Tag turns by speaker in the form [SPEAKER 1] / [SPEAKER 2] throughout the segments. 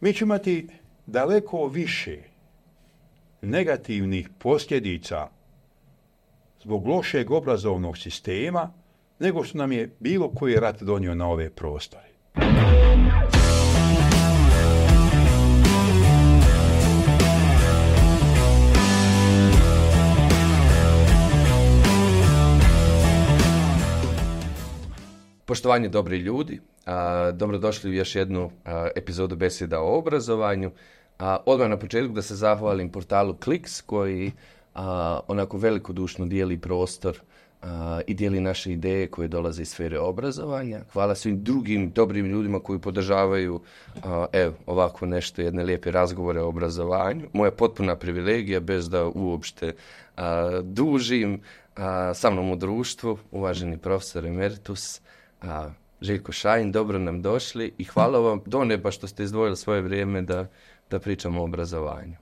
[SPEAKER 1] mi ćemo imati daleko više negativnih posljedica zbog lošeg obrazovnog sistema nego što nam je bilo koji rat donio na ove prostore.
[SPEAKER 2] Poštovanje dobri ljudi, Dobrodošli u još jednu epizodu Beseda o obrazovanju. Odmah na početku da se zahvalim portalu Kliks koji onako velikodušno dijeli prostor i dijeli naše ideje koje dolaze iz sfere obrazovanja. Hvala svim drugim dobrim ljudima koji podržavaju evo, ovako nešto, jedne lijepe razgovore o obrazovanju. Moja potpuna privilegija, bez da uopšte dužim, a, sa mnom u društvu, uvaženi profesor Emeritus, a, Željko Šajn, dobro nam došli i hvala vam do neba što ste izdvojili svoje vrijeme da, da pričamo o obrazovanju.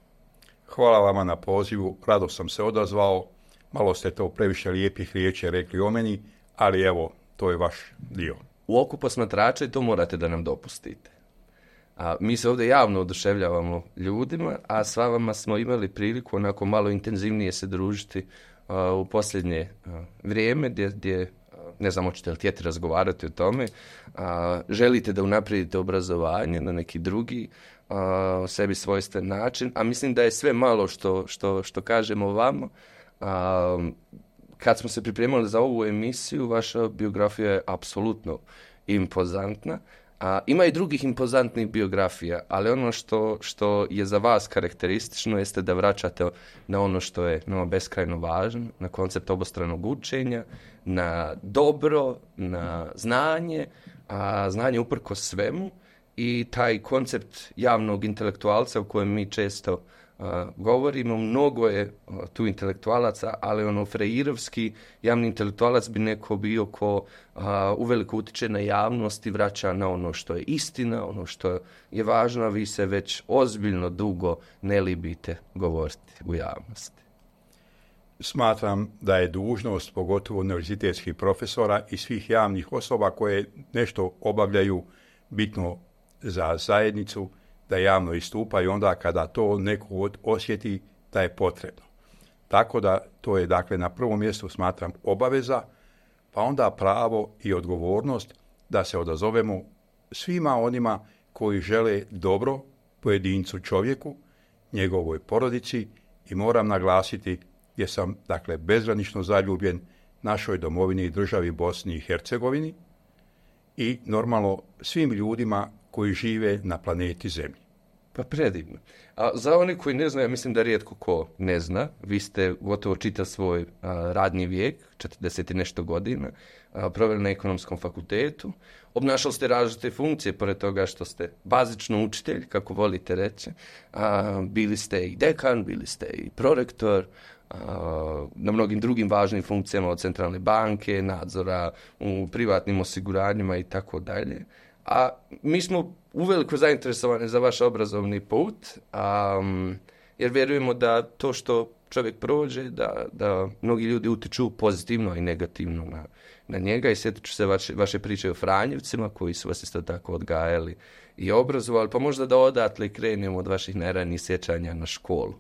[SPEAKER 1] Hvala vama na pozivu, rado sam se odazvao, malo ste to previše lijepih riječi rekli o meni, ali evo, to je vaš dio.
[SPEAKER 2] U oku posmatrača i to morate da nam dopustite. A mi se ovdje javno oduševljavamo ljudima, a s vama smo imali priliku onako malo intenzivnije se družiti u posljednje vrijeme gdje, gdje ne znam hoćete li htjeti razgovarati o tome, a, želite da unaprijedite obrazovanje na neki drugi a, sebi svojstven način, a mislim da je sve malo što, što, što kažemo vama, a, kad smo se pripremali za ovu emisiju, vaša biografija je apsolutno impozantna a, ima i drugih impozantnih biografija, ali ono što, što je za vas karakteristično jeste da vraćate na ono što je no, beskrajno važno, na koncept obostranog učenja, na dobro, na znanje, a znanje uprko svemu i taj koncept javnog intelektualca u kojem mi često Eh, govorimo, mnogo je eh, tu intelektualaca, ali ono freirovski javni intelektualac bi neko bio ko eh, uveliko utiče na javnost i vraća na ono što je istina, ono što je važno, a vi se već ozbiljno dugo ne libite govoriti u javnosti.
[SPEAKER 1] Smatram da je dužnost pogotovo univerzitetskih profesora i svih javnih osoba koje nešto obavljaju bitno za zajednicu, da javno istupaju onda kada to neko osjeti da je potrebno. Tako da to je dakle na prvom mjestu smatram obaveza, pa onda pravo i odgovornost da se odazovemo svima onima koji žele dobro pojedincu čovjeku, njegovoj porodici i moram naglasiti jer sam dakle bezgranično zaljubljen našoj domovini i državi Bosni i Hercegovini i normalno svim ljudima koji žive na planeti Zemlji.
[SPEAKER 2] Pa predivno. A za one koji ne znaju, ja mislim da rijetko ko ne zna, vi ste gotovo čita svoj radni vijek, 40 i nešto godina, proveli na ekonomskom fakultetu, obnašali ste različite funkcije, pored toga što ste bazično učitelj, kako volite reći, a, bili ste i dekan, bili ste i prorektor, na mnogim drugim važnim funkcijama od centralne banke, nadzora u privatnim osiguranjima i tako dalje a mi smo uveliko zainteresovani za vaš obrazovni put, jer vjerujemo da to što čovjek prođe, da, da mnogi ljudi utiču pozitivno i negativno na, na njega i sjetit ću se vaše, vaše priče o Franjevcima koji su vas isto tako odgajali i obrazovali, pa možda da odatle krenemo od vaših najranijih sjećanja na školu.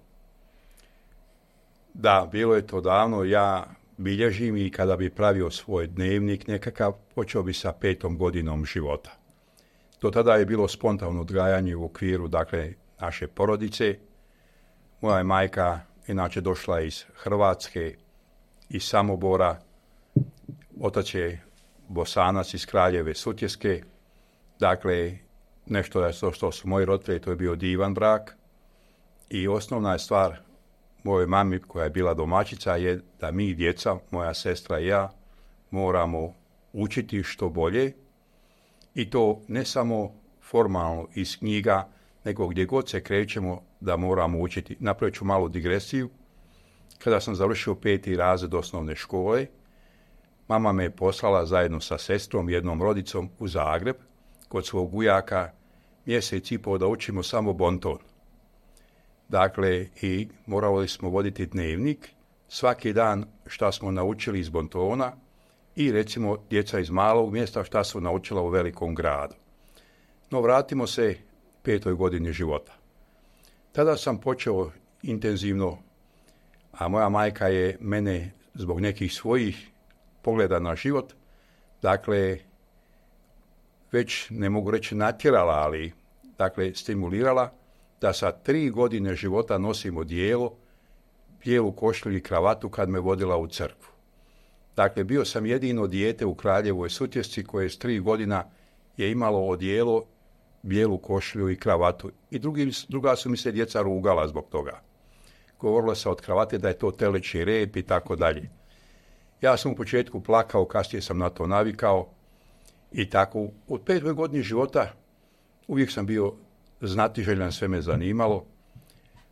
[SPEAKER 1] Da, bilo je to davno. Ja bilježim i kada bi pravio svoj dnevnik nekakav, počeo bi sa petom godinom života tada je bilo spontano odgajanje u okviru dakle, naše porodice. Moja je majka inače došla iz Hrvatske, iz Samobora, otac je Bosanac iz Kraljeve Sutjeske, dakle, nešto što, što su moji roditelji, to je bio divan brak i osnovna je stvar moje mami koja je bila domaćica je da mi djeca, moja sestra i ja, moramo učiti što bolje, i to ne samo formalno iz knjiga, nego gdje god se krećemo da moramo učiti. Napravit ću malu digresiju. Kada sam završio peti razred osnovne škole, mama me je poslala zajedno sa sestrom, jednom rodicom, u Zagreb, kod svog ujaka, mjesec i pol da učimo samo bonton. Dakle, i morali smo voditi dnevnik, svaki dan šta smo naučili iz bontona, i recimo djeca iz malog mjesta šta su naučila u velikom gradu. No vratimo se petoj godini života. Tada sam počeo intenzivno, a moja majka je mene zbog nekih svojih pogleda na život, dakle, već ne mogu reći natjerala, ali dakle stimulirala da sa tri godine života nosim odijelo, bijelu košlju i kravatu kad me vodila u crkvu. Dakle, bio sam jedino dijete u Kraljevoj sutjesci koje s tri godina je imalo odijelo, bijelu košlju i kravatu. I drugi, druga su mi se djeca rugala zbog toga. Govorilo se od kravate da je to teleći rep i tako dalje. Ja sam u početku plakao, kasnije sam na to navikao i tako. Od pet godini života uvijek sam bio znatiželjan, sve me zanimalo.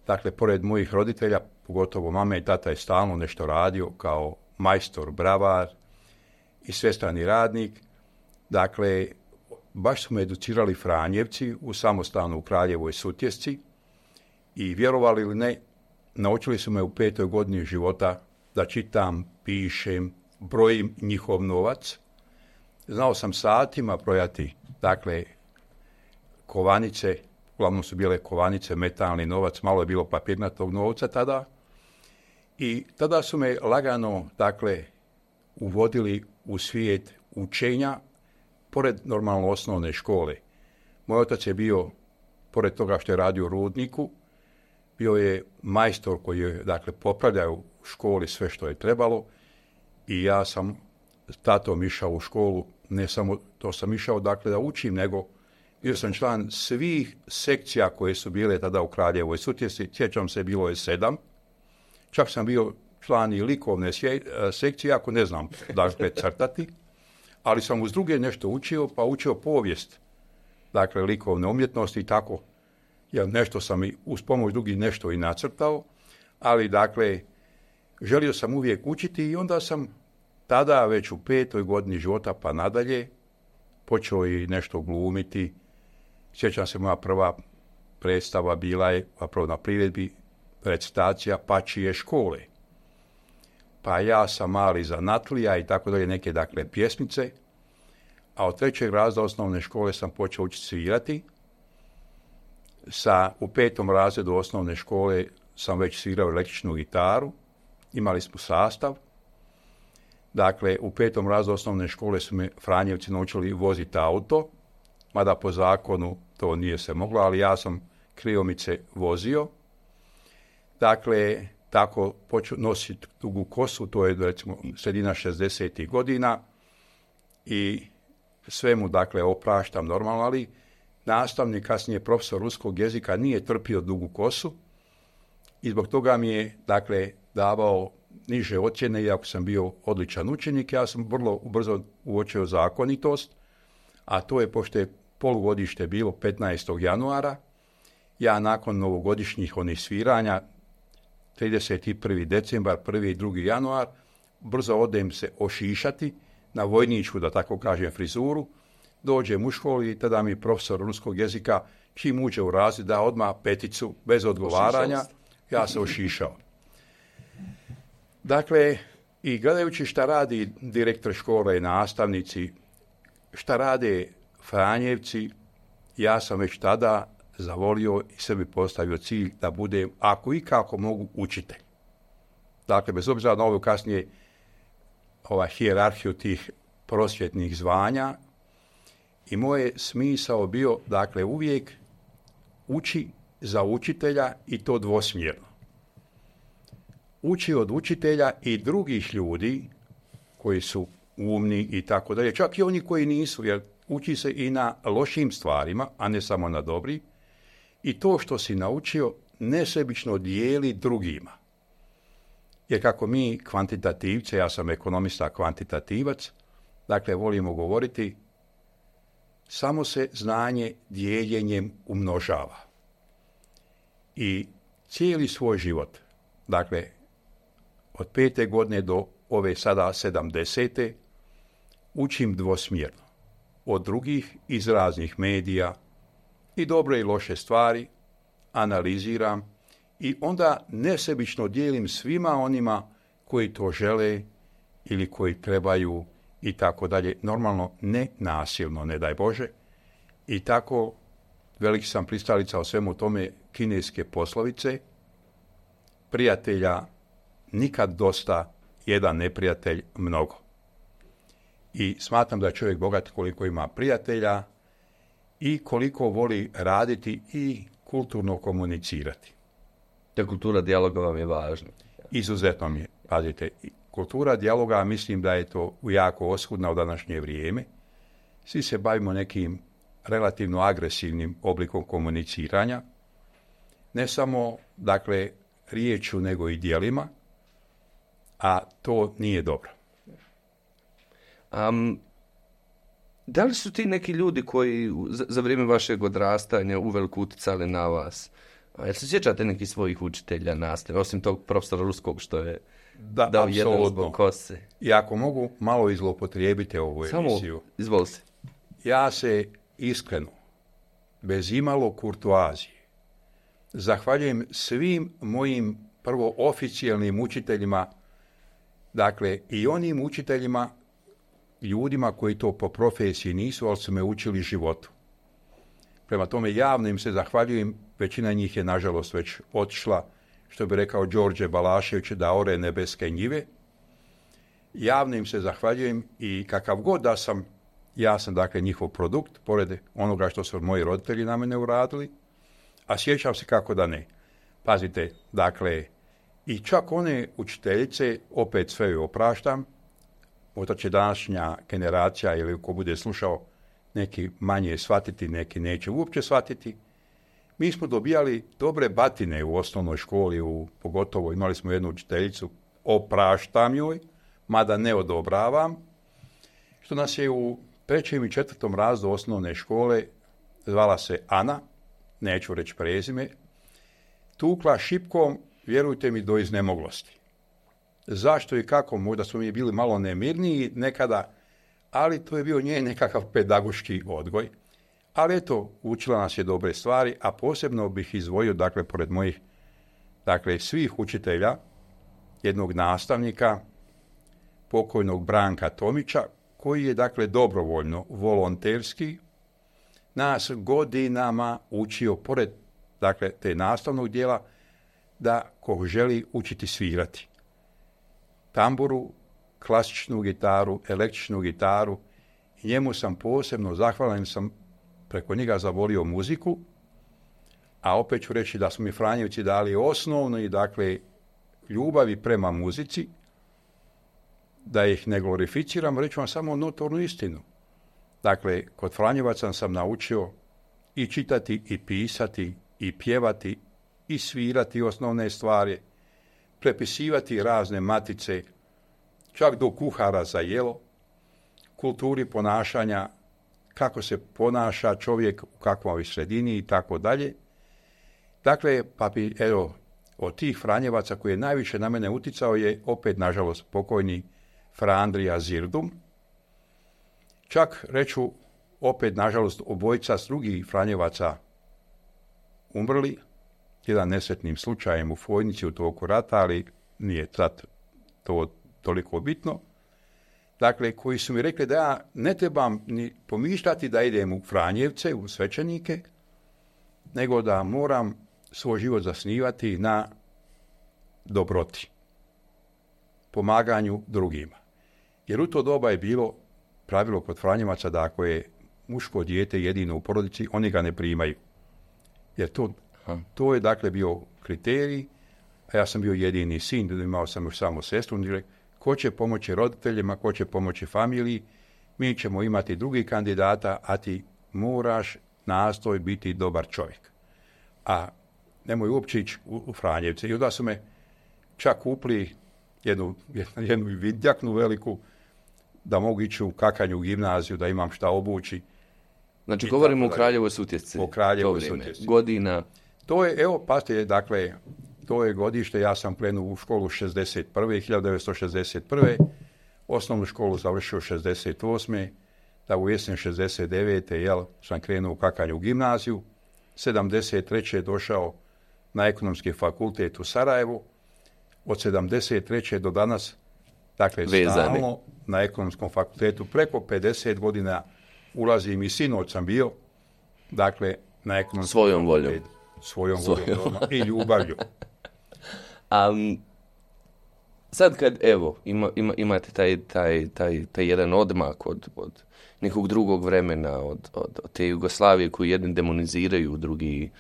[SPEAKER 1] Dakle, pored mojih roditelja, pogotovo mame i tata je stalno nešto radio kao majstor, bravar i svestrani radnik. Dakle, baš su me educirali Franjevci u samostanu u Kraljevoj Sutjesci i vjerovali li ne, naučili su me u petoj godini života da čitam, pišem, brojim njihov novac. Znao sam satima brojati, dakle, kovanice, uglavnom su bile kovanice, metalni novac, malo je bilo papirnatog novca tada, i tada su me lagano, dakle, uvodili u svijet učenja, pored normalno osnovne škole. Moj otac je bio, pored toga što je radio u Rudniku, bio je majstor koji je, dakle, popravljao u školi sve što je trebalo i ja sam tatom išao u školu, ne samo to sam išao, dakle, da učim, nego bio sam član svih sekcija koje su bile tada u Kraljevoj sutjesi, sjećam se, bilo je sedam, Čak sam bio član i likovne e, sekcije, ako ne znam dakle crtati, ali sam uz druge nešto učio, pa učio povijest, dakle likovne umjetnosti i tako, jer nešto sam i uz pomoć drugih nešto i nacrtao, ali dakle želio sam uvijek učiti i onda sam tada već u petoj godini života pa nadalje počeo i nešto glumiti. Sjećam se moja prva predstava bila je, zapravo na priredbi, recitacija Pačije škole. Pa ja sam mali zanatlija i tako dalje, neke dakle pjesmice. A od trećeg razda osnovne škole sam počeo učiti svirati. Sa, u petom razredu osnovne škole sam već svirao električnu gitaru. Imali smo sastav. Dakle, u petom razredu osnovne škole su me Franjevci naučili voziti auto, mada po zakonu to nije se moglo, ali ja sam kriomice vozio Dakle, tako počeo nositi dugu kosu, to je recimo sredina 60. godina i svemu dakle opraštam normalno, ali nastavnik, kasnije profesor ruskog jezika nije trpio dugu kosu i zbog toga mi je dakle davao niže ocjene, iako sam bio odličan učenik, ja sam vrlo brzo uočio zakonitost, a to je pošto je polugodište bilo 15. januara, ja nakon novogodišnjih onih sviranja, 31. decembar, 1. i 2. januar, brzo odem se ošišati na vojničku, da tako kažem, frizuru, dođem u školu i tada mi profesor ruskog jezika čim uđe u razred da odmah peticu bez odgovaranja, ja se ošišao. Dakle, i gledajući šta radi direktor škole i nastavnici, šta rade Franjevci, ja sam već tada zavolio i sebi postavio cilj da bude, ako i kako mogu, učitelj. Dakle, bez obzira na ovu kasnije ova hijerarhiju tih prosvjetnih zvanja i moje smisao bio, dakle, uvijek uči za učitelja i to dvosmjerno. Uči od učitelja i drugih ljudi koji su umni i tako dalje, čak i oni koji nisu, jer uči se i na lošim stvarima, a ne samo na dobrim, i to što si naučio nesebično dijeli drugima. Jer kako mi kvantitativce, ja sam ekonomista kvantitativac, dakle volimo govoriti, samo se znanje dijeljenjem umnožava. I cijeli svoj život, dakle od pete godine do ove sada sedamdesete, učim dvosmjerno. Od drugih iz raznih medija, i dobre i loše stvari, analiziram i onda nesebično dijelim svima onima koji to žele ili koji trebaju i tako dalje. Normalno ne nasilno, ne daj Bože. I tako veliki sam pristalica o svemu tome kineske poslovice. Prijatelja nikad dosta, jedan neprijatelj mnogo. I smatram da je čovjek bogat koliko ima prijatelja, i koliko voli raditi i kulturno komunicirati.
[SPEAKER 2] te kultura dijaloga vam je važna.
[SPEAKER 1] Izuzetno mi je. Pazite, kultura dijaloga mislim da je to jako oskudna u današnje vrijeme. Svi se bavimo nekim relativno agresivnim oblikom komuniciranja, ne samo dakle riječu nego i dijelima, a to nije dobro.
[SPEAKER 2] Da li su ti neki ljudi koji za, vrijeme vašeg odrastanja uveliko utjecali na vas? jel se sjećate nekih svojih učitelja nastave, osim tog profesora ruskog što je da, dao jedan zbog kose?
[SPEAKER 1] I ako mogu, malo izlopotrijebite ovu
[SPEAKER 2] Samo,
[SPEAKER 1] emisiju.
[SPEAKER 2] se.
[SPEAKER 1] Ja se iskreno, bez imalo kurtoazije, zahvaljujem svim mojim prvo oficijalnim učiteljima, dakle i onim učiteljima ljudima koji to po profesiji nisu, ali su me učili životu. Prema tome javno im se zahvaljujem, većina njih je nažalost već otišla, što bi rekao Đorđe Balašević, da ore nebeske njive. Javno im se zahvaljujem i kakav god da sam, ja sam dakle njihov produkt, pored onoga što su moji roditelji na mene uradili, a sjećam se kako da ne. Pazite, dakle, i čak one učiteljice, opet sve joj opraštam, Možda će današnja generacija ili ko bude slušao, neki manje shvatiti, neki neće uopće shvatiti. Mi smo dobijali dobre batine u osnovnoj školi, u, pogotovo imali smo jednu učiteljicu, opraštam joj, mada ne odobravam, što nas je u trećem i četvrtom razdu osnovne škole, zvala se Ana, neću reći prezime, tukla šipkom, vjerujte mi, do iznemoglosti zašto i kako, možda smo mi bili malo nemirniji nekada, ali to je bio nje nekakav pedagoški odgoj. Ali eto, učila nas je dobre stvari, a posebno bih izdvojio, dakle, pored mojih, dakle, svih učitelja, jednog nastavnika, pokojnog Branka Tomića, koji je, dakle, dobrovoljno, volonterski, nas godinama učio, pored, dakle, te nastavnog dijela, da ko želi učiti svirati tamburu, klasičnu gitaru, električnu gitaru. Njemu sam posebno zahvalan, sam preko njega zavolio muziku, a opet ću reći da su mi Franjevci dali osnovno i dakle ljubavi prema muzici, da ih ne glorificiram, reću vam samo notornu istinu. Dakle, kod Franjevaca sam naučio i čitati, i pisati, i pjevati, i svirati osnovne stvari – prepisivati razne matice, čak do kuhara za jelo, kulturi ponašanja, kako se ponaša čovjek u kakvoj sredini i tako dalje. Dakle, pa bi, evo, od tih Franjevaca koji je najviše na mene uticao je opet, nažalost, pokojni Frandrija Zirdum. Čak reću, opet, nažalost, obojca s drugih Franjevaca umrli, jedan nesretnim slučajem u Fojnici u toku rata, ali nije sad to toliko bitno, dakle, koji su mi rekli da ja ne trebam ni pomišljati da idem u Franjevce, u svećenike, nego da moram svoj život zasnivati na dobroti, pomaganju drugima. Jer u to doba je bilo pravilo kod Franjevaca da ako je muško dijete jedino u porodici, oni ga ne primaju. Jer to to je dakle bio kriterij, a ja sam bio jedini sin, imao sam još samo sestru, on ko će pomoći roditeljima, ko će pomoći familiji, mi ćemo imati drugi kandidata, a ti moraš nastoj biti dobar čovjek. A nemoj uopće ići u, u Franjevce. I onda su me čak upli jednu, jednu vidjaknu veliku da mogu ići u kakanju u gimnaziju, da imam šta obući.
[SPEAKER 2] Znači, govorimo o kraljevoj sutjesci.
[SPEAKER 1] O kraljevoj sutjesci.
[SPEAKER 2] Godina.
[SPEAKER 1] To je, evo, je dakle, to je godište, ja sam plenuo u školu 61. 1961. Osnovnu školu završio 68. Da u jesen 69. Jel, sam krenuo u kakanju u gimnaziju. 73. došao na ekonomski fakultet u Sarajevu. Od 73. do danas, dakle, stalno na ekonomskom fakultetu. Preko 50 godina ulazim i sinoć sam bio,
[SPEAKER 2] dakle, na ekonomskom
[SPEAKER 1] Svojom
[SPEAKER 2] voljom svojom,
[SPEAKER 1] svojom. i ljubavlju. um,
[SPEAKER 2] sad kad, evo, ima, imate taj, taj, taj, taj jedan odmak od, od nekog drugog vremena, od, od, te Jugoslavije koju jedni demoniziraju, drugi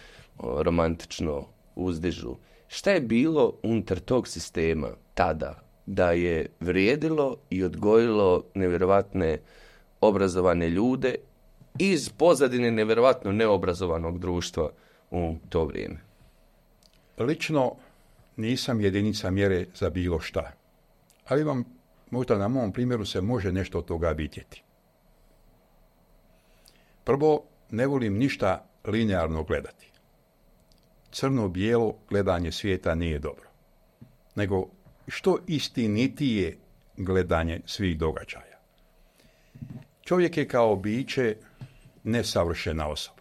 [SPEAKER 2] romantično uzdižu. Šta je bilo unutar tog sistema tada da je vrijedilo i odgojilo nevjerovatne obrazovane ljude iz pozadine nevjerojatno neobrazovanog društva u to vrijeme?
[SPEAKER 1] Lično nisam jedinica mjere za bilo šta, ali vam možda na mom primjeru se može nešto od toga vidjeti. Prvo, ne volim ništa linearno gledati. Crno-bijelo gledanje svijeta nije dobro, nego što istinitije gledanje svih događaja. Čovjek je kao biće nesavršena osoba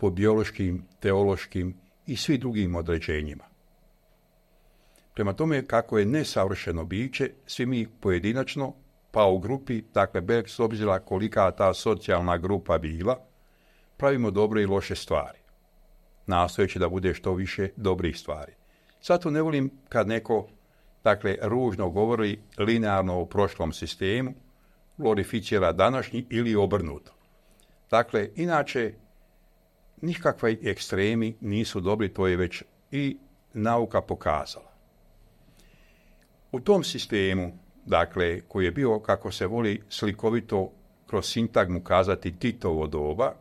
[SPEAKER 1] po biološkim, teološkim i svim drugim određenjima. Prema tome, kako je nesavršeno biće, svi mi pojedinačno, pa u grupi, dakle bez obzira kolika ta socijalna grupa bila, pravimo dobre i loše stvari. Nastojeći da bude što više dobrih stvari. Zato ne volim kad neko dakle, ružno govori linearno o prošlom sistemu, glorificira današnji ili obrnuto. Dakle, inače, nikakvi ekstremi nisu dobri, to je već i nauka pokazala. U tom sistemu, dakle, koji je bio, kako se voli slikovito kroz sintagmu kazati Titovo doba,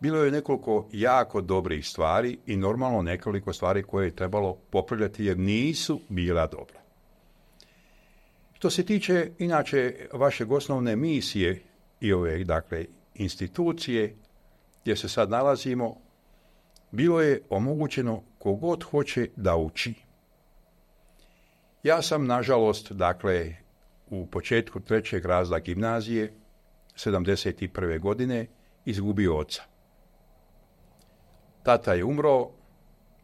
[SPEAKER 1] bilo je nekoliko jako dobrih stvari i normalno nekoliko stvari koje je trebalo popravljati jer nisu bila dobra. Što se tiče, inače, vaše osnovne misije i ove, dakle, institucije, gdje se sad nalazimo, bilo je omogućeno kogod hoće da uči. Ja sam, nažalost, dakle, u početku trećeg razda gimnazije, 71. godine, izgubio oca. Tata je umro,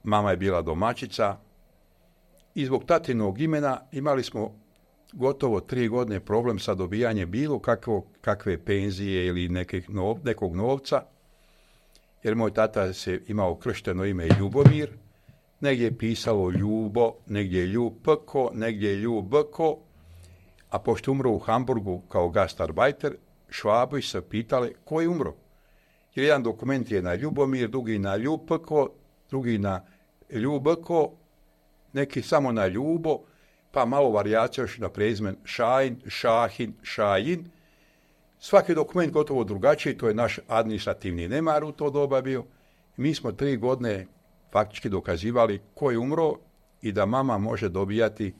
[SPEAKER 1] mama je bila domaćica i zbog tatinog imena imali smo gotovo tri godine problem sa dobijanjem bilo kakvog, kakve penzije ili nekog novca, jer moj tata se imao kršteno ime Ljubomir, negdje je pisalo Ljubo, negdje je Ljupko, negdje je Ljubko, a pošto umro u Hamburgu kao gastarbajter, Švabi se pitali ko je umro. Jer jedan dokument je na Ljubomir, drugi na Ljupko, drugi na Ljubko, neki samo na Ljubo, pa malo varijacija još na prezmen šajin Šahin, Šajin, Svaki dokument gotovo drugačiji, to je naš administrativni nemar u to doba bio. Mi smo tri godine faktički dokazivali ko je umro i da mama može dobijati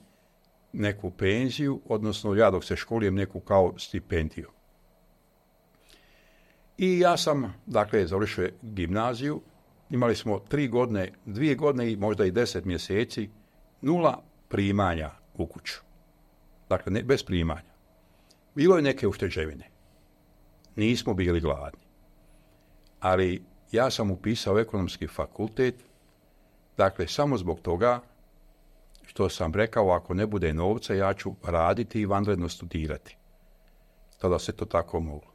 [SPEAKER 1] neku penziju, odnosno ja dok se školijem neku kao stipendiju. I ja sam, dakle, završio gimnaziju, imali smo tri godine, dvije godine i možda i deset mjeseci, nula primanja u kuću. Dakle, ne, bez primanja. Bilo je neke ušteđevine nismo bili gladni. Ali ja sam upisao ekonomski fakultet, dakle samo zbog toga što sam rekao ako ne bude novca ja ću raditi i vanredno studirati. Tada se to tako moglo.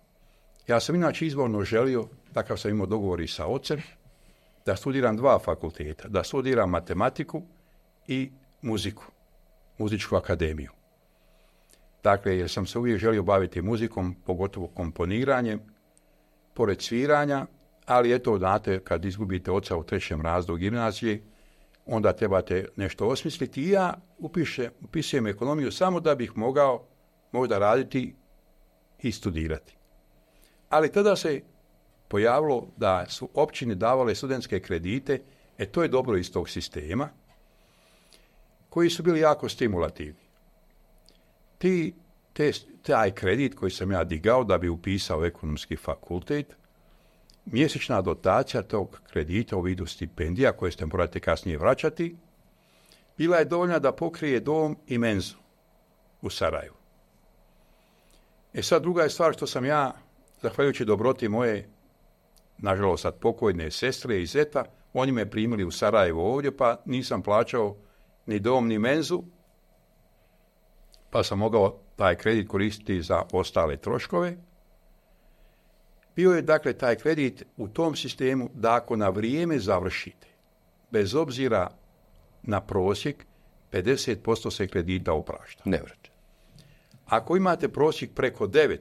[SPEAKER 1] Ja sam inače izvorno želio, takav sam imao dogovor i sa ocem, da studiram dva fakulteta, da studiram matematiku i muziku, muzičku akademiju. Dakle, jer sam se uvijek želio baviti muzikom, pogotovo komponiranjem, pored sviranja, ali eto, znate, kad izgubite oca u trećem razdu gimnazije, onda trebate nešto osmisliti. I ja upiše, upisujem ekonomiju samo da bih mogao možda raditi i studirati. Ali tada se pojavilo da su općine davale studentske kredite, e to je dobro iz tog sistema, koji su bili jako stimulativni ti, te, taj kredit koji sam ja digao da bi upisao ekonomski fakultet, mjesečna dotacija tog kredita u vidu stipendija koje ste morate kasnije vraćati, bila je dovoljna da pokrije dom i menzu u Sarajevu. E sad druga je stvar što sam ja, zahvaljujući dobroti moje, nažalost sad pokojne sestre i zeta, oni me primili u Sarajevu ovdje pa nisam plaćao ni dom ni menzu, pa sam mogao taj kredit koristiti za ostale troškove. Bio je dakle taj kredit u tom sistemu da ako na vrijeme završite, bez obzira na prosjek, 50% se kredita oprašta.
[SPEAKER 2] Ne
[SPEAKER 1] Ako imate prosjek preko 9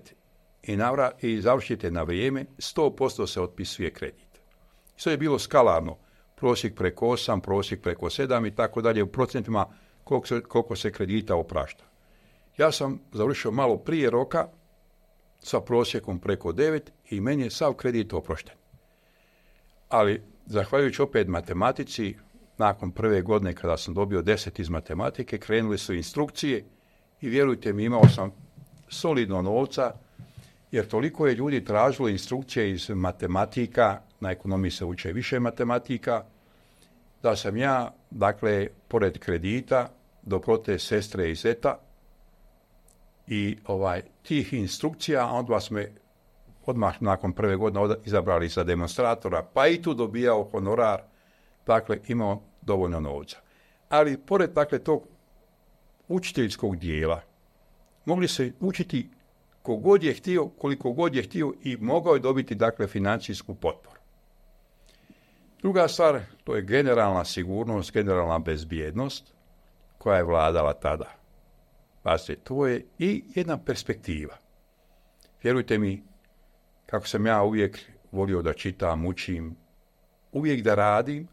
[SPEAKER 1] i, i završite na vrijeme, 100% se otpisuje kredit. sve je bilo skalarno, prosjek preko 8, prosjek preko 7 i tako dalje u procentima koliko se, koliko se kredita oprašta. Ja sam završio malo prije roka sa prosjekom preko 9 i meni je sav kredit oprošten. Ali, zahvaljujući opet matematici, nakon prve godine kada sam dobio 10 iz matematike, krenuli su instrukcije i vjerujte mi, imao sam solidno novca, jer toliko je ljudi tražilo instrukcije iz matematika, na ekonomiji se uče više matematika, da sam ja, dakle, pored kredita, do prote sestre i zeta, i ovaj, tih instrukcija, a onda smo odmah nakon prve godine izabrali za demonstratora, pa i tu dobijao honorar, dakle imao dovoljno novca. Ali pored dakle tog učiteljskog dijela, mogli se učiti kogod je htio, koliko god je htio i mogao je dobiti dakle financijsku potporu. Druga stvar, to je generalna sigurnost, generalna bezbjednost koja je vladala tada. Pazite, to je i jedna perspektiva. Vjerujte mi, kako sam ja uvijek volio da čitam, učim, uvijek da radim,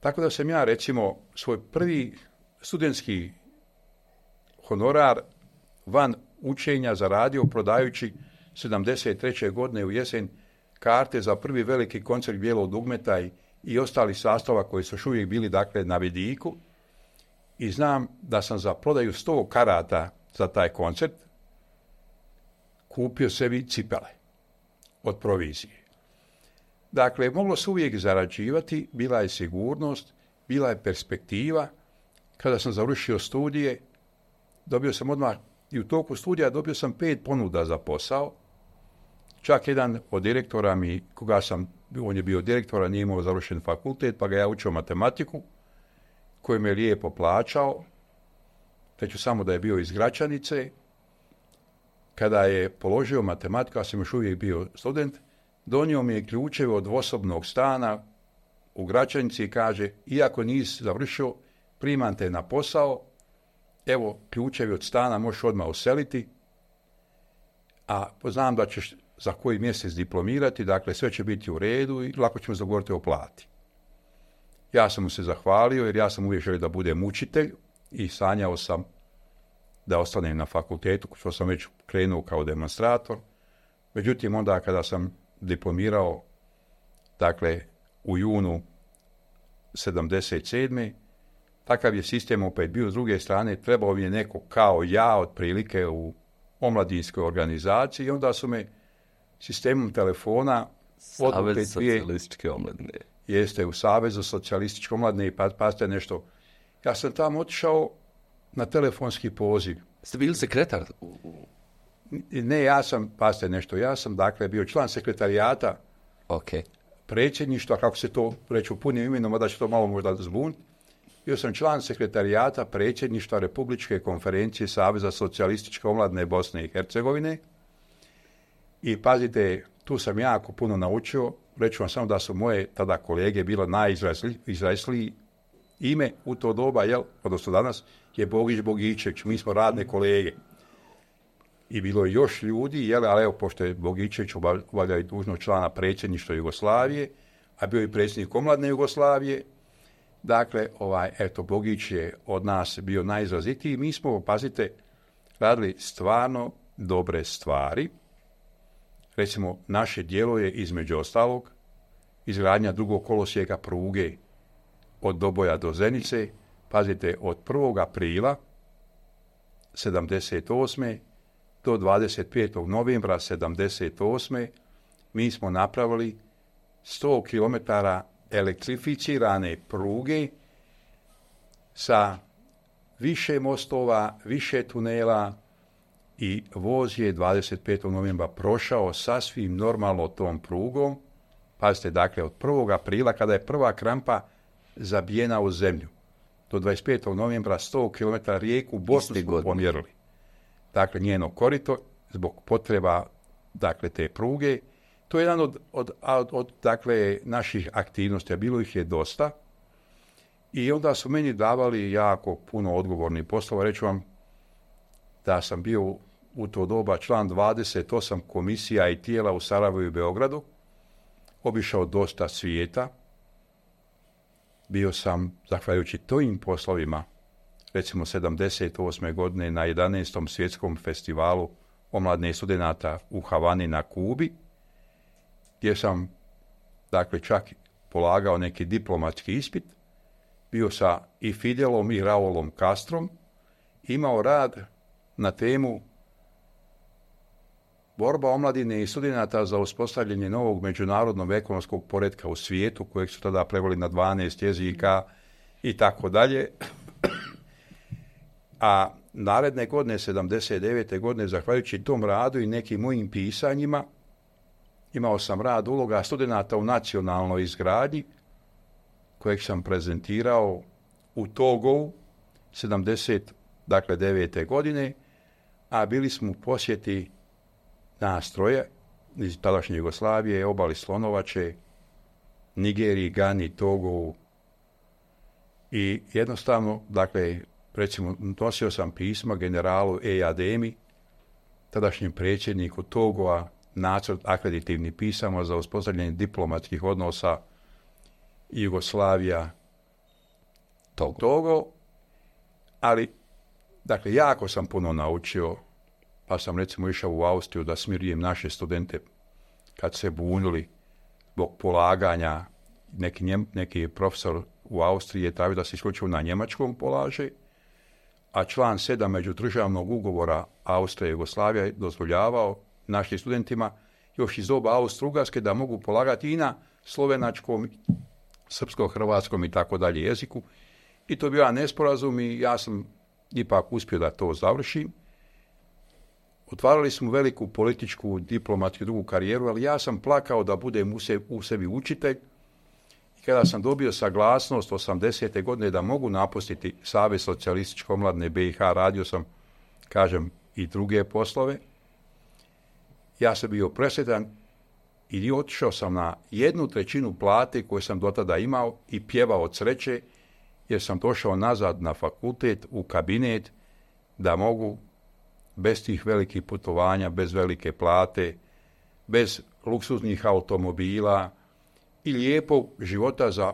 [SPEAKER 1] tako da sam ja, recimo, svoj prvi studentski honorar van učenja zaradio prodajući 73. godine u jesen karte za prvi veliki koncert bijelog dugmeta i, ostalih ostali sastava koji su još uvijek bili dakle na vidiku i znam da sam za prodaju 100 karata za taj koncert kupio sebi cipele od provizije. Dakle, moglo se uvijek zarađivati, bila je sigurnost, bila je perspektiva. Kada sam završio studije, dobio sam odmah i u toku studija dobio sam pet ponuda za posao. Čak jedan od direktora mi, koga sam, on je bio direktora, nije imao završen fakultet, pa ga ja učio matematiku koji me lijepo plaćao, ću samo da je bio iz Gračanice, kada je položio matematiku, ja sam još uvijek bio student, donio mi je ključeve od osobnog stana u Gračanici i kaže, iako nisi završio, primam te na posao, evo ključevi od stana možeš odmah useliti, a znam da ćeš za koji mjesec diplomirati, dakle sve će biti u redu i lako ćemo zagovoriti o plati. Ja sam mu se zahvalio jer ja sam uvijek želio da budem učitelj i sanjao sam da ostanem na fakultetu, što sam već krenuo kao demonstrator. Međutim, onda kada sam diplomirao, dakle, u junu 77. Takav je sistem opet bio. S druge strane, trebao mi je neko kao ja, otprilike u omladinskoj organizaciji. I onda su me sistemom telefona
[SPEAKER 2] Savez socijalističke omladine
[SPEAKER 1] jeste u Savezu socijalističko mladne i paste nešto. Ja sam tamo otišao na telefonski poziv.
[SPEAKER 2] Ste bili sekretar?
[SPEAKER 1] Ne, ja sam, paste nešto, ja sam dakle bio član sekretarijata
[SPEAKER 2] ok
[SPEAKER 1] predsjedništva, kako se to reći u punim imenom, da će to malo možda zbun Bio sam član sekretarijata predsjedništva Republičke konferencije Saveza socijalističke omladne Bosne i Hercegovine. I pazite, tu sam jako puno naučio. Reću vam samo da su moje tada kolege bile najizrasliji ime u to doba, jel, odnosno danas, je Bogić Bogićević. Mi smo radne kolege. I bilo je još ljudi, jel, ali evo, pošto je Bogićević obavljao i dužno člana predsjedništva Jugoslavije, a bio je predsjednik omladne Jugoslavije, Dakle, ovaj, eto, Bogić je od nas bio najizrazitiji. Mi smo, pazite, radili stvarno dobre stvari. Recimo, naše dijelo je između ostalog izgradnja drugog kolosijeka pruge od Doboja do Zenice, pazite, od 1. aprila 78. do 25. novembra 78. mi smo napravili 100 km elektrificirane pruge sa više mostova, više tunela, i voz je 25. novembra prošao sasvim normalno tom prugom. Pazite, dakle, od 1. aprila kada je prva krampa zabijena u zemlju do 25. novembra 100 km rijeku Bosnu smo pomjerili. Dakle, njeno korito zbog potreba dakle, te pruge. To je jedan od, od, dakle, naših aktivnosti, a bilo ih je dosta. I onda su meni davali jako puno odgovornih poslova. Reću vam da sam bio u to doba član 28 komisija i tijela u Sarajevu i Beogradu, obišao dosta svijeta, bio sam, zahvaljujući tojim poslovima, recimo 78. godine na 11. svjetskom festivalu omladne studenata u Havani na Kubi, gdje sam dakle čak polagao neki diplomatski ispit, bio sa i Fidelom i Raulom Kastrom, imao rad na temu Borba omladine i studenata za uspostavljanje novog međunarodnog ekonomskog poretka u svijetu, kojeg su tada preveli na 12 jezika i tako dalje. A naredne godine, 79. godine, zahvaljujući tom radu i nekim mojim pisanjima, imao sam rad uloga studenata u nacionalnoj izgradnji, kojeg sam prezentirao u dakle 79. godine, a bili smo u posjeti nastroje iz tadašnje Jugoslavije, obali Slonovače, Nigeriji, Gani, Togovu. I jednostavno, dakle, recimo, nosio sam pisma generalu E. Ademi, tadašnjem predsjedniku Togova, nacrt akreditivnih pisama za uspostavljanje diplomatskih odnosa Jugoslavija Togo. Togo. Ali, dakle, jako sam puno naučio a pa sam recimo išao u Austriju da smirijem naše studente kad se bunili zbog polaganja. Neki, neki profesor u Austriji je taj da se isključivo na njemačkom polaže, a član sedam međudržavnog ugovora Austrije i Jugoslavije dozvoljavao našim studentima još iz doba austro da mogu polagati i na slovenačkom, srpsko-hrvatskom i tako dalje jeziku. I to bio nesporazum i ja sam ipak uspio da to završim Otvarali smo veliku političku, diplomatsku, drugu karijeru, ali ja sam plakao da budem u sebi učitelj. I kada sam dobio saglasnost 80. godine da mogu napustiti Savez socijalističko mladne BiH, radio sam, kažem, i druge poslove. Ja sam bio presretan i otišao sam na jednu trećinu plate koju sam do tada imao i pjevao od sreće, jer sam došao nazad na fakultet, u kabinet, da mogu bez tih velikih putovanja, bez velike plate, bez luksuznih automobila i lijepo života za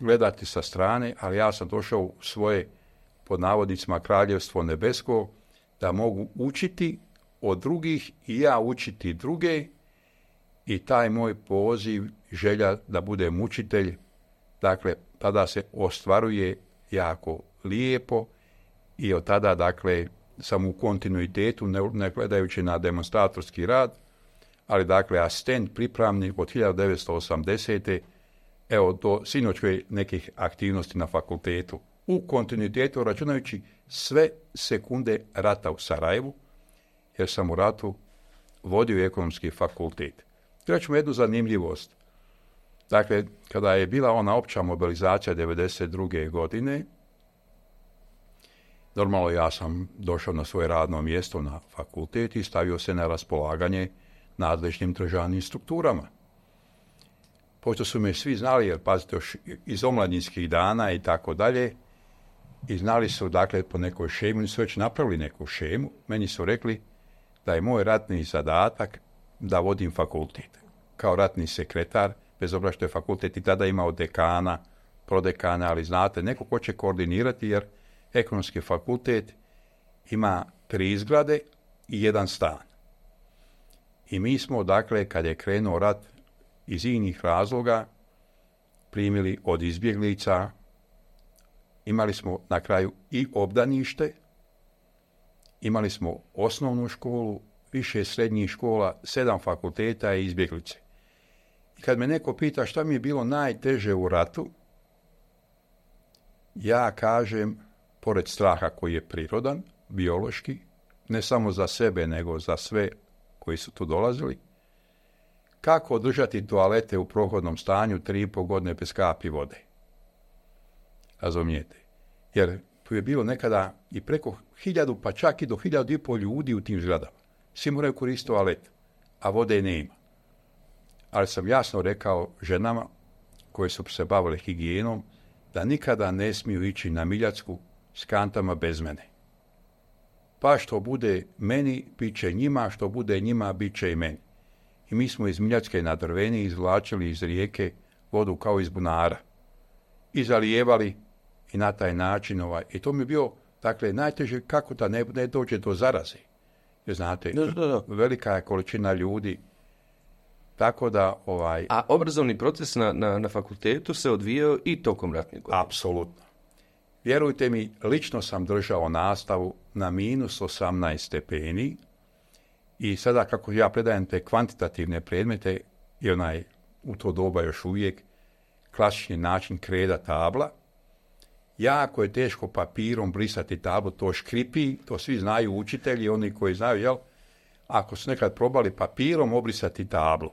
[SPEAKER 1] gledati sa strane, ali ja sam došao u svoje, pod navodnicima, kraljevstvo nebesko, da mogu učiti od drugih i ja učiti druge i taj moj poziv, želja da budem učitelj, dakle, tada se ostvaruje jako lijepo i od tada, dakle, sam u kontinuitetu, ne, gledajući na demonstratorski rad, ali dakle asistent pripravnik od 1980. evo do sinoćve nekih aktivnosti na fakultetu. U kontinuitetu računajući sve sekunde rata u Sarajevu, jer sam u ratu vodio ekonomski fakultet. ćemo jednu zanimljivost. Dakle, kada je bila ona opća mobilizacija 1992. godine, Normalno ja sam došao na svoje radno mjesto na fakultet i stavio se na raspolaganje nadležnim državnim strukturama. Pošto su me svi znali, jer pazite, još iz omladinskih dana i tako dalje, i znali su, dakle, po nekoj šemu, nisu su već napravili neku šemu, meni su rekli da je moj ratni zadatak da vodim fakultet. Kao ratni sekretar, bez obzira što je fakultet i tada imao dekana, prodekana, ali znate, neko ko će koordinirati, jer ekonomski fakultet ima tri izgrade i jedan stan. I mi smo, dakle, kad je krenuo rat iz inih razloga, primili od izbjeglica, imali smo na kraju i obdanište, imali smo osnovnu školu, više srednjih škola, sedam fakulteta i izbjeglice. I kad me neko pita šta mi je bilo najteže u ratu, ja kažem pored straha koji je prirodan, biološki, ne samo za sebe, nego za sve koji su tu dolazili, kako održati toalete u prohodnom stanju tri i pol godine bez kapi vode. Razumijete? Jer tu je bilo nekada i preko hiljadu, pa čak i do hiljadu i pol ljudi u tim zgradama. Svi moraju koristiti toalet, a vode ne ima. Ali sam jasno rekao ženama koje su se bavile higijenom da nikada ne smiju ići na Miljacku s kantama bez mene. Pa što bude meni, bit će njima, što bude njima, bit će i meni. I mi smo iz Miljacke na Drveni izvlačili iz rijeke vodu kao iz bunara. I zalijevali i na taj način ovaj. I to mi je bio, dakle, najteže kako da ne, dođe do zaraze. Jer znate, velika je količina ljudi
[SPEAKER 3] tako da ovaj... A obrazovni proces na, na, fakultetu se odvijao i tokom ratnih
[SPEAKER 1] godina? Apsolutno. Vjerujte mi, lično sam držao nastavu na minus 18 stepeni i sada kako ja predajem te kvantitativne predmete i onaj u to doba još uvijek klasični način kreda tabla, jako je teško papirom brisati tablu, to škripi, to svi znaju učitelji, oni koji znaju, jel? Ako su nekad probali papirom obrisati tablu,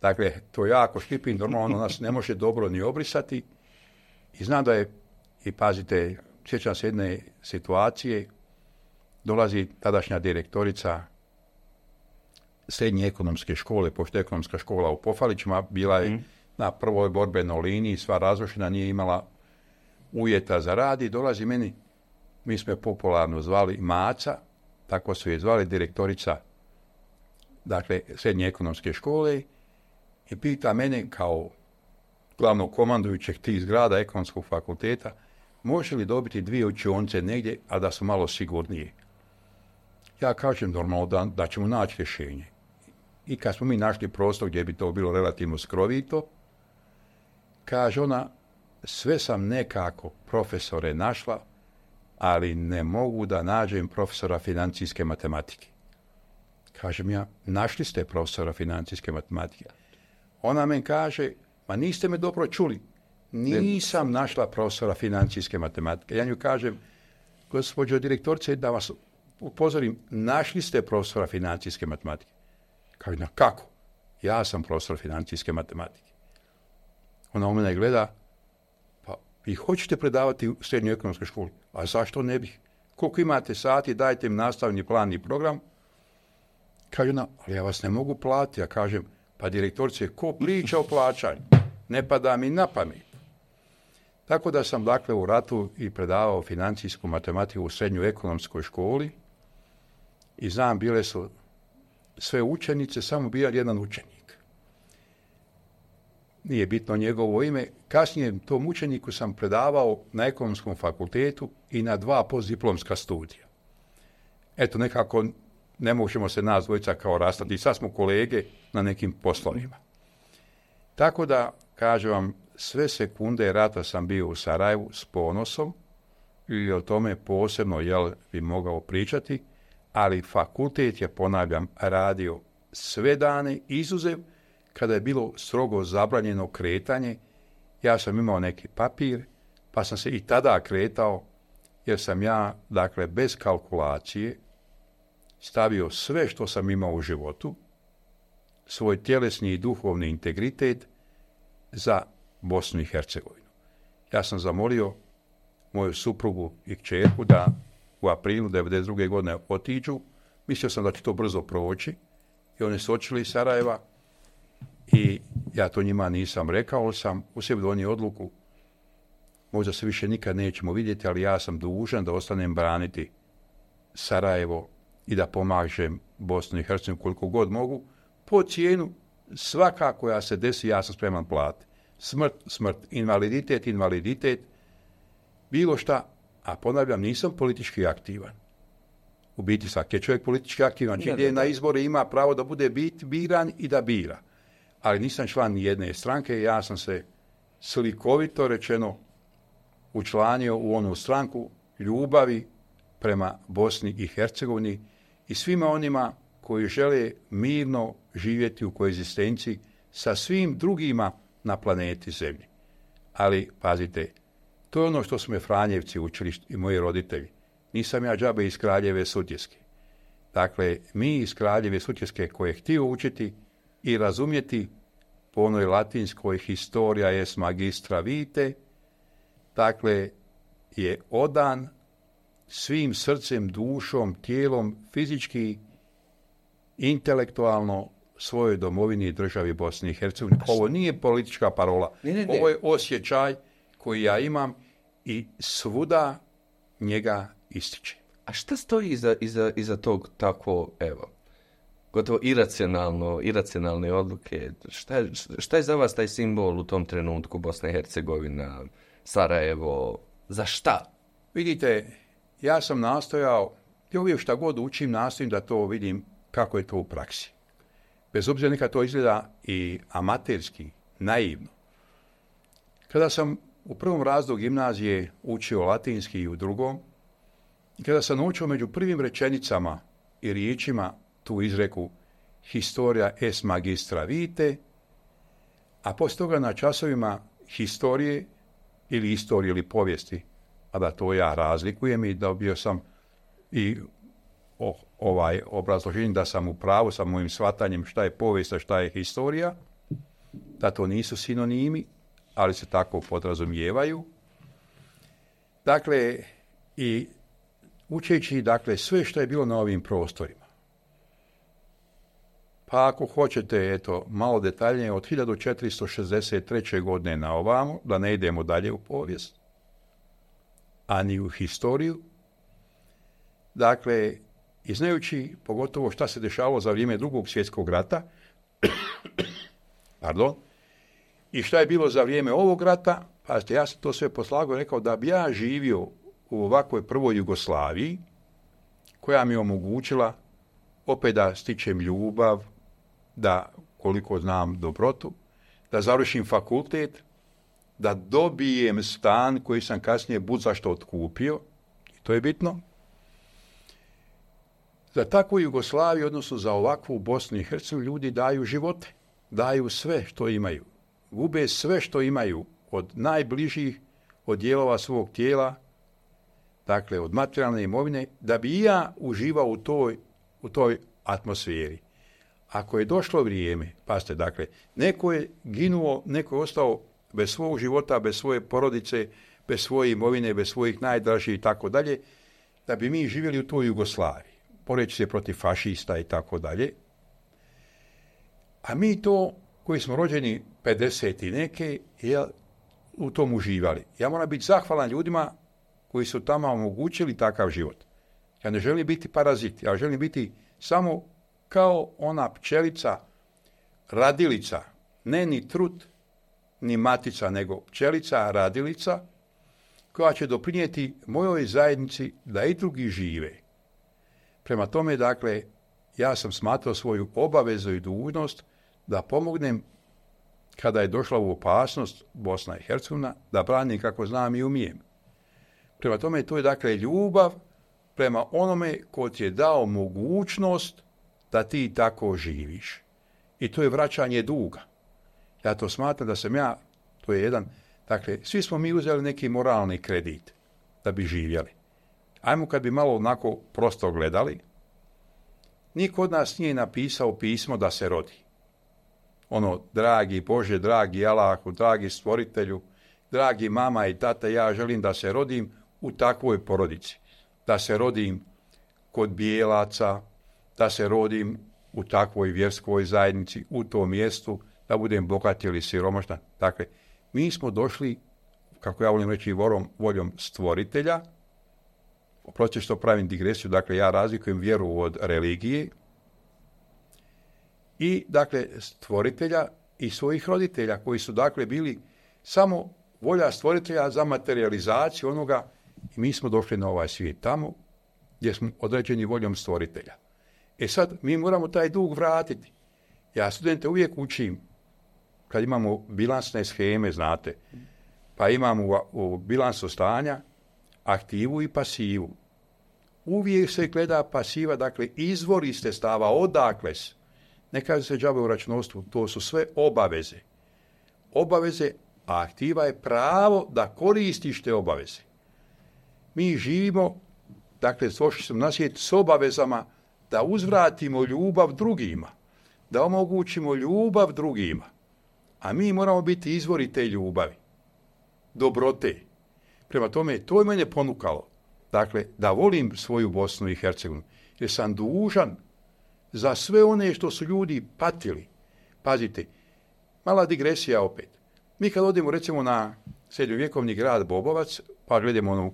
[SPEAKER 1] dakle, to jako škripi, normalno ono nas ne može dobro ni obrisati i znam da je i pazite, sjećam se jedne situacije, dolazi tadašnja direktorica srednje ekonomske škole, pošto ekonomska škola u Pofalićima, bila je mm. na prvoj borbenoj liniji, sva razlošena nije imala ujeta za rad i dolazi meni, mi smo je popularno zvali Maca, tako su je zvali direktorica dakle, srednje ekonomske škole i pita mene kao glavnog komandujućeg tih zgrada ekonomskog fakulteta, može li dobiti dvije učionce negdje, a da su malo sigurnije? Ja kažem normalno da, ćemo naći rješenje. I kad smo mi našli prostor gdje bi to bilo relativno skrovito, kaže ona, sve sam nekako profesore našla, ali ne mogu da nađem profesora financijske matematike. Kažem ja, našli ste profesora financijske matematike. Ona men kaže, ma niste me dobro čuli. Nisam našla profesora financijske matematike. Ja nju kažem, gospođo direktorice, da vas upozorim, našli ste profesora financijske matematike. Kaže na kako? Ja sam profesor financijske matematike. Ona u mene gleda, pa vi hoćete predavati u srednjoj ekonomskoj školi, a zašto ne bih? Koliko imate sati, dajte im nastavni plan i program. Kaže ona, ali ja vas ne mogu platiti. Ja kažem, pa direktorice, ko priča o plaćanju? Ne pada mi na pamet. Tako da sam dakle u ratu i predavao financijsku matematiku u srednjoj ekonomskoj školi i znam bile su sve učenice, samo bio jedan učenik. Nije bitno njegovo ime. Kasnije tom učeniku sam predavao na ekonomskom fakultetu i na dva postdiplomska studija. Eto, nekako ne možemo se nas dvojica kao rastati. Sad smo kolege na nekim poslovima. Tako da, kažem vam, sve sekunde rata sam bio u Sarajevu s ponosom i o tome posebno jel bi mogao pričati, ali fakultet je, ponavljam, radio sve dane, izuzev kada je bilo strogo zabranjeno kretanje, ja sam imao neki papir, pa sam se i tada kretao, jer sam ja, dakle, bez kalkulacije stavio sve što sam imao u životu, svoj tjelesni i duhovni integritet za Bosnu i Hercegovinu. Ja sam zamolio moju suprugu i kćerku da u aprilu 1992. godine otiđu. Mislio sam da će to brzo proći i oni su otišli iz Sarajeva i ja to njima nisam rekao, sam u sebi donio odluku možda se više nikad nećemo vidjeti, ali ja sam dužan da ostanem braniti Sarajevo i da pomažem Bosnu i Hercegovinu koliko god mogu, po cijenu svaka koja se desi, ja sam spreman platiti smrt, smrt, invaliditet, invaliditet, bilo šta, a ponavljam, nisam politički aktivan. U biti svaki je čovjek politički aktivan, gdje na izbore ima pravo da bude bit, biran i da bira. Ali nisam član jedne stranke, ja sam se slikovito rečeno učlanio u onu stranku ljubavi prema Bosni i Hercegovini i svima onima koji žele mirno živjeti u koegzistenciji sa svim drugima na planeti Zemlji. Ali, pazite, to je ono što su me Franjevci učili i moji roditelji. Nisam ja džabe iz Kraljeve Sutjeske. Dakle, mi iz Kraljeve Sutjeske koje htio učiti i razumjeti po onoj latinskoj historija es magistra vite, dakle, je odan svim srcem, dušom, tijelom, fizički, intelektualno, svojoj domovini i državi Bosni i Hercegovini. Ovo nije politička parola. Ovo je osjećaj koji ja imam i svuda njega ističe.
[SPEAKER 3] A šta stoji iza, tog tako, evo, gotovo iracionalno, iracionalne odluke? Šta je, za vas taj simbol u tom trenutku Bosna i Hercegovina, Sarajevo? Za šta?
[SPEAKER 1] Vidite, ja sam nastojao, ja uvijek šta god učim, nastojim da to vidim kako je to u praksi bez obzira neka to izgleda i amaterski, naivno. Kada sam u prvom razdu gimnazije učio latinski i u drugom, i kada sam naučio među prvim rečenicama i riječima tu izreku historia es magistra vite, a poslije toga na časovima historije ili istorije ili povijesti, a da to ja razlikujem i dobio sam i ovaj obrazloženje da sam u pravu sa mojim shvatanjem šta je povijest, a šta je historija, da to nisu sinonimi, ali se tako podrazumijevaju. Dakle, i učeći dakle, sve što je bilo na ovim prostorima. Pa ako hoćete, eto, malo detaljnije, od 1463. godine na ovamo, da ne idemo dalje u povijest, a ni u historiju, dakle, i znajući pogotovo šta se dešavalo za vrijeme drugog svjetskog rata, pardon, i šta je bilo za vrijeme ovog rata, pazite, ja sam to sve poslagao rekao da bi ja živio u ovakvoj prvoj Jugoslaviji, koja mi je omogućila opet da stičem ljubav, da koliko znam dobrotu, da završim fakultet, da dobijem stan koji sam kasnije bud zašto otkupio, i to je bitno, za takvu Jugoslaviju, odnosno za ovakvu Bosnu i Hercegovinu, ljudi daju živote, daju sve što imaju. Gube sve što imaju od najbližih, od dijelova svog tijela, dakle od materijalne imovine, da bi i ja uživao u toj, u toj atmosferi. Ako je došlo vrijeme, pazite, dakle, neko je ginuo, neko je ostao bez svog života, bez svoje porodice, bez svoje imovine, bez svojih najdražih i tako dalje, da bi mi živjeli u toj Jugoslaviji boreći se protiv fašista i tako dalje. A mi to, koji smo rođeni 50 i neke, u tom uživali. Ja moram biti zahvalan ljudima koji su tamo omogućili takav život. Ja ne želim biti parazit, ja želim biti samo kao ona pčelica, radilica, ne ni trut, ni matica, nego pčelica, radilica, koja će doprinijeti mojoj zajednici da i drugi žive. Prema tome, dakle, ja sam smatrao svoju obavezu i dužnost da pomognem kada je došla u opasnost Bosna i Hercegovina, da branim kako znam i umijem. Prema tome, to je dakle ljubav prema onome ko ti je dao mogućnost da ti tako živiš. I to je vraćanje duga. Ja to smatram da sam ja, to je jedan, dakle, svi smo mi uzeli neki moralni kredit da bi živjeli ajmo kad bi malo onako prosto gledali, niko od nas nije napisao pismo da se rodi. Ono, dragi Bože, dragi Alahu, dragi stvoritelju, dragi mama i tata, ja želim da se rodim u takvoj porodici. Da se rodim kod bijelaca, da se rodim u takvoj vjerskoj zajednici, u tom mjestu, da budem bogat ili siromašna. Dakle, mi smo došli, kako ja volim reći, voljom stvoritelja, proći što pravim digresiju, dakle ja razlikujem vjeru od religije i dakle stvoritelja i svojih roditelja koji su dakle bili samo volja stvoritelja za materializaciju onoga i mi smo došli na ovaj svijet tamo gdje smo određeni voljom stvoritelja. E sad, mi moramo taj dug vratiti. Ja studente uvijek učim, kad imamo bilansne scheme, znate, pa imamo u, u stanja, aktivu i pasivu. Uvijek se gleda pasiva, dakle izvori iz sredstava, odakle se. Ne kaže se džabe u računovstvu, to su sve obaveze. Obaveze, a aktiva je pravo da koristiš te obaveze. Mi živimo, dakle, stvošli smo nasjeti s obavezama da uzvratimo ljubav drugima, da omogućimo ljubav drugima. A mi moramo biti izvori te ljubavi, dobrote. Prema tome, to je mene ponukalo. Dakle, da volim svoju Bosnu i Hercegovinu. Jer sam dužan za sve one što su ljudi patili. Pazite, mala digresija opet. Mi kad odemo recimo na srednjovjekovni grad Bobovac, pa gledamo ono,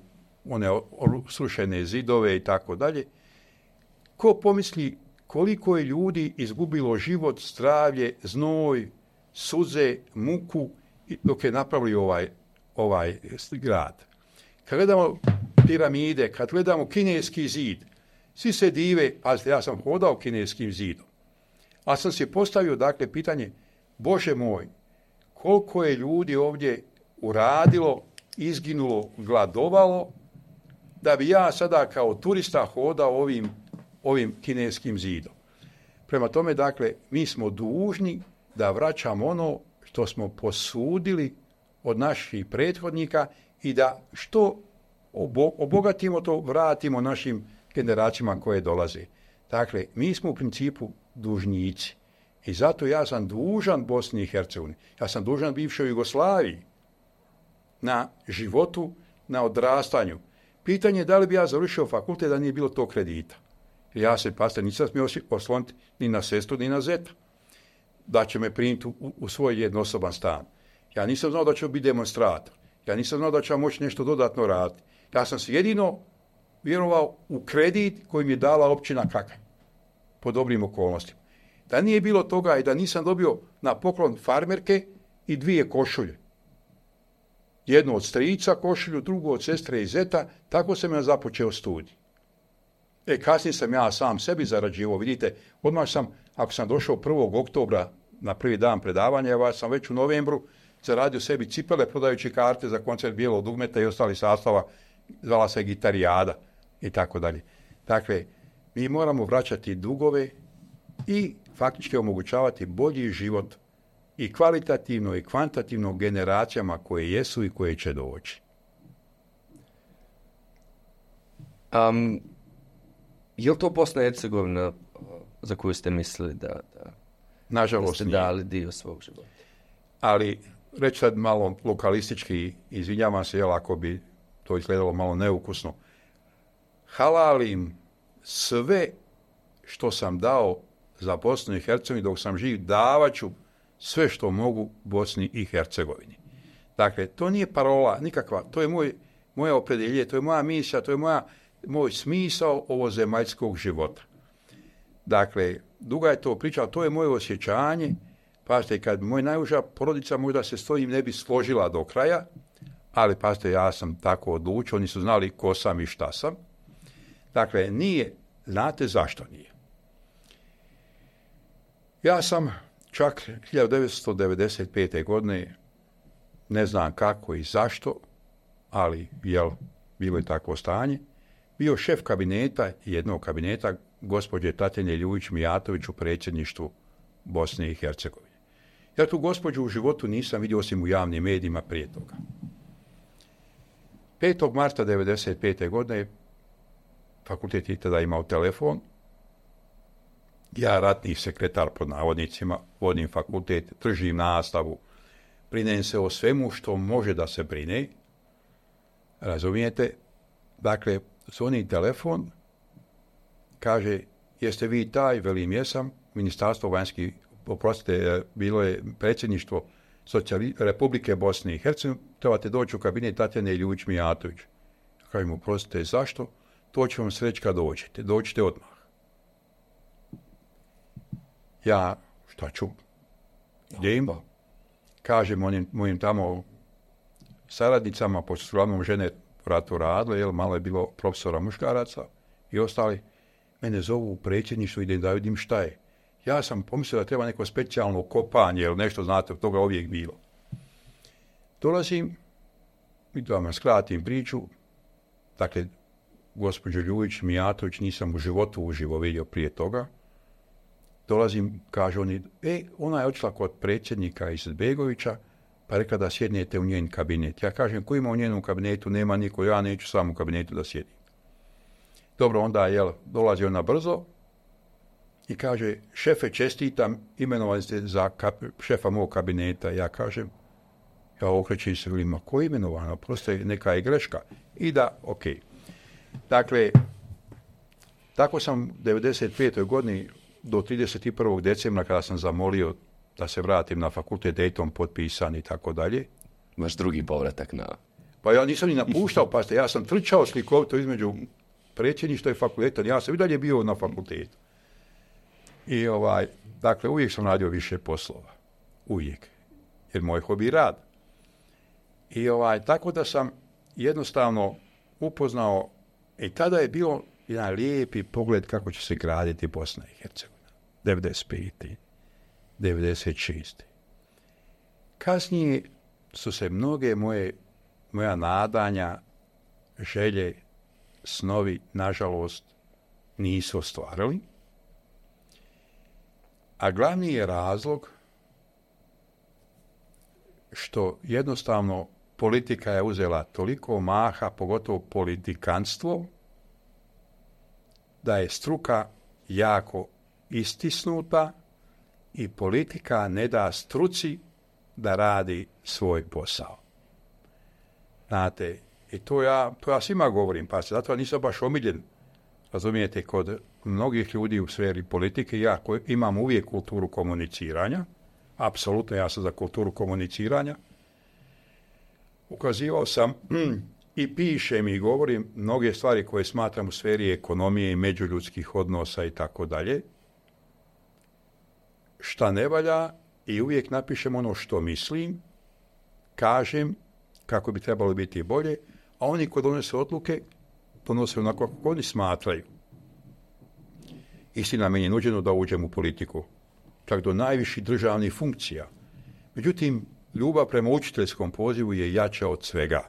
[SPEAKER 1] one srušene zidove i tako dalje, ko pomisli koliko je ljudi izgubilo život, zdravlje, znoj, suze, muku dok je napravili ovaj, ovaj grad. Kad gledamo piramide, kad gledamo kineski zid, svi se dive, a ja sam hodao kineskim zidom, A sam se postavio, dakle, pitanje, Bože moj, koliko je ljudi ovdje uradilo, izginulo, gladovalo, da bi ja sada kao turista hodao ovim, ovim kineskim zidom. Prema tome, dakle, mi smo dužni da vraćamo ono što smo posudili od naših prethodnika i da što obogatimo to, vratimo našim generacijama koje dolaze. Dakle, mi smo u principu dužnici. I zato ja sam dužan Bosni i Hercegovini. Ja sam dužan bivšoj Jugoslaviji na životu, na odrastanju. Pitanje je da li bi ja završio fakultet da nije bilo to kredita. Ja se, pastor, nisam smio osloniti ni na sestu, ni na zeta. Da će me primiti u, u svoj jednosoban stan. Ja nisam znao da ću biti demonstrator. Ja nisam znao da ću moći nešto dodatno raditi. Ja sam se jedino vjerovao u kredit koji mi je dala općina Kaka po dobrim okolnostima. Da nije bilo toga i da nisam dobio na poklon farmerke i dvije košulje. Jednu od strica košulju, drugu od sestre i zeta, tako sam ja započeo studij. E, kasnije sam ja sam sebi zarađivao, vidite, odmah sam, ako sam došao 1. oktobra na prvi dan predavanja, ja sam već u novembru zaradio sebi cipele prodajući karte za koncert bijelog dugmeta i ostali sastava, zvala se gitarijada i tako dalje. Dakle, mi moramo vraćati dugove i faktički omogućavati bolji život i kvalitativno i kvantativno generacijama koje jesu i koje će doći.
[SPEAKER 3] Um, je li to Bosna i Hercegovina uh, za koju ste mislili da, da, Nažalost, da ste dali dio svog života?
[SPEAKER 1] Ali reći sad malo lokalistički, izvinjavam se, jel, ako bi to izgledalo malo neukusno, halalim sve što sam dao za Bosnu i Hercegovinu dok sam živ, davat ću sve što mogu Bosni i Hercegovini. Dakle, to nije parola nikakva, to je moje opredelje to je moja misija, to je moja, moj smisao ovozemaljskog života. Dakle, duga je to priča, to je moje osjećanje Pazite, kad moj najuža porodica možda se s ne bi složila do kraja, ali pazite, ja sam tako odlučio, oni su znali ko sam i šta sam. Dakle, nije, znate zašto nije. Ja sam čak 1995. godine, ne znam kako i zašto, ali jel, bilo je takvo stanje, bio šef kabineta, jednog kabineta, gospođe Tatjane Ljujić Mijatović u predsjedništvu Bosne i Hercegovine. Ja tu gospođu u životu nisam vidio osim u javnim medijima prije toga. 5. marta 1995. godine fakultet je tada imao telefon. Ja, ratni sekretar pod navodnicima, vodim fakultet, tržim nastavu, brinem se o svemu što može da se brine. Razumijete? Dakle, zvoni telefon, kaže, jeste vi taj, velim jesam, ministarstvo vanjskih oprostite, e, bilo je predsjedništvo Republike Bosne i Hercegovine, trebate doći u kabinet Tatjane Ljuvić Mijatović. kažem mu oprostite, zašto? To će vam sreći kad dođete. Dođite odmah. Ja, šta ću? im? Pa. Kažem mojim tamo saradnicama, pošto su žene ratu radile, jel, malo je bilo profesora muškaraca i ostali, mene zovu u predsjedništvo, i da vidim šta je. Ja sam pomislio da treba neko specijalno kopanje jer nešto, znate, od toga uvijek bilo. Dolazim i da vam skratim priču. Dakle, gospođo ljuvić Mijatović, nisam u životu uživo vidio prije toga. Dolazim, kaže oni, e, ona je otišla kod predsjednika Izetbegovića, pa rekla da sjednete u njen kabinet. Ja kažem, ko ima u njenom kabinetu, nema niko, ja neću sam u kabinetu da sjedim. Dobro, onda je, dolazi ona brzo, i kaže, šefe, čestitam, imenovali ste za šefa mog kabineta. Ja kažem, ja okrećem se ma ko je imenovano? Prosto je neka je greška. I da, ok. Dakle, tako sam 95. godini do 31. decembra kada sam zamolio da se vratim na fakultet Dayton potpisan i tako dalje.
[SPEAKER 3] Imaš drugi povratak na...
[SPEAKER 1] Pa ja nisam ni napuštao, pa ja sam trčao slikovito između predsjedništva i fakulteta, ja sam i dalje bio na fakultetu. I ovaj, dakle, uvijek sam radio više poslova. Uvijek. Jer moj hobi rad. I ovaj, tako da sam jednostavno upoznao i tada je bio jedan lijepi pogled kako će se graditi Bosna i Hercegovina. 95. 96. Kasnije su se mnoge moje, moja nadanja, želje, snovi, nažalost, nisu ostvarili. A glavni je razlog što jednostavno politika je uzela toliko maha, pogotovo politikanstvo, da je struka jako istisnuta i politika ne da struci da radi svoj posao. Znate, i to ja, to ja svima govorim, pa zato nisam baš omiljen razumijete, kod mnogih ljudi u sferi politike, ja koji imam uvijek kulturu komuniciranja, apsolutno ja sam za kulturu komuniciranja, ukazivao sam i pišem i govorim mnoge stvari koje smatram u sferi ekonomije i međuljudskih odnosa i tako dalje, šta ne valja i uvijek napišem ono što mislim, kažem kako bi trebalo biti bolje, a oni koji donose odluke ponose onako kako oni smatraju. Istina, meni je nuđeno da uđem u politiku, čak do najviših državnih funkcija. Međutim, ljubav prema učiteljskom pozivu je jača od svega.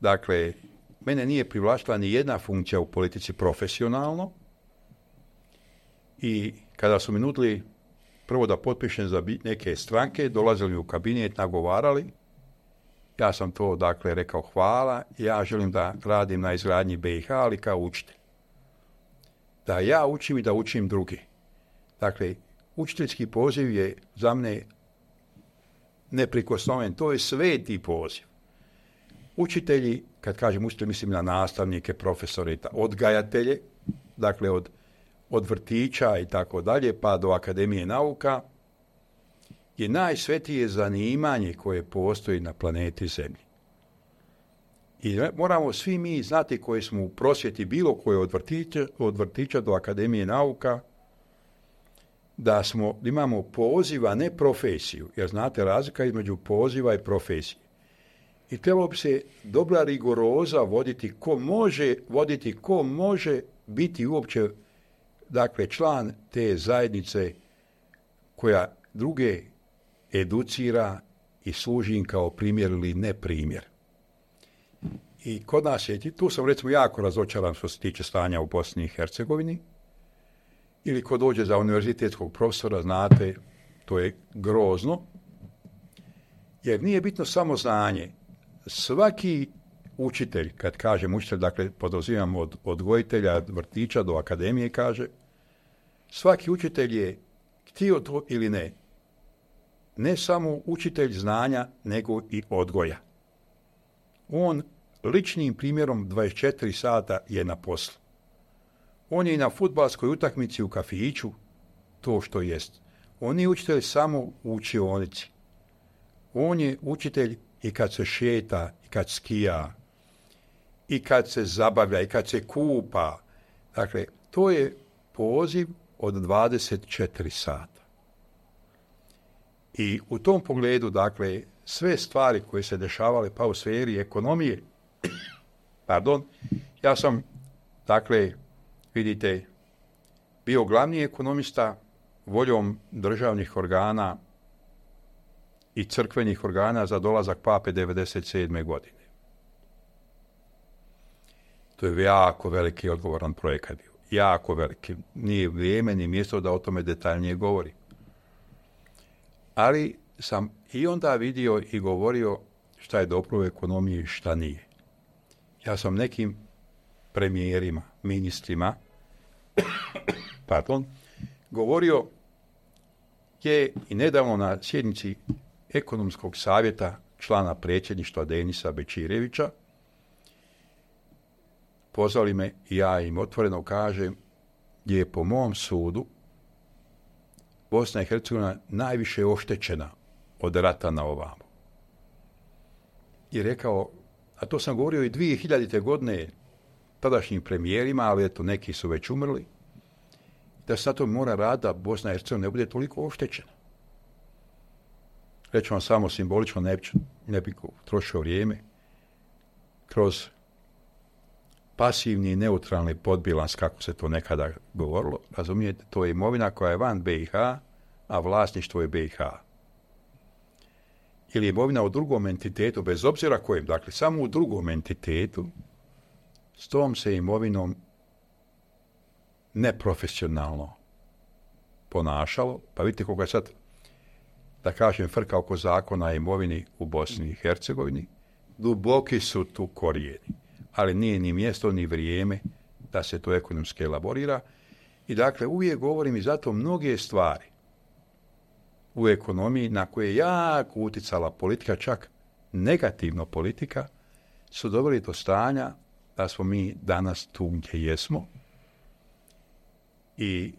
[SPEAKER 1] Dakle, mene nije privlačila ni jedna funkcija u politici profesionalno i kada su mi nudili prvo da potpišem za neke stranke, dolazili u kabinet, nagovarali, ja sam to dakle rekao hvala, ja želim da radim na izgradnji BiH, ali kao učitelj. Da ja učim i da učim drugi. Dakle, učiteljski poziv je za mene neprikosnoven, to je sveti poziv. Učitelji, kad kažem učitelj, mislim na nastavnike, profesore, odgajatelje, dakle od, od vrtića i tako dalje, pa do Akademije nauka, je najsvetije zanimanje koje postoji na planeti Zemlji. I moramo svi mi znati koji smo u prosvjeti bilo koje od vrtića, od vrtića do Akademije nauka, da smo, imamo poziva, ne profesiju, jer znate razlika između poziva i profesije. I trebalo bi se dobra rigoroza voditi ko može, voditi ko može biti uopće dakle, član te zajednice koja druge educira i služi im kao primjer ili ne primjer. I kod nas je, tu sam recimo jako razočaran što se tiče stanja u Bosni i Hercegovini, ili ko dođe za univerzitetskog profesora, znate, to je grozno, jer nije bitno samo znanje. Svaki učitelj, kad kažem učitelj, dakle podozivam od odgojitelja, vrtića do akademije, kaže, svaki učitelj je htio to ili ne, ne samo učitelj znanja, nego i odgoja. On ličnim primjerom 24 sata je na poslu. On je i na futbalskoj utakmici u kafiću, to što jest. On je učitelj samo u učionici. On je učitelj i kad se šeta, i kad skija, i kad se zabavlja, i kad se kupa. Dakle, to je poziv od 24 sata. I u tom pogledu, dakle, sve stvari koje se dešavale pa u sferi ekonomije, pardon, ja sam, dakle, vidite, bio glavni ekonomista voljom državnih organa i crkvenih organa za dolazak pape 97. godine. To je jako veliki odgovoran projekat bio. Jako veliki. Nije vrijeme ni mjesto da o tome detaljnije govorim ali sam i onda vidio i govorio šta je dobro u ekonomiji i šta nije. Ja sam nekim premijerima, ministrima, pardon, govorio je i nedavno na sjednici ekonomskog savjeta člana predsjedništva Denisa Bečirevića, pozvali me i ja im otvoreno kažem, je po mom sudu Bosna i Hercegovina najviše oštećena od rata na ovamo. I rekao, a to sam govorio i 2000. godine tadašnjim premijerima, ali eto, neki su već umrli, da se to mora rada Bosna i Hercegovina ne bude toliko oštećena. Reću vam samo simbolično, ne bih trošio vrijeme, kroz pasivni i neutralni podbilans, kako se to nekada govorilo. Razumijete, to je imovina koja je van BiH, a vlasništvo je BiH. Ili imovina u drugom entitetu, bez obzira kojem, dakle, samo u drugom entitetu, s tom se imovinom neprofesionalno ponašalo. Pa vidite koga je sad, da kažem, frka oko zakona imovini u Bosni i Hercegovini. Duboki su tu korijeni ali nije ni mjesto ni vrijeme da se to ekonomski elaborira. I dakle, uvijek govorim i zato mnoge stvari u ekonomiji na koje je jako uticala politika, čak negativno politika, su doveli do stanja da smo mi danas tu gdje jesmo. I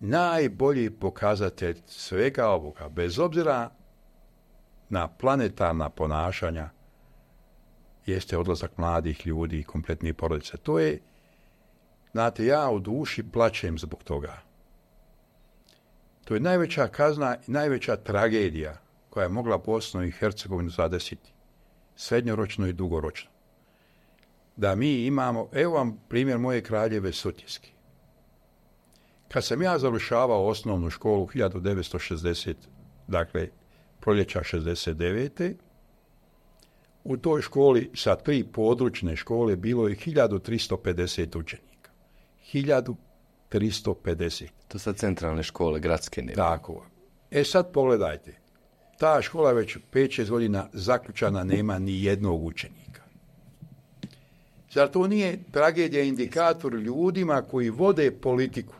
[SPEAKER 1] najbolji pokazatelj svega ovoga, bez obzira na planetarna ponašanja jeste odlazak mladih ljudi i kompletnih porodica. To je, znate, ja u duši plaćem zbog toga. To je najveća kazna i najveća tragedija koja je mogla Bosnu i Hercegovinu zadesiti. Srednjoročno i dugoročno. Da mi imamo, evo vam primjer moje kraljeve Sutjeski. Kad sam ja završavao osnovnu školu 1960, dakle proljeća 69. U toj školi sa tri područne škole bilo je 1350 učenika. 1350.
[SPEAKER 3] To
[SPEAKER 1] sa
[SPEAKER 3] centralne škole, gradske ne.
[SPEAKER 1] Tako. E sad pogledajte. Ta škola već 5-6 godina zaključana nema ni jednog učenika. Zar to nije tragedija indikator ljudima koji vode politiku?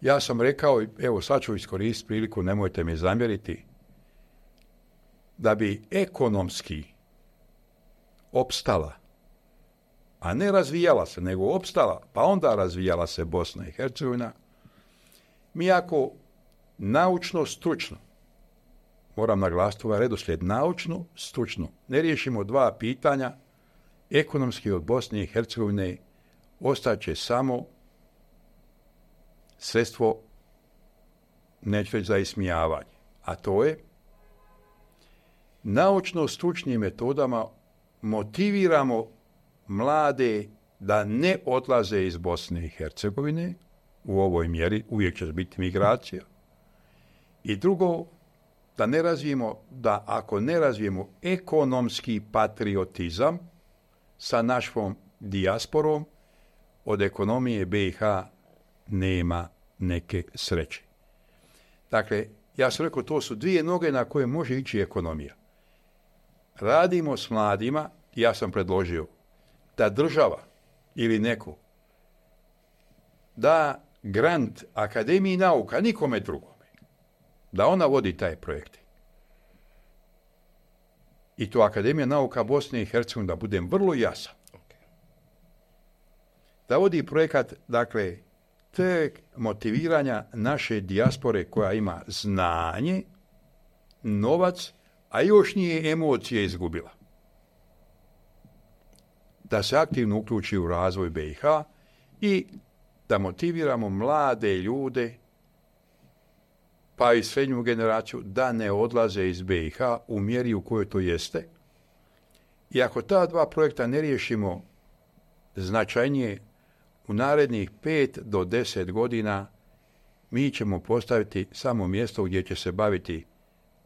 [SPEAKER 1] Ja sam rekao, evo sad ću iskoristiti priliku, nemojte mi zamjeriti, da bi ekonomski opstala, a ne razvijala se, nego opstala, pa onda razvijala se Bosna i Hercegovina, mi ako naučno, stručno, moram naglasiti ovaj redoslijed, naučno, stručno, ne riješimo dva pitanja, ekonomski od Bosne i Hercegovine ostaće samo sredstvo, neću za ismijavanje, a to je naučno-stručnim metodama motiviramo mlade da ne odlaze iz Bosne i Hercegovine u ovoj mjeri, uvijek će biti migracija. I drugo, da ne razvijemo, da ako ne razvijemo ekonomski patriotizam sa našom dijasporom, od ekonomije BiH nema neke sreće. Dakle, ja sam rekao, to su dvije noge na koje može ići ekonomija radimo s mladima, ja sam predložio, da država ili neko da grant Akademiji nauka, nikome drugome, da ona vodi taj projekt. I to Akademija nauka Bosne i Hercegovine, da budem vrlo jasan. Da vodi projekat, dakle, te motiviranja naše dijaspore koja ima znanje, novac a još nije emocije izgubila. Da se aktivno uključi u razvoj BiH i da motiviramo mlade ljude, pa i srednju generaciju, da ne odlaze iz BiH u mjeri u kojoj to jeste. I ako ta dva projekta ne riješimo značajnije u narednih pet do 10 godina, mi ćemo postaviti samo mjesto gdje će se baviti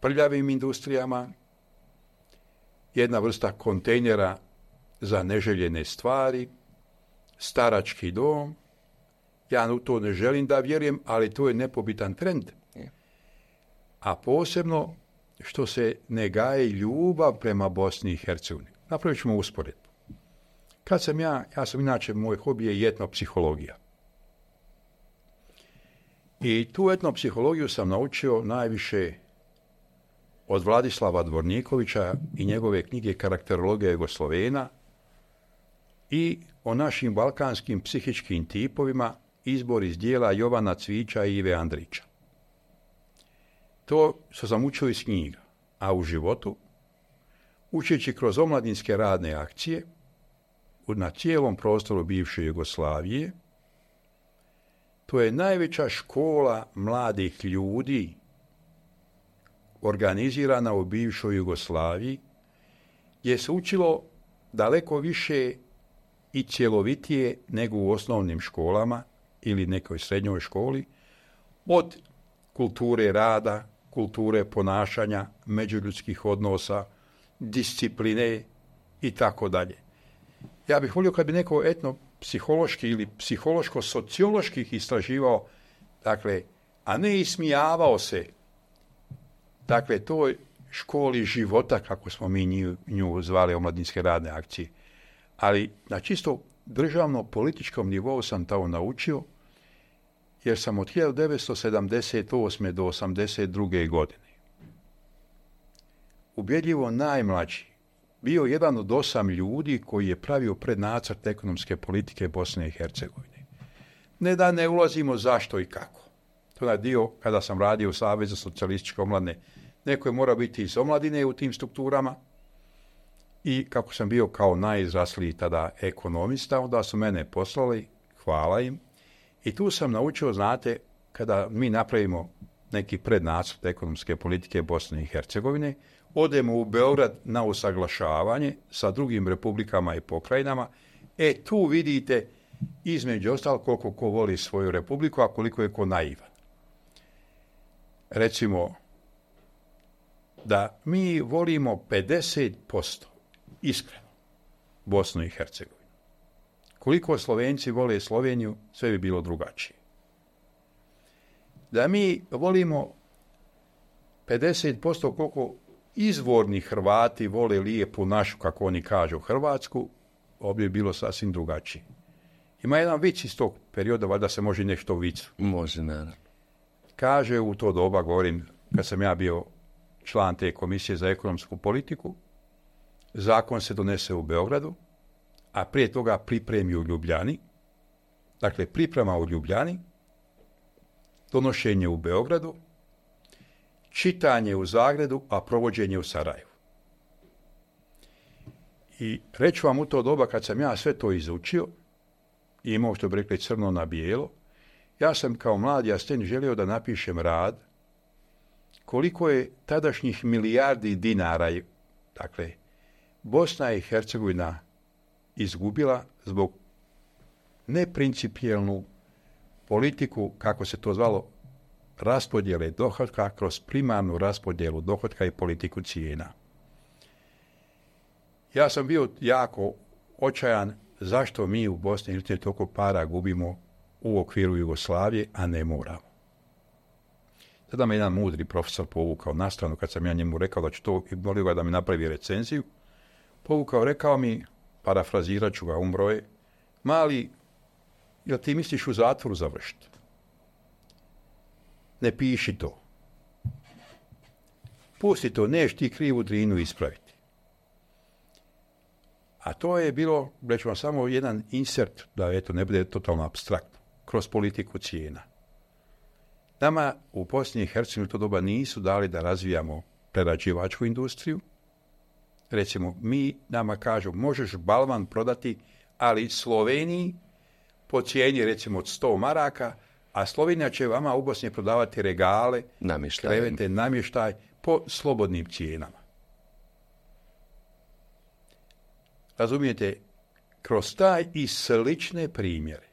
[SPEAKER 1] prljavim industrijama, jedna vrsta kontejnera za neželjene stvari, starački dom. Ja u to ne želim da vjerujem, ali to je nepobitan trend. A posebno što se ne gaje ljubav prema Bosni i Hercegovini. Napravit ćemo usporedbu. Kad sam ja, ja sam inače, moj hobi je psihologija I tu etnopsihologiju sam naučio najviše od Vladislava Dvornikovića i njegove knjige Karakterologija Jugoslovena i o našim balkanskim psihičkim tipovima izbor iz dijela Jovana Cvića i Ive Andrića. To što sam učio iz knjiga, a u životu, učeći kroz omladinske radne akcije na cijelom prostoru bivše Jugoslavije, to je najveća škola mladih ljudi organizirana u bivšoj Jugoslaviji, je se učilo daleko više i cjelovitije nego u osnovnim školama ili nekoj srednjoj školi, od kulture rada, kulture ponašanja, međuljudskih odnosa, discipline i tako dalje. Ja bih volio kad bi neko etno psihološki ili psihološko-socioloških istraživao, dakle, a ne ismijavao se Dakle, toj školi života, kako smo mi nju, nju zvali omladinske radne akcije, ali na čisto državno političkom nivou sam to naučio, jer sam od 1978. do 82. godine ubjedljivo najmlađi bio jedan od osam ljudi koji je pravio prednacrt ekonomske politike Bosne i Hercegovine. Ne da ne ulazimo zašto i kako. To je dio kada sam radio u Savezu socijalističke omladne Neko je morao biti iz omladine u tim strukturama. I kako sam bio kao najizrasliji tada ekonomista, onda su mene poslali, hvala im. I tu sam naučio, znate, kada mi napravimo neki prednacrt ekonomske politike Bosne i Hercegovine, odemo u Beograd na usaglašavanje sa drugim republikama i pokrajinama, e tu vidite između ostalog koliko ko voli svoju republiku, a koliko je ko naivan. Recimo, da mi volimo 50% iskreno Bosnu i Hercegovinu. Koliko Slovenci vole Sloveniju, sve bi bilo drugačije. Da mi volimo 50% koliko izvorni Hrvati vole lijepu našu, kako oni kažu, Hrvatsku, ovdje bi bilo sasvim drugačije. Ima jedan vic iz tog perioda, valjda se može nešto vicu.
[SPEAKER 3] Može, naravno.
[SPEAKER 1] Kaže u to doba, govorim, kad sam ja bio član te komisije za ekonomsku politiku. Zakon se donese u Beogradu, a prije toga pripremi u Ljubljani. Dakle, priprema u Ljubljani, donošenje u Beogradu, čitanje u Zagredu, a provođenje u Sarajevu. I reću vam u to doba kad sam ja sve to izučio, i imao što bi rekli crno na bijelo, ja sam kao mladi asistent želio da napišem rad koliko je tadašnjih milijardi dinara, dakle, Bosna i Hercegovina izgubila zbog neprincipijelnu politiku, kako se to zvalo, raspodjele dohotka kroz primarnu raspodjelu dohotka i politiku cijena. Ja sam bio jako očajan zašto mi u Bosni i Hercegovini toliko para gubimo u okviru Jugoslavije, a ne moramo. Tada me jedan mudri profesor povukao na stranu, kad sam ja njemu rekao da ću to, i molio ga da mi napravi recenziju, povukao, rekao mi, parafrazirat ću ga, umro je, mali, jel ti misliš u zatvoru završiti? Ne piši to. Pusti to, neš ti krivu drinu ispraviti. A to je bilo, ću vam samo jedan insert, da eto, ne bude totalno abstraktno, kroz politiku cijena. Nama u Bosni i Hercegovini to doba nisu dali da razvijamo prerađivačku industriju. Recimo, mi nama kažu, možeš balvan prodati, ali Sloveniji po cijeni recimo od 100 maraka, a Slovenija će vama u Bosni prodavati regale, namještaj. krevete, namještaj po slobodnim cijenama. Razumijete, kroz taj i slične primjere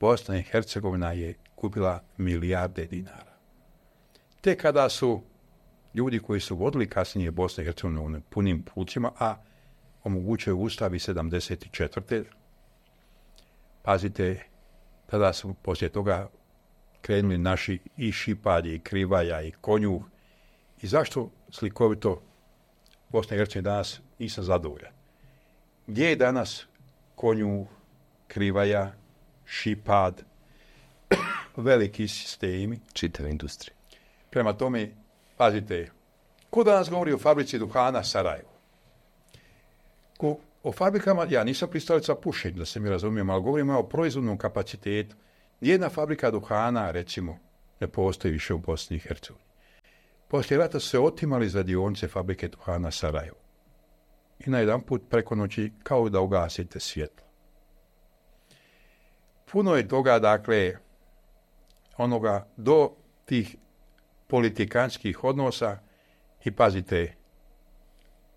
[SPEAKER 1] Bosna i Hercegovina je kupila milijarde dinara. Te kada su ljudi koji su vodili kasnije Bosne i Hercegovine punim pucima, a omogućuje ustavi 74. Pazite, tada su poslije toga krenuli naši i šipadi i Krivaja, i Konju. I zašto slikovito Bosna i Hercegovina danas nisam zadovoljan? Gdje je danas Konju, Krivaja, Šipad, veliki sistemi.
[SPEAKER 3] Čitave industrije.
[SPEAKER 1] Prema tome, pazite, ko danas govori o fabrici duhana Sarajevo? Ko, o fabrikama, ja nisam pristalica pušenja, da se mi razumijem, ali govorimo o proizvodnom kapacitetu. Jedna fabrika duhana, recimo, ne postoji više u Bosni i Hercegovini. Poslije rata su se otimali za dionice fabrike duhana Sarajevo. I na jedan put preko noći kao da ugasite svjetlo. Puno je toga, dakle, onoga do tih politikanskih odnosa i pazite,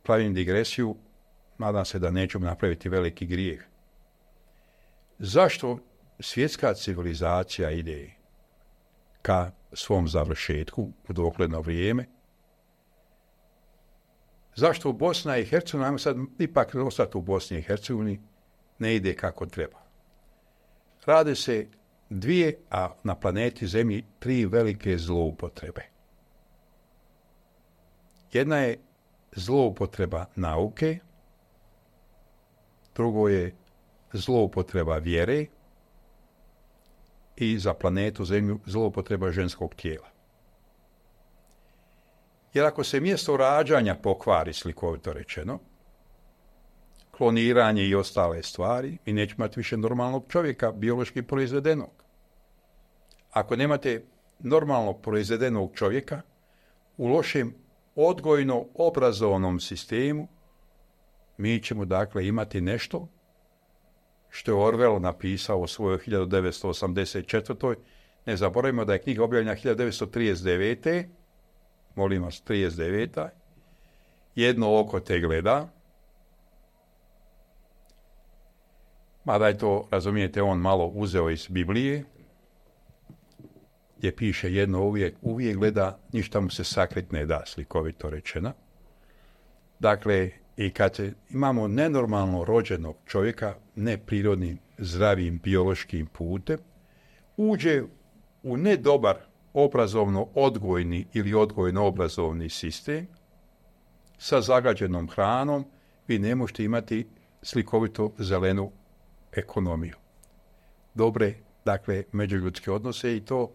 [SPEAKER 1] pravim digresiju, nadam se da neću napraviti veliki grijeh. Zašto svjetska civilizacija ide ka svom završetku u dokledno vrijeme? Zašto Bosna i Hercegovina, ajmo sad ipak ostati u Bosni i Hercegovini, ne ide kako treba? Rade se dvije, a na planeti Zemlji tri velike zloupotrebe. Jedna je zloupotreba nauke, drugo je zloupotreba vjere i za planetu Zemlju zloupotreba ženskog tijela. Jer ako se mjesto rađanja pokvari, slikovito rečeno, kloniranje i ostale stvari, mi nećemo imati više normalnog čovjeka, biološki proizvedenog. Ako nemate normalno proizvedenog čovjeka, u lošem odgojno obrazovnom sistemu, mi ćemo dakle imati nešto što je Orwell napisao u svojoj 1984. Ne zaboravimo da je knjiga objavljena 1939. Molim vas, 39. Jedno oko te gleda, mada je to, razumijete, on malo uzeo iz Biblije, gdje piše jedno uvijek, uvijek gleda, ništa mu se sakrit ne da, slikovito rečeno. Dakle, i kad imamo nenormalno rođenog čovjeka, neprirodnim, zdravim, biološkim putem, uđe u nedobar obrazovno-odgojni ili odgojno-obrazovni sistem sa zagađenom hranom, vi ne možete imati slikovito zelenu ekonomiju. Dobre, dakle, međuljudske odnose i to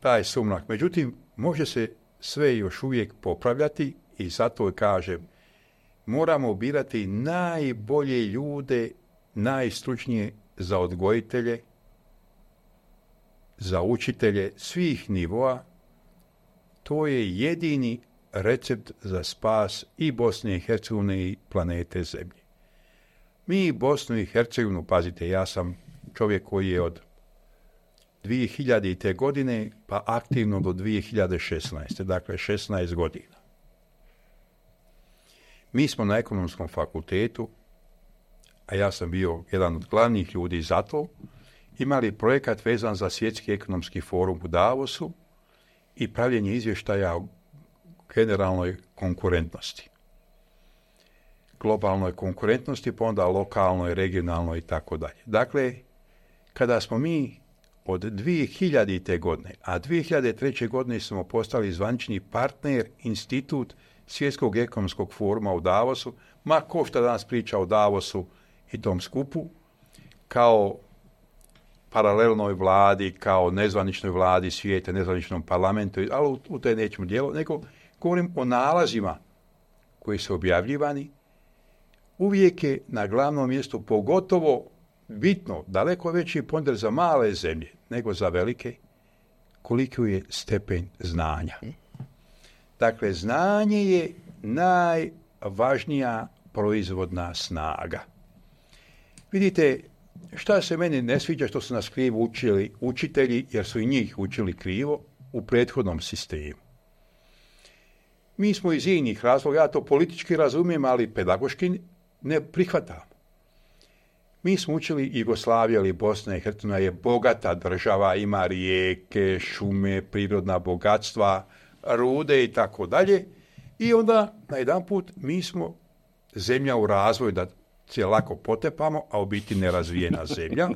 [SPEAKER 1] taj sumnak. Međutim, može se sve još uvijek popravljati i zato kažem, moramo birati najbolje ljude, najstručnije za odgojitelje, za učitelje svih nivoa. To je jedini recept za spas i Bosne i Hercegovine i planete Zemlje. Mi Bosnu i Hercegovinu, pazite, ja sam čovjek koji je od 2000. godine pa aktivno do 2016. Dakle, 16 godina. Mi smo na ekonomskom fakultetu, a ja sam bio jedan od glavnih ljudi za to, imali projekat vezan za svjetski ekonomski forum u Davosu i pravljenje izvještaja o generalnoj konkurentnosti globalnoj konkurentnosti, pa onda lokalnoj, regionalnoj i tako dalje. Dakle, kada smo mi od 2000. godine, a 2003. godine smo postali zvanični partner, institut Svjetskog ekonomskog foruma u Davosu, ma ko što danas priča o Davosu i tom skupu, kao paralelnoj vladi, kao nezvaničnoj vladi svijeta, nezvaničnom parlamentu, ali u, u to nećemo djelo, nego govorim o nalazima koji su objavljivani, uvijek je na glavnom mjestu pogotovo bitno daleko veći ponder za male zemlje nego za velike koliko je stepen znanja. Dakle, znanje je najvažnija proizvodna snaga. Vidite, šta se meni ne sviđa što su nas krivo učili učitelji, jer su i njih učili krivo u prethodnom sistemu. Mi smo iz inih razloga, ja to politički razumijem, ali pedagoški ne prihvatamo. Mi smo učili Jugoslavija ili Bosna i Hercegovina je bogata država, ima rijeke, šume, prirodna bogatstva, rude i tako dalje. I onda na jedan put mi smo zemlja u razvoju da se lako potepamo, a u biti nerazvijena zemlja.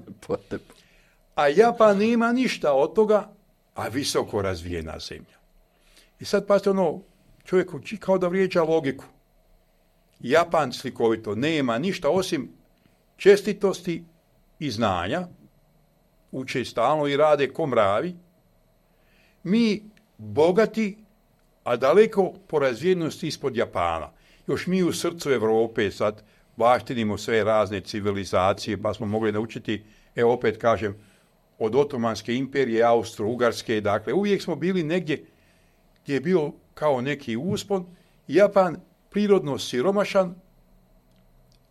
[SPEAKER 1] A Japan ima ništa od toga, a visoko razvijena zemlja. I sad pazite ono, čovjek kao da vrijeđa logiku. Japan slikovito nema ništa osim čestitosti i znanja, uče stalno i rade ko mravi, mi bogati, a daleko po razvijenosti ispod Japana. Još mi u srcu Europe sad baštinimo sve razne civilizacije, pa smo mogli naučiti, e opet kažem, od Otomanske imperije, Austro-Ugarske, dakle, uvijek smo bili negdje gdje je bio kao neki uspon. Japan prirodno siromašan,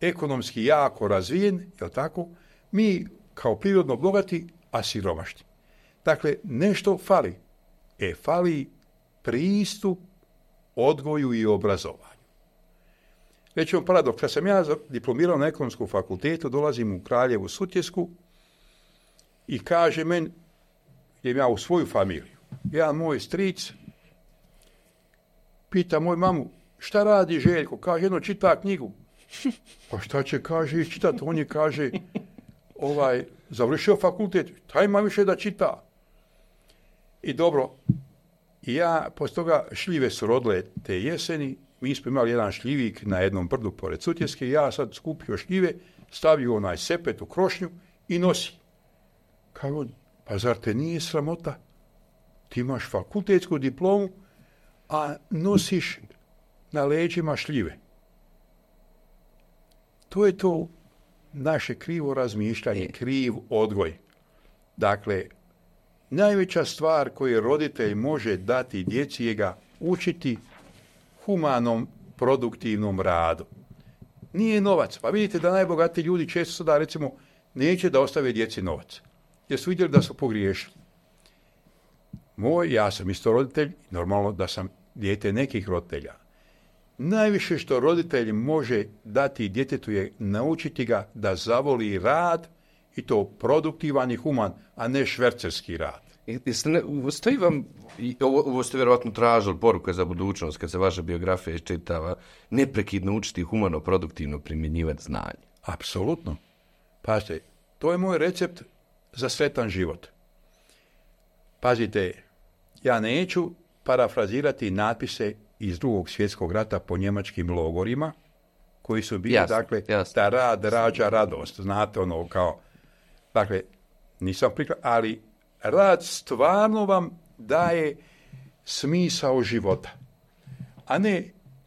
[SPEAKER 1] ekonomski jako razvijen, jel tako? Mi kao prirodno bogati, a siromašni. Dakle, nešto fali. E, fali pristup odgoju i obrazovanju. Reći vam paradok, kad sam ja diplomirao na ekonomskom fakultetu, dolazim u Kraljevu Sutjesku i kaže men, idem ja u svoju familiju, jedan moj stric, pita moj mamu, šta radi Željko? Kaže, jedno čita knjigu. Pa šta će, kaže, čitati? On je, kaže, ovaj, završio fakultet. Šta ima više da čita? I dobro, ja, posto toga šljive su rodile te jeseni, mi smo imali jedan šljivik na jednom brdu pored Sutjeske, ja sad skupio šljive, stavio onaj sepet u krošnju i nosi. Kako, pa zar te nije sramota? Ti imaš fakultetsku diplomu, a nosiš na leđima šljive. To je to naše krivo razmišljanje, e. kriv odgoj. Dakle, najveća stvar koju roditelj može dati djeci je ga učiti humanom, produktivnom radu. Nije novac. Pa vidite da najbogatiji ljudi često sada recimo neće da ostave djeci novac. Jer su vidjeli da su pogriješili. Moj, ja sam isto roditelj, normalno da sam dijete nekih roditelja. Najviše što roditelj može dati djetetu je naučiti ga da zavoli rad i to produktivan
[SPEAKER 3] i
[SPEAKER 1] human, a ne švercerski rad.
[SPEAKER 3] Uvo e, stoji vam, ovo, ste vjerojatno tražili, poruka za budućnost, kad se vaša biografija iščitava, neprekidno učiti humano, produktivno primjenjivati znanje.
[SPEAKER 1] Apsolutno. Pazite, to je moj recept za svetan život. Pazite, ja neću parafrazirati natpise iz drugog svjetskog rata po njemačkim logorima, koji su bili, dakle, jasne. rad rađa radost, znate, ono, kao, dakle, nisam prikla, ali rad stvarno vam daje smisao života. A ne,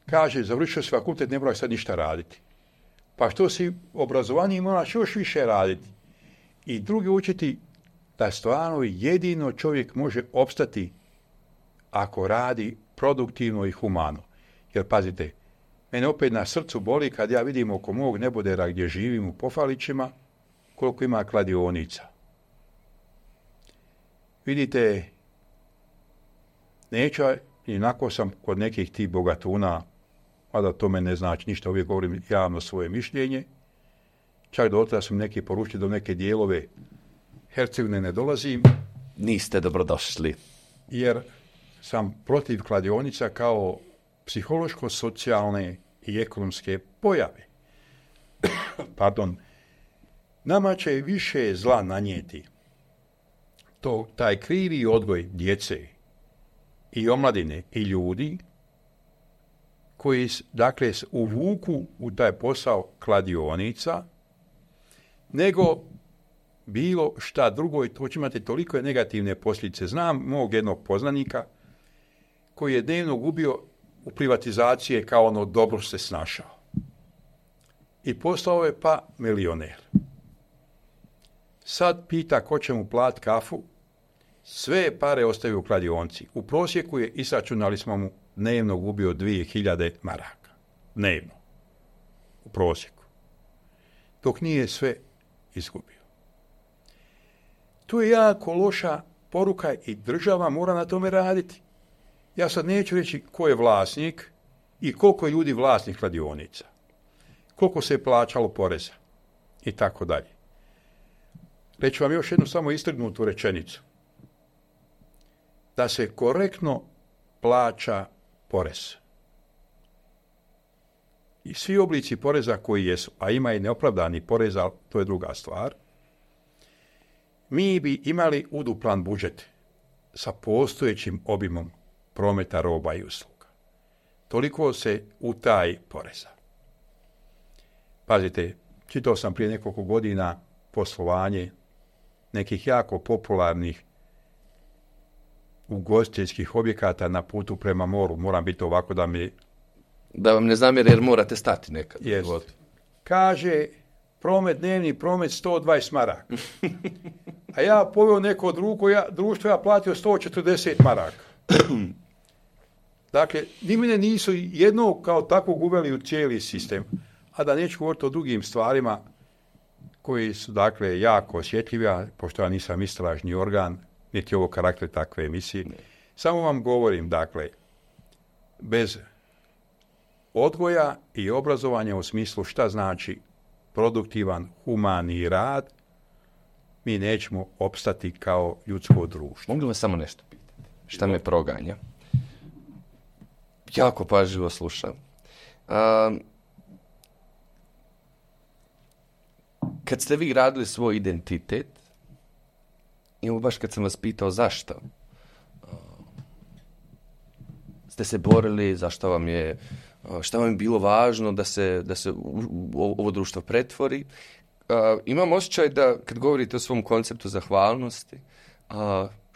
[SPEAKER 1] kaže, završio si fakultet, ne moraš sad ništa raditi. Pa što si obrazovaniji, moraš još više raditi. I drugi učiti da stvarno jedino čovjek može opstati ako radi produktivno i humano. Jer pazite, mene opet na srcu boli kad ja vidim oko mog nebodera gdje živim u Pofalićima koliko ima kladionica. Vidite, neću, inako sam kod nekih tih bogatuna, mada me ne znači ništa, uvijek govorim javno svoje mišljenje, čak do sam neki poručio do neke dijelove hercegne ne dolazim.
[SPEAKER 3] Niste dobrodošli.
[SPEAKER 1] Jer sam protiv kladionica kao psihološko-socijalne i ekonomske pojave. Pardon. Nama će više zla nanijeti. To, taj krivi odgoj djece i omladine i ljudi koji dakle uvuku u taj posao kladionica nego bilo šta drugo i to će imati toliko negativne posljedice. Znam mog jednog poznanika koji je dnevno gubio u privatizacije kao ono dobro se snašao. I postao je pa milioner. Sad pita ko će mu plat kafu, sve pare ostaju u kladionci. U prosjeku je, isračunali smo mu, dnevno gubio 2000 maraka. Dnevno. U prosjeku. Dok nije sve izgubio. Tu je jako loša poruka i država mora na tome raditi. Ja sad neću reći ko je vlasnik i koliko je ljudi vlasnik radionica. koliko se je plaćalo poreza i tako dalje. Reću vam još jednu samo istrgnutu rečenicu. Da se korektno plaća porez. I svi oblici poreza koji jesu, a ima i neopravdani porez, ali to je druga stvar, mi bi imali uduplan budžet sa postojećim obimom prometa roba i usluga. Toliko se u taj poreza. Pazite, čitao sam prije nekoliko godina poslovanje nekih jako popularnih ugostiteljskih objekata na putu prema moru. Moram biti ovako da mi...
[SPEAKER 3] Da vam ne zamjeri jer morate stati nekad.
[SPEAKER 1] Jest. Kaže, promet, dnevni promet 120 maraka. A ja poveo neko drugo, društvo ja platio 140 maraka. Dakle, ni mene nisu jedno kao tako uveli u cijeli sistem, a da neću govoriti o drugim stvarima koji su dakle jako osjetljivi, a pošto ja nisam istražni organ, niti ovo karakter takve emisije, samo vam govorim, dakle, bez odgoja i obrazovanja u smislu šta znači produktivan humani rad, mi nećemo opstati kao ljudsko društvo.
[SPEAKER 3] Mogu vam samo nešto pitati? Šta me proganja? jako pažljivo slušam. kad ste vi gradili svoj identitet, i baš kad sam vas pitao zašto, um, ste se borili, zašto vam je, uh, šta vam je bilo važno da se, da se ovo društvo pretvori, uh, imam osjećaj da kad govorite o svom konceptu zahvalnosti, uh,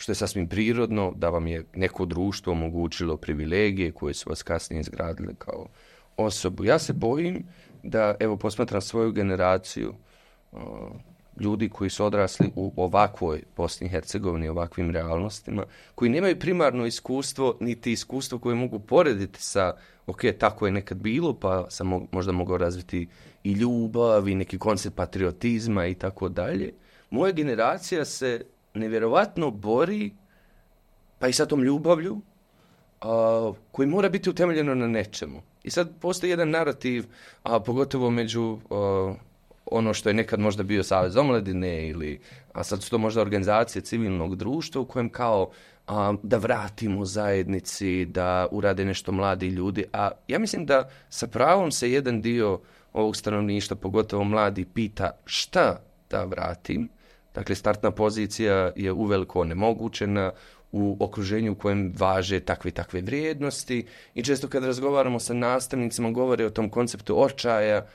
[SPEAKER 3] što je sasvim prirodno da vam je neko društvo omogućilo privilegije koje su vas kasnije izgradile kao osobu. Ja se bojim da, evo, posmatram svoju generaciju ljudi koji su odrasli u ovakvoj Bosni i Hercegovini, ovakvim realnostima, koji nemaju primarno iskustvo, niti iskustvo koje mogu porediti sa, ok, tako je nekad bilo, pa sam možda mogao razviti i ljubav i neki koncept patriotizma i tako dalje. Moja generacija se nevjerovatno bori, pa i sa tom ljubavlju, a, koji mora biti utemeljeno na nečemu. I sad postoji jedan narativ, a pogotovo među ono što je nekad možda bio Savez omladine ili, a sad su to možda organizacije civilnog društva u kojem kao da vratimo zajednici, da urade nešto mladi ljudi, a ja mislim da sa pravom se jedan dio ovog stanovništva, pogotovo mladi, pita šta da vratim, Dakle, startna pozicija je uveliko onemogućena u okruženju u kojem važe takve i takve vrijednosti i često kad razgovaramo sa nastavnicima govore o tom konceptu očaja,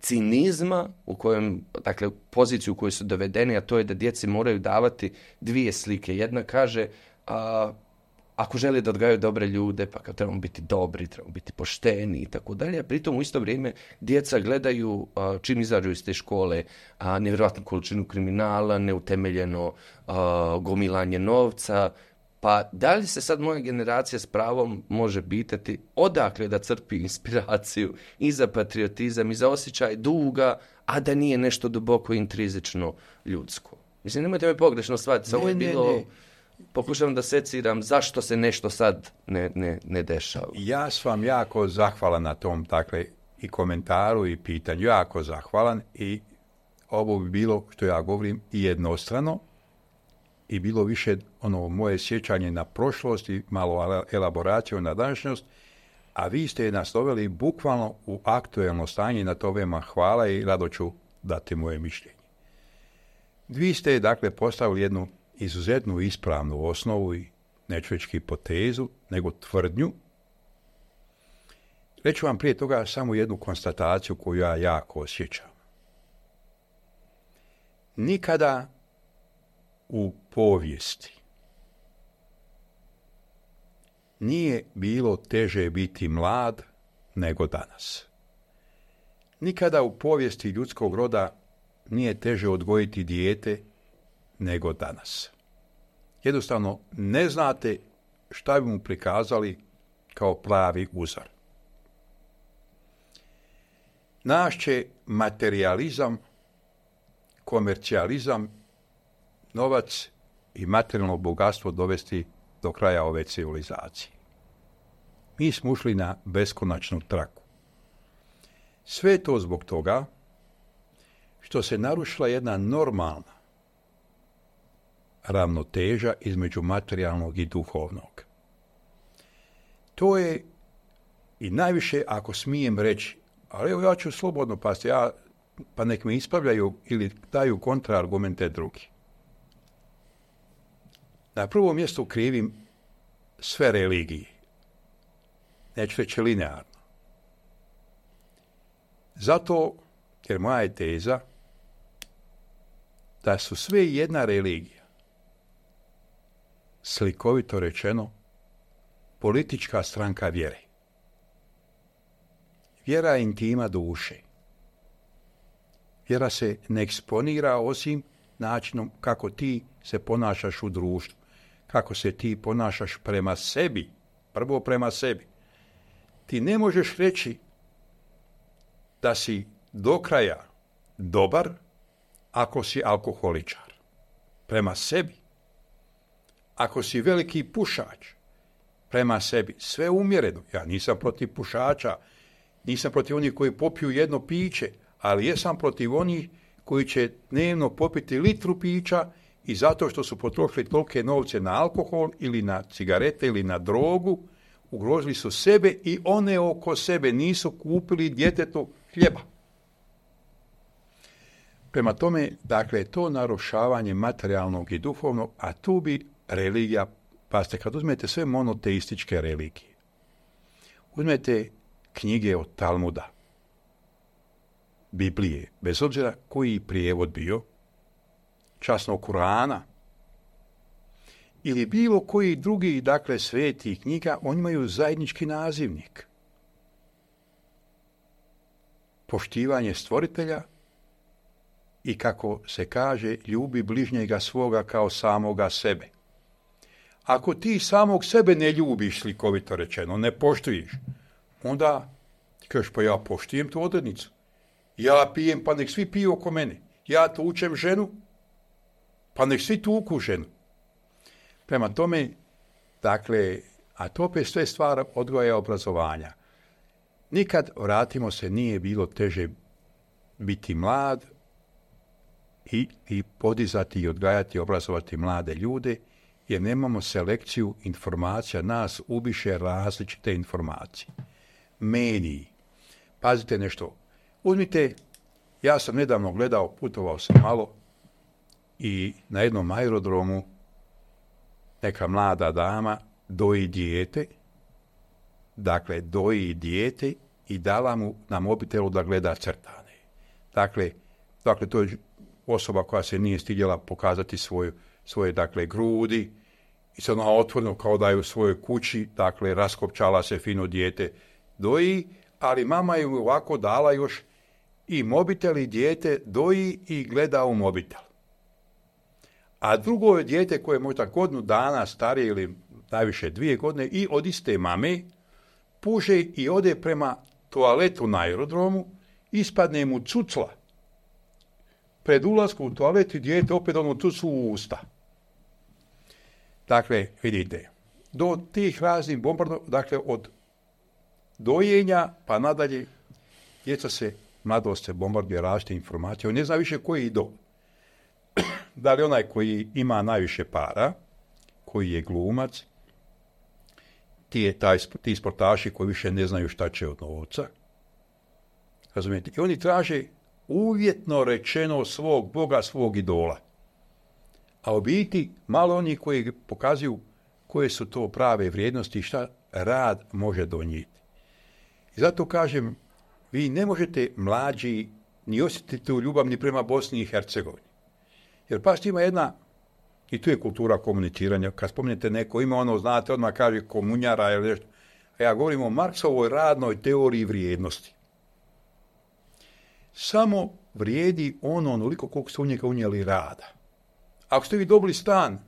[SPEAKER 3] cinizma u kojem, dakle, poziciju u kojoj su dovedeni, a to je da djeci moraju davati dvije slike. Jedna kaže, a, ako žele da odgajaju dobre ljude, pa kao trebamo biti dobri, trebamo biti pošteni i tako dalje. Pritom u isto vrijeme djeca gledaju čim izađu iz te škole nevjerojatnu količinu kriminala, neutemeljeno gomilanje novca. Pa da li se sad moja generacija s pravom može bitati odakle da crpi inspiraciju i za patriotizam i za osjećaj duga, a da nije nešto duboko intrizično ljudsko? Mislim, nemojte me pogrešno shvatiti, ovo je bilo pokušavam da seciram zašto se nešto sad ne, ne, ne dešava.
[SPEAKER 1] Ja sam vam jako zahvalan na tom, dakle, i komentaru i pitanju, jako zahvalan i ovo bi bilo, što ja govorim, i jednostrano i bilo više ono moje sjećanje na prošlost i malo elaboraciju na današnjost, a vi ste je naslovili bukvalno u aktuelno stanje na to vema hvala i rado ću dati moje mišljenje. Vi ste, dakle, postavili jednu izuzetnu ispravnu osnovu i neću reći hipotezu, nego tvrdnju. Reću vam prije toga samo jednu konstataciju koju ja jako osjećam. Nikada u povijesti nije bilo teže biti mlad nego danas. Nikada u povijesti ljudskog roda nije teže odgojiti dijete nego danas. Jednostavno, ne znate šta bi mu prikazali kao pravi uzor. Naš će materializam, komercijalizam, novac i materijalno bogatstvo dovesti do kraja ove civilizacije. Mi smo ušli na beskonačnu traku. Sve to zbog toga što se narušila jedna normalna, ravnoteža između materijalnog i duhovnog. To je i najviše, ako smijem reći, ali evo ja ću slobodno pasti, ja, pa nek me ispravljaju ili daju kontraargumente drugi. Na prvom mjestu krivim sve religije. Neću reći linearno. Zato, jer moja je teza da su sve jedna religija slikovito rečeno, politička stranka vjere. Vjera je intima duše. Vjera se ne eksponira osim načinom kako ti se ponašaš u društvu, kako se ti ponašaš prema sebi, prvo prema sebi. Ti ne možeš reći da si do kraja dobar ako si alkoholičar. Prema sebi ako si veliki pušač prema sebi, sve umjereno, ja nisam protiv pušača, nisam protiv onih koji popiju jedno piće, ali jesam protiv onih koji će dnevno popiti litru pića i zato što su potrošili tolike novce na alkohol ili na cigarete ili na drogu, ugrozili su sebe i one oko sebe nisu kupili djetetu hljeba. Prema tome, dakle, to narušavanje materijalnog i duhovnog, a tu bi religija, pazite, kad uzmete sve monoteističke religije, uzmete knjige od Talmuda, Biblije, bez obzira koji prijevod bio, časno, Kurana, ili bilo koji drugi, dakle, sveti knjiga, oni imaju zajednički nazivnik. Poštivanje stvoritelja i, kako se kaže, ljubi bližnjega svoga kao samoga sebe. Ako ti samog sebe ne ljubiš, slikovito rečeno, ne poštuješ, onda kažeš pa ja poštijem tu odrednicu. Ja pijem, pa nek svi piju oko mene. Ja tučem ženu, pa nek svi tuku ženu. Prema tome, dakle, a to opet sve stvar odgoja obrazovanja. Nikad, vratimo se, nije bilo teže biti mlad i, i podizati i odgajati i obrazovati mlade ljude jer nemamo selekciju informacija, nas ubiše različite informacije. Mediji. Pazite nešto. Uzmite, ja sam nedavno gledao, putovao sam malo i na jednom aerodromu neka mlada dama doji dijete, dakle doji dijete i dala mu na mobitelu da gleda crtane. Dakle, dakle to je osoba koja se nije stiljela pokazati svoju, svoje dakle grudi, i sad ona otvoreno kao da je u svojoj kući, dakle raskopčala se fino dijete doji, ali mama je ovako dala još i mobitel i dijete doji i gleda u mobitel. A drugo je dijete koje je možda godinu dana starije ili najviše dvije godine i od iste mame puže i ode prema toaletu na aerodromu, ispadne mu cucla. Pred ulaskom u toaletu dijete opet ono cuclu u usta. Dakle, vidite, do tih raznih bombardova, dakle od dojenja pa nadalje, djeca se, mladost se bombarduje različite informacije, on ne zna više koji je da li onaj koji ima najviše para, koji je glumac, ti, je taj, ti sportaši koji više ne znaju šta će od novca, razumijete, i oni traže uvjetno rečeno svog boga, svog idola a u biti malo oni koji pokazuju koje su to prave vrijednosti i šta rad može donijeti. I zato kažem, vi ne možete mlađi ni osjetiti tu ljubav ni prema Bosni i Hercegovini. Jer pa ima jedna, i tu je kultura komuniciranja, kad spominjete neko ima ono, znate, odmah kaže komunjara ili nešto. A ja govorim o Marksovoj radnoj teoriji vrijednosti. Samo vrijedi ono onoliko koliko su u njega unijeli rada. Ako ste vi dobili stan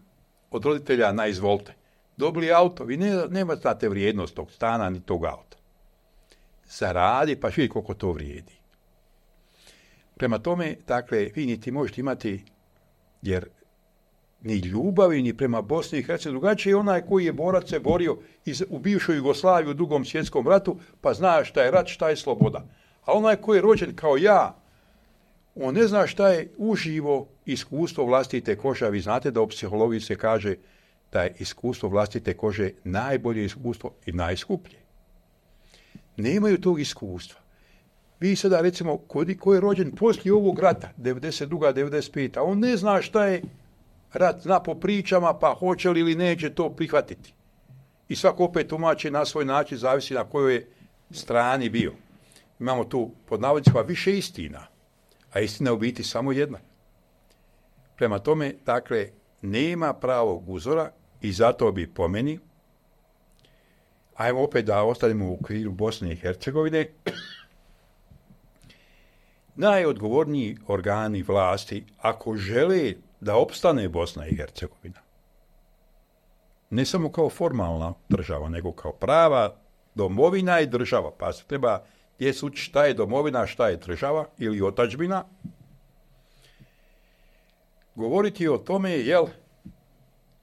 [SPEAKER 1] od roditelja, na izvolte, Dobili auto, vi ne, nema znate vrijednost tog stana ni tog auta. Zaradi pa vidi koliko to vrijedi. Prema tome, dakle, vi niti možete imati, jer ni ljubavi, ni prema Bosni i Hercegovini. Drugačije je onaj koji je borac se borio iz, u bivšoj Jugoslaviji u drugom svjetskom ratu, pa zna šta je rat, šta je sloboda. A onaj koji je rođen kao ja on ne zna šta je uživo iskustvo vlastite kože, a vi znate da u psihologiji se kaže da je iskustvo vlastite kože najbolje iskustvo i najskuplje. Nemaju tog iskustva. Vi sada recimo, ko je rođen poslije ovog rata, 92. 95. On ne zna šta je rat, zna po pričama, pa hoće li ili neće to prihvatiti. I svako opet tumači na svoj način, zavisi na kojoj je strani bio. Imamo tu pod navodnicima više istina a istina u biti samo jedna. Prema tome, dakle, nema pravog uzora i zato bi po meni, ajmo opet da ostanemo u okviru Bosne i Hercegovine, najodgovorniji organi vlasti, ako žele da opstane Bosna i Hercegovina, ne samo kao formalna država, nego kao prava domovina i država, pa se treba gdje su šta je domovina, šta je država ili otačbina, govoriti o tome jel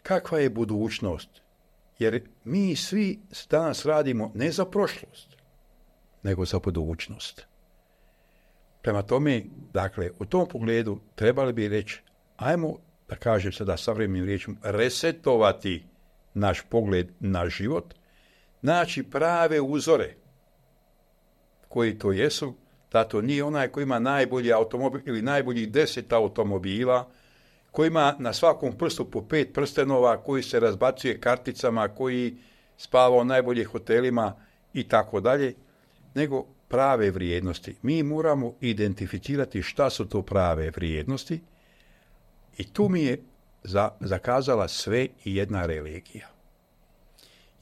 [SPEAKER 1] kakva je budućnost. Jer mi svi danas radimo ne za prošlost, nego za budućnost. Prema tome, dakle, u tom pogledu trebali bi reći, ajmo, da kažem sada savremenim riječom, resetovati naš pogled na život, naći prave uzore – koji to jesu, da to nije onaj koji ima najbolji automobil ili najbolji deset automobila, koji ima na svakom prstu po pet prstenova, koji se razbacuje karticama, koji spava u najboljih hotelima i tako dalje, nego prave vrijednosti. Mi moramo identificirati šta su to prave vrijednosti i tu mi je za, zakazala sve i jedna religija.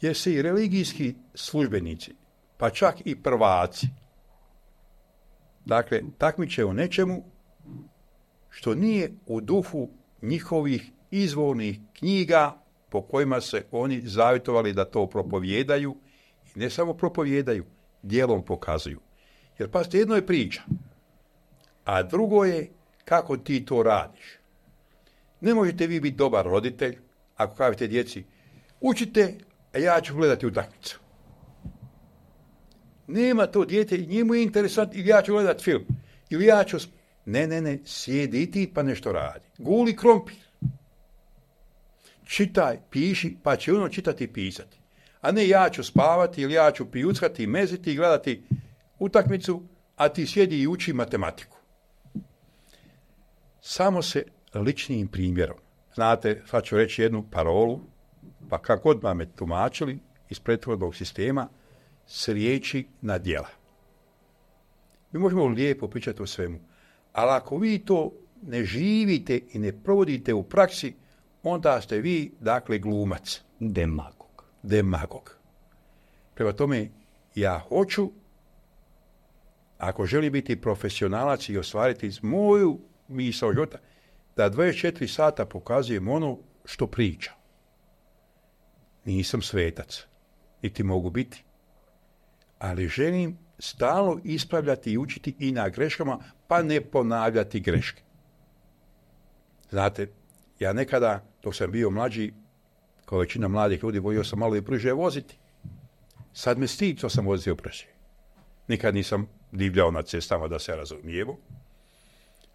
[SPEAKER 1] Jer se i religijski službenici, pa čak i prvaci, Dakle, takmiče o nečemu što nije u duhu njihovih izvornih knjiga po kojima se oni zavitovali da to propovjedaju i ne samo propovjedaju, dijelom pokazuju. Jer pazite, jedno je priča, a drugo je kako ti to radiš. Ne možete vi biti dobar roditelj ako kažete djeci učite, a ja ću gledati utakmicu. Nema to dijete njemu je interesant ili ja ću gledat film. Ili ja ću... Ne, ne, ne, sjedi ti pa nešto radi. Guli krompir. Čitaj, piši, pa će ono čitati i pisati. A ne ja ću spavati ili ja ću pijuckati, meziti i gledati utakmicu, a ti sjedi i uči matematiku. Samo se ličnim primjerom. Znate, sad ću reći jednu parolu, pa kako god me tumačili iz prethodnog sistema – s riječi na djela. Mi možemo lijepo pričati o svemu, ali ako vi to ne živite i ne provodite u praksi, onda ste vi, dakle, glumac.
[SPEAKER 3] Demagog.
[SPEAKER 1] Demagog. Prema tome, ja hoću, ako želim biti profesionalac i ostvariti moju misao života, da 24 sata pokazujem ono što pričam. Nisam svetac, niti mogu biti ali želim stalno ispravljati i učiti i na greškama, pa ne ponavljati greške. Znate, ja nekada, dok sam bio mlađi, kao većina mladih ljudi, volio sam malo i pruže voziti. Sad me stid što sam vozio brže. Nikad nisam divljao na cestama da se razumijevo.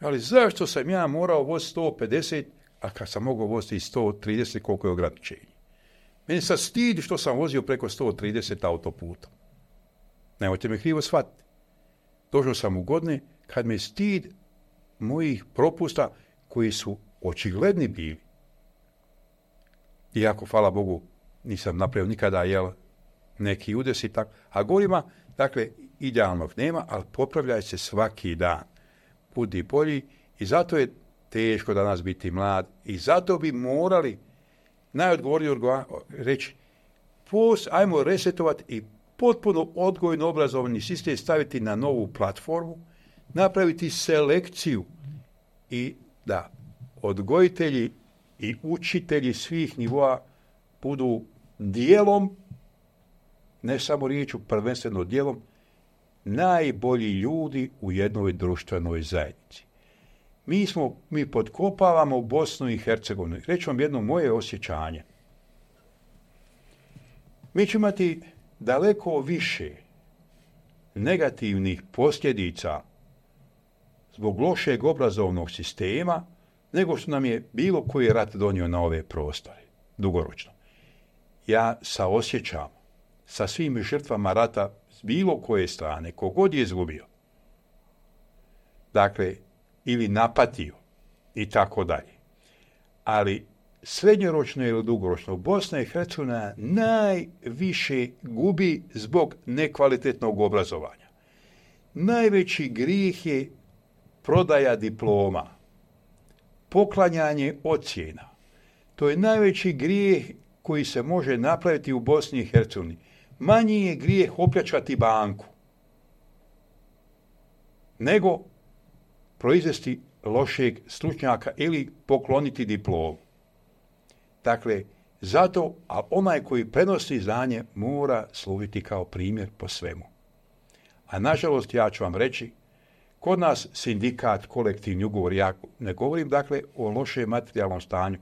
[SPEAKER 1] Ali zašto sam ja morao voziti 150, a kad sam mogao voziti i 130 koliko je ograničenje? Meni sad stidi što sam vozio preko 130 autoputa. Nemojte me krivo shvatiti. Došao sam u godine kad me stid mojih propusta koji su očigledni bili. Iako, hvala Bogu, nisam napravio nikada jel, neki udes i tako. A gorima, dakle, idealnog nema, ali popravljaj se svaki dan. Budi bolji i zato je teško danas biti mlad i zato bi morali najodgovorniji reći, post, ajmo resetovati i potpuno odgojno obrazovni sistem staviti na novu platformu, napraviti selekciju i da odgojitelji i učitelji svih nivoa budu dijelom, ne samo riječu, prvenstveno dijelom, najbolji ljudi u jednoj društvenoj zajednici. Mi smo, mi podkopavamo Bosnu i Hercegovinu. Reći vam jedno moje osjećanje. Mi ćemo imati daleko više negativnih posljedica zbog lošeg obrazovnog sistema nego što nam je bilo koji rat donio na ove prostore, dugoročno. Ja saosjećam sa svim žrtvama rata s bilo koje strane, kogod je izgubio. Dakle, ili napatio i tako dalje. Ali srednjoročno ili dugoročno. Bosna i Hercegovina najviše gubi zbog nekvalitetnog obrazovanja. Najveći grijeh je prodaja diploma, poklanjanje ocjena. To je najveći grijeh koji se može napraviti u Bosni i Hercegovini. Manji je grijeh opljačati banku nego proizvesti lošeg stručnjaka ili pokloniti diplomu. Dakle, zato, a onaj koji prenosi znanje mora služiti kao primjer po svemu. A nažalost, ja ću vam reći, kod nas sindikat, kolektivni ugovor, ja ne govorim dakle o lošem materijalnom stanju,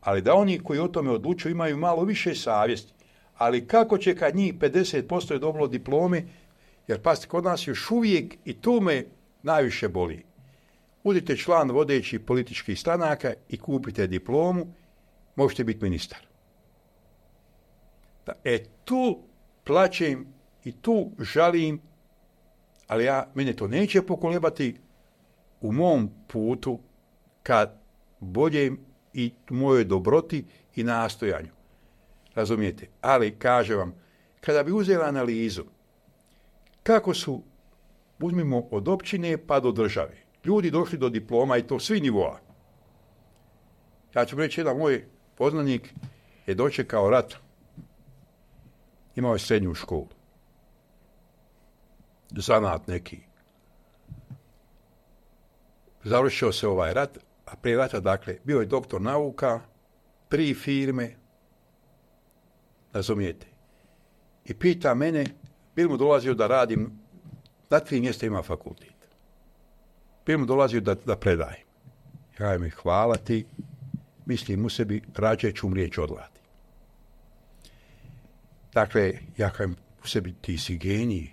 [SPEAKER 1] ali da oni koji o tome odlučuju imaju malo više savjesti. Ali kako će kad njih 50% je dobilo diplome, jer pasti kod nas još uvijek i to me najviše boli. Udite član vodećih političkih stranaka i kupite diplomu možete biti ministar. E tu plaćem i tu žalim, ali ja, mene to neće pokolebati u mom putu kad boljem i mojoj dobroti i nastojanju. Razumijete? Ali kažem vam, kada bi uzeli analizu, kako su, uzmimo od općine pa do države, ljudi došli do diploma i to svi nivoa. Ja ću reći jedan moj poznanik je dočekao rat. Imao je srednju školu. Zanat neki. Završio se ovaj rat, a prije rata, dakle, bio je doktor nauka, tri firme, razumijete. I pita mene, bil mu dolazio da radim, na tri mjesta ima fakultet. Bil mu dolazio da, da predajem. Ja mi hvala ti, mislim u sebi, rađe ću umrijeći od gladi. Dakle, ja kažem u sebi, ti si geniji.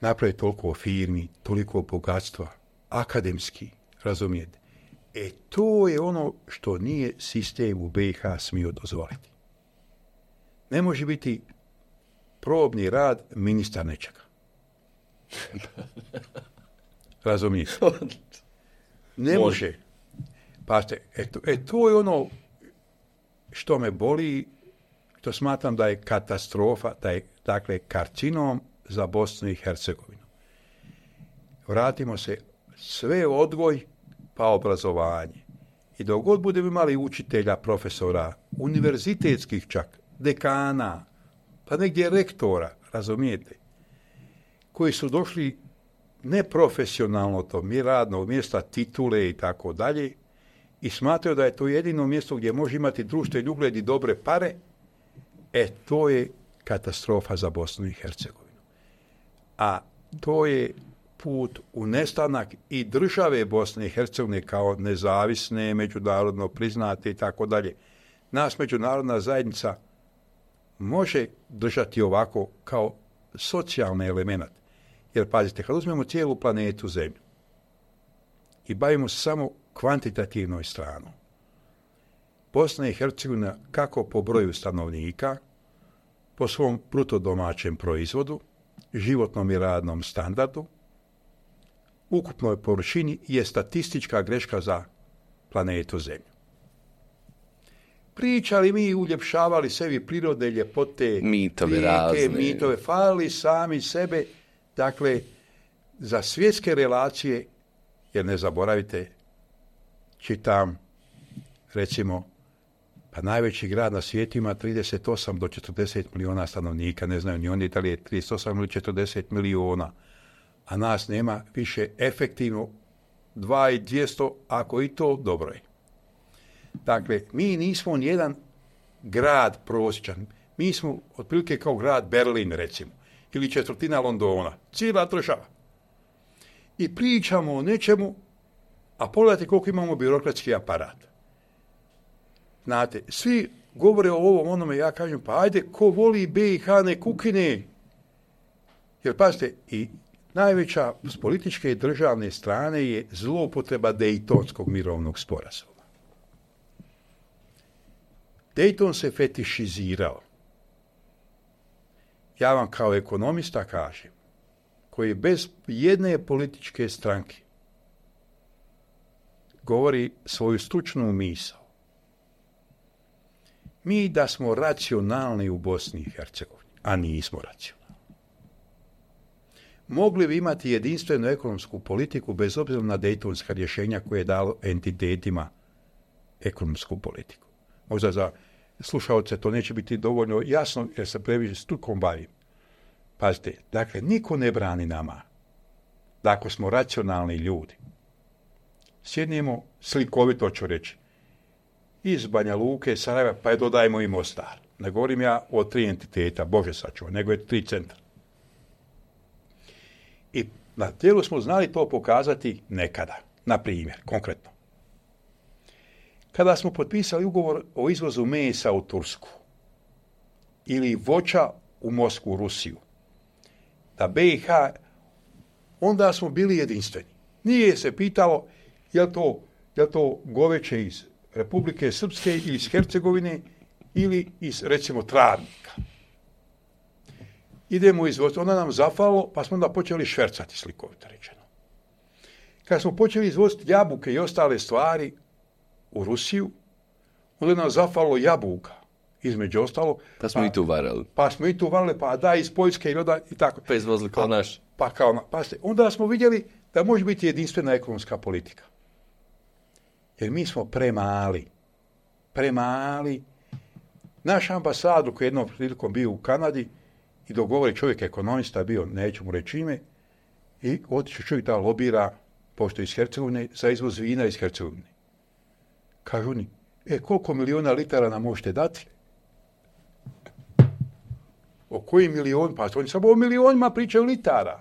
[SPEAKER 1] Napravi toliko firmi, toliko bogatstva, akademski, razumijete. E to je ono što nije sistem u BiH smio dozvoliti. Ne može biti probni rad ministar nečega. Razumijete ne može. Pazite, e, to je ono što me boli, što smatram da je katastrofa, da je, dakle, karcinom za Bosnu i Hercegovinu. Vratimo se sve odgoj pa obrazovanje. I dok god budemo imali učitelja, profesora, univerzitetskih čak, dekana, pa negdje rektora, razumijete, koji su došli neprofesionalno to, mi radno mjesta, titule i tako dalje, i smatraju da je to jedino mjesto gdje može imati društveni ugled i dobre pare, e to je katastrofa za Bosnu i Hercegovinu. A to je put u nestanak i države Bosne i Hercegovine kao nezavisne, međunarodno priznate i tako dalje. Nas međunarodna zajednica može držati ovako kao socijalni element. Jer pazite, kad uzmemo cijelu planetu Zemlju i bavimo se samo kvantitativnoj stranom, Bosna i Hercegovina kako po broju stanovnika, po svom brutodomaćem proizvodu, životnom i radnom standardu, ukupnoj površini je statistička greška za planetu Zemlju. Pričali mi uljepšavali sebi prirode, ljepote, mitove, mitove, fali sami sebe Dakle, za svjetske relacije, jer ne zaboravite, čitam, recimo, pa najveći grad na svijetu ima 38 do 40 milijuna stanovnika, ne znaju ni oni da li je 38 ili 40 milijuna, a nas nema više efektivno 2 i 200, ako i to dobro je. Dakle, mi nismo nijedan grad prosječan. Mi smo otprilike kao grad Berlin, recimo ili četvrtina Londona. Cijela država. I pričamo o nečemu, a pogledajte koliko imamo birokratski aparat. Znate, svi govore o ovom onome, ja kažem, pa ajde, ko voli BiH ne kukine. Jer pazite, i najveća s političke i državne strane je zloupotreba Dejtonskog mirovnog sporazuma. Dejton se fetišizirao. Ja vam kao ekonomista kažem, koji bez jedne političke stranke govori svoju stručnu misao. Mi da smo racionalni u Bosni i Hercegovini, a nismo racionalni. Mogli bi imati jedinstvenu ekonomsku politiku bez obzira na dejtonska rješenja koje je dalo entitetima ekonomsku politiku. Možda za slušalce to neće biti dovoljno jasno jer se previše strukom bavim. Pazite, dakle, niko ne brani nama da ako smo racionalni ljudi, sjednemo slikovito ću reći, iz Banja Luke, Sarajeva, pa je dodajmo i Mostar. Ne govorim ja o tri entiteta, Bože sačuva, nego je tri centra. I na tijelu smo znali to pokazati nekada, na primjer, konkretno. Kada smo potpisali ugovor o izvozu mesa u Tursku ili voća u Mosku, u Rusiju, da BiH, onda smo bili jedinstveni. Nije se pitalo je to, je to goveće iz Republike Srpske ili iz Hercegovine ili iz, recimo, Travnika. Idemo izvoziti. Onda nam zafalo, pa smo onda počeli švercati slikovito rečeno. Kad smo počeli izvoziti jabuke i ostale stvari, u Rusiju, onda je nam zafalo jabuka, između ostalo.
[SPEAKER 4] Pa smo
[SPEAKER 1] pa- i tu varali. Pa smo i tu varali, pa da, iz Poljske i i tako.
[SPEAKER 4] Pa izvozili kao pa- naš.
[SPEAKER 1] Pa kao, pa ste, onda smo vidjeli da može biti jedinstvena ekonomska politika. Jer mi smo premali. Premali. Naš ambasador koji je jednom prilikom bio u Kanadi i dogovori čovjek ekonomista bio, neću mu reći ime, i otiče čovjek da lobira, pošto iz Hercegovine, za izvoz vina iz Hercegovine. Kažu oni, e, koliko miliona litara nam možete dati? O koji milion? Pa oni samo o milionima pričaju litara.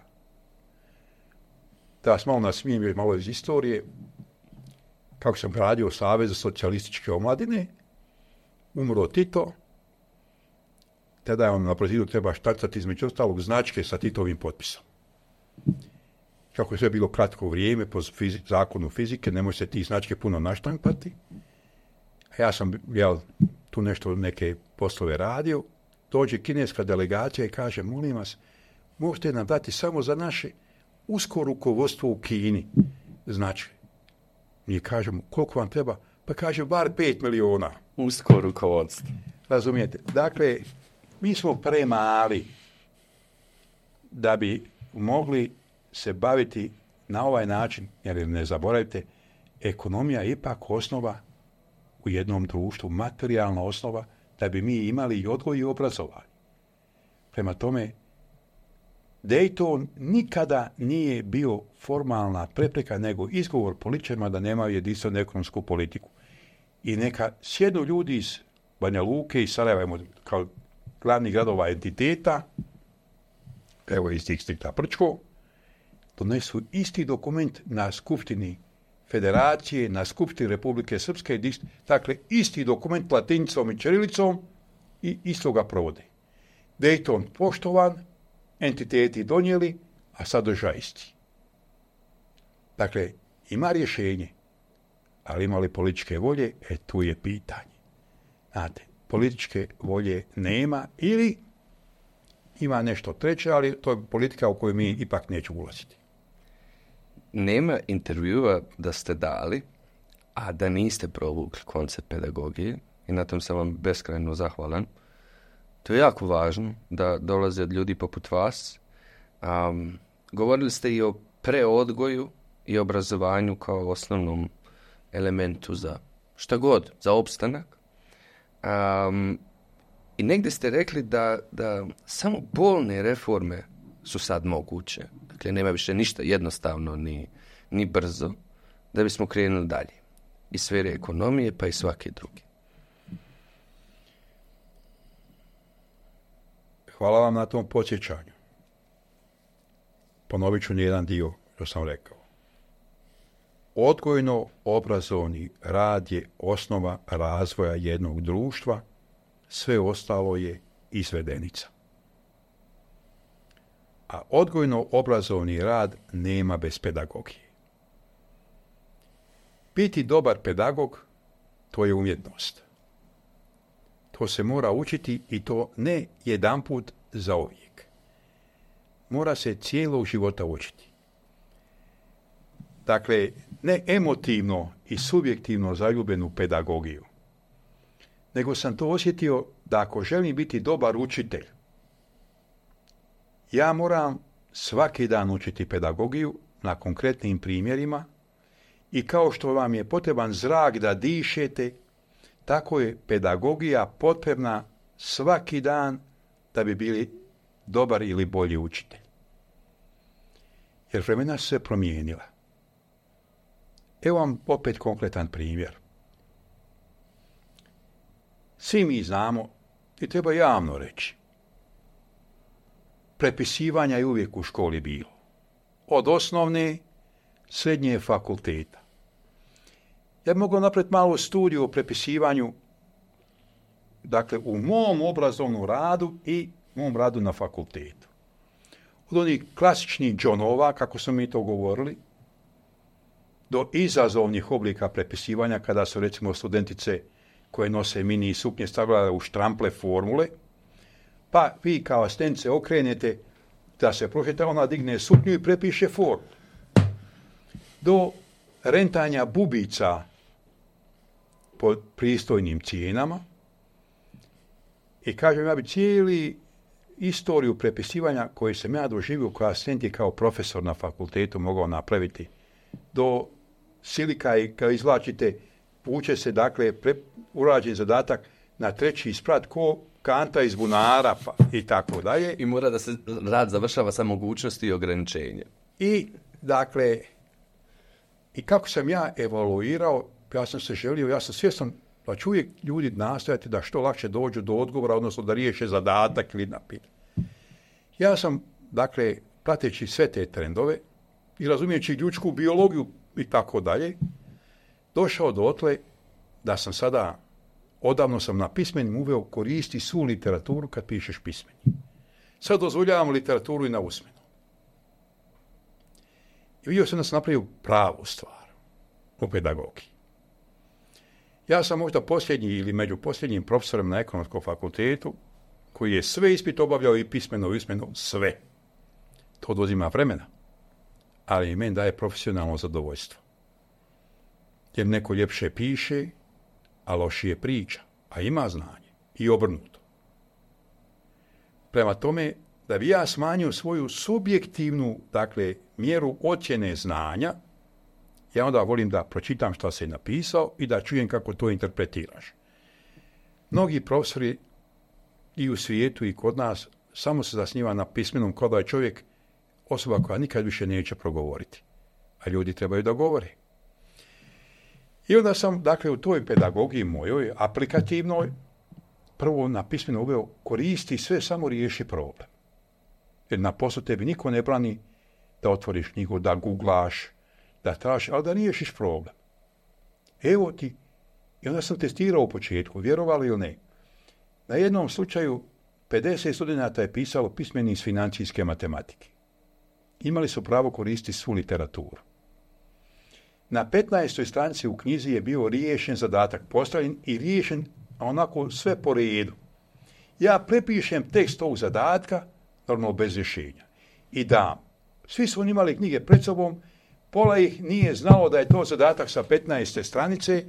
[SPEAKER 1] Da vas malo nasmijem još malo iz istorije. Kako sam radio Savez za socijalističke omladine, umro Tito, tada je on na prezidu treba štacati između ostalog značke sa Titovim potpisom kako je sve bilo kratko vrijeme, po zakonu fizike, ne može se ti značke puno naštampati. Ja sam jel, tu nešto neke poslove radio, dođe kineska delegacija i kaže, molim vas, možete nam dati samo za naše usko rukovodstvo u Kini. Znači, mi kažemo, koliko vam treba? Pa kaže, bar 5 miliona.
[SPEAKER 4] Usko rukovodstvo.
[SPEAKER 1] Razumijete? Dakle, mi smo premali da bi mogli se baviti na ovaj način, jer ne zaboravite, ekonomija je ipak osnova u jednom društvu, materijalna osnova, da bi mi imali i odgoj i obrazovanje. Prema tome, Dayton nikada nije bio formalna prepreka, nego izgovor političarima da nemaju jedinstvenu ekonomsku politiku. I neka sjedu ljudi iz Banja Luke i Sarajeva, kao glavnih gradova entiteta, evo iz tih strikta Prčko, donesu isti dokument na skupštini federacije, na skupštini Republike Srpske, dakle isti dokument latinicom i čerilicom i isto ga provode. Dejton poštovan, entiteti donijeli, a sadržaj isti. Dakle, ima rješenje, ali ima li političke volje, e tu je pitanje. Znate, političke volje nema ili ima nešto treće, ali to je politika u kojoj mi ipak neću ulaziti
[SPEAKER 4] nema intervjua da ste dali, a da niste provukli koncept pedagogije i na tom sam vam beskrajno zahvalan. To je jako važno da dolaze od ljudi poput vas. Um, govorili ste i o preodgoju i obrazovanju kao osnovnom elementu za šta god, za opstanak. Um, I negdje ste rekli da, da samo bolne reforme su sad moguće dakle nema više ništa jednostavno ni, ni brzo, da bismo krenuli dalje. I sfere ekonomije pa i svake druge.
[SPEAKER 1] Hvala vam na tom podsjećanju. Ponovit ću jedan dio što sam rekao. Odgojno-obrazovni rad je osnova razvoja jednog društva, sve ostalo je izvedenica a odgojno-obrazovni rad nema bez pedagogije. Biti dobar pedagog, to je umjetnost. To se mora učiti i to ne jedanput za uvijek. Mora se cijelog života učiti. Dakle, ne emotivno i subjektivno zaljubenu pedagogiju, nego sam to osjetio da ako želim biti dobar učitelj, ja moram svaki dan učiti pedagogiju na konkretnim primjerima i kao što vam je potreban zrak da dišete, tako je pedagogija potrebna svaki dan da bi bili dobar ili bolji učitelj. Jer vremena se promijenila. Evo vam opet konkretan primjer. Svi mi znamo i treba javno reći prepisivanja je uvijek u školi bilo. Od osnovne, srednje fakulteta. Ja bih mogao napraviti malo studiju o prepisivanju, dakle, u mom obrazovnom radu i mom radu na fakultetu. Od onih klasičnih džonova, kako smo mi to govorili, do izazovnih oblika prepisivanja, kada su recimo studentice koje nose mini i suknje stavljale u štrample formule, pa vi kao asistent se okrenete da se profita, ona digne suknju i prepiše for Do rentanja bubica po pristojnim cijenama i kažem ja bi cijeli istoriju prepisivanja koju sam ja doživio kao asistent kao profesor na fakultetu mogao napraviti do silika i kao izvlačite vuče se dakle urađen zadatak na treći isprat ko kanta iz bunara pa,
[SPEAKER 4] i
[SPEAKER 1] tako dalje.
[SPEAKER 4] I mora da se rad završava sa mogućnosti i ograničenje.
[SPEAKER 1] I, dakle, i kako sam ja evaluirao, ja sam se želio, ja sam svjestan da ću uvijek ljudi nastojati da što lakše dođu do odgovora, odnosno da riješe zadatak ili napit. Ja sam, dakle, prateći sve te trendove i razumijeći ljudsku biologiju i tako dalje, došao do otle da sam sada odavno sam na pismenim uveo koristi svu literaturu kad pišeš pismeni. Sad dozvoljavam literaturu i na usmenu. I vidio sam da sam napravio pravu stvar u pedagogiji. Ja sam možda posljednji ili među posljednjim profesorem na ekonomskom fakultetu koji je sve ispit obavljao i pismeno i usmeno, sve. To oduzima vremena, ali i meni daje profesionalno zadovoljstvo. Jer neko ljepše piše, a lošije priča, a ima znanje i obrnuto. Prema tome, da bi ja smanjio svoju subjektivnu, dakle, mjeru ocjene znanja, ja onda volim da pročitam što se napisao i da čujem kako to interpretiraš. Mnogi profesori i u svijetu i kod nas samo se zasniva na pismenom kao je čovjek osoba koja nikad više neće progovoriti. A ljudi trebaju da govore. I onda sam, dakle, u toj pedagogiji mojoj, aplikativnoj, prvo na pismeno uveo, koristi sve, samo riješi problem. Jer na poslu tebi niko ne brani da otvoriš knjigu, da googlaš, da tražiš, ali da riješiš problem. Evo ti, i onda sam testirao u početku, vjerovali ili ne. Na jednom slučaju 50 studenata je pisalo pismeni iz financijske matematike. Imali su pravo koristiti svu literaturu. Na 15. stranici u knjizi je bio riješen zadatak, postavljen i riješen onako sve po redu. Ja prepišem tekst tog zadatka, normalno bez rješenja, i dam. Svi su oni imali knjige pred sobom, pola ih nije znalo da je to zadatak sa 15. stranice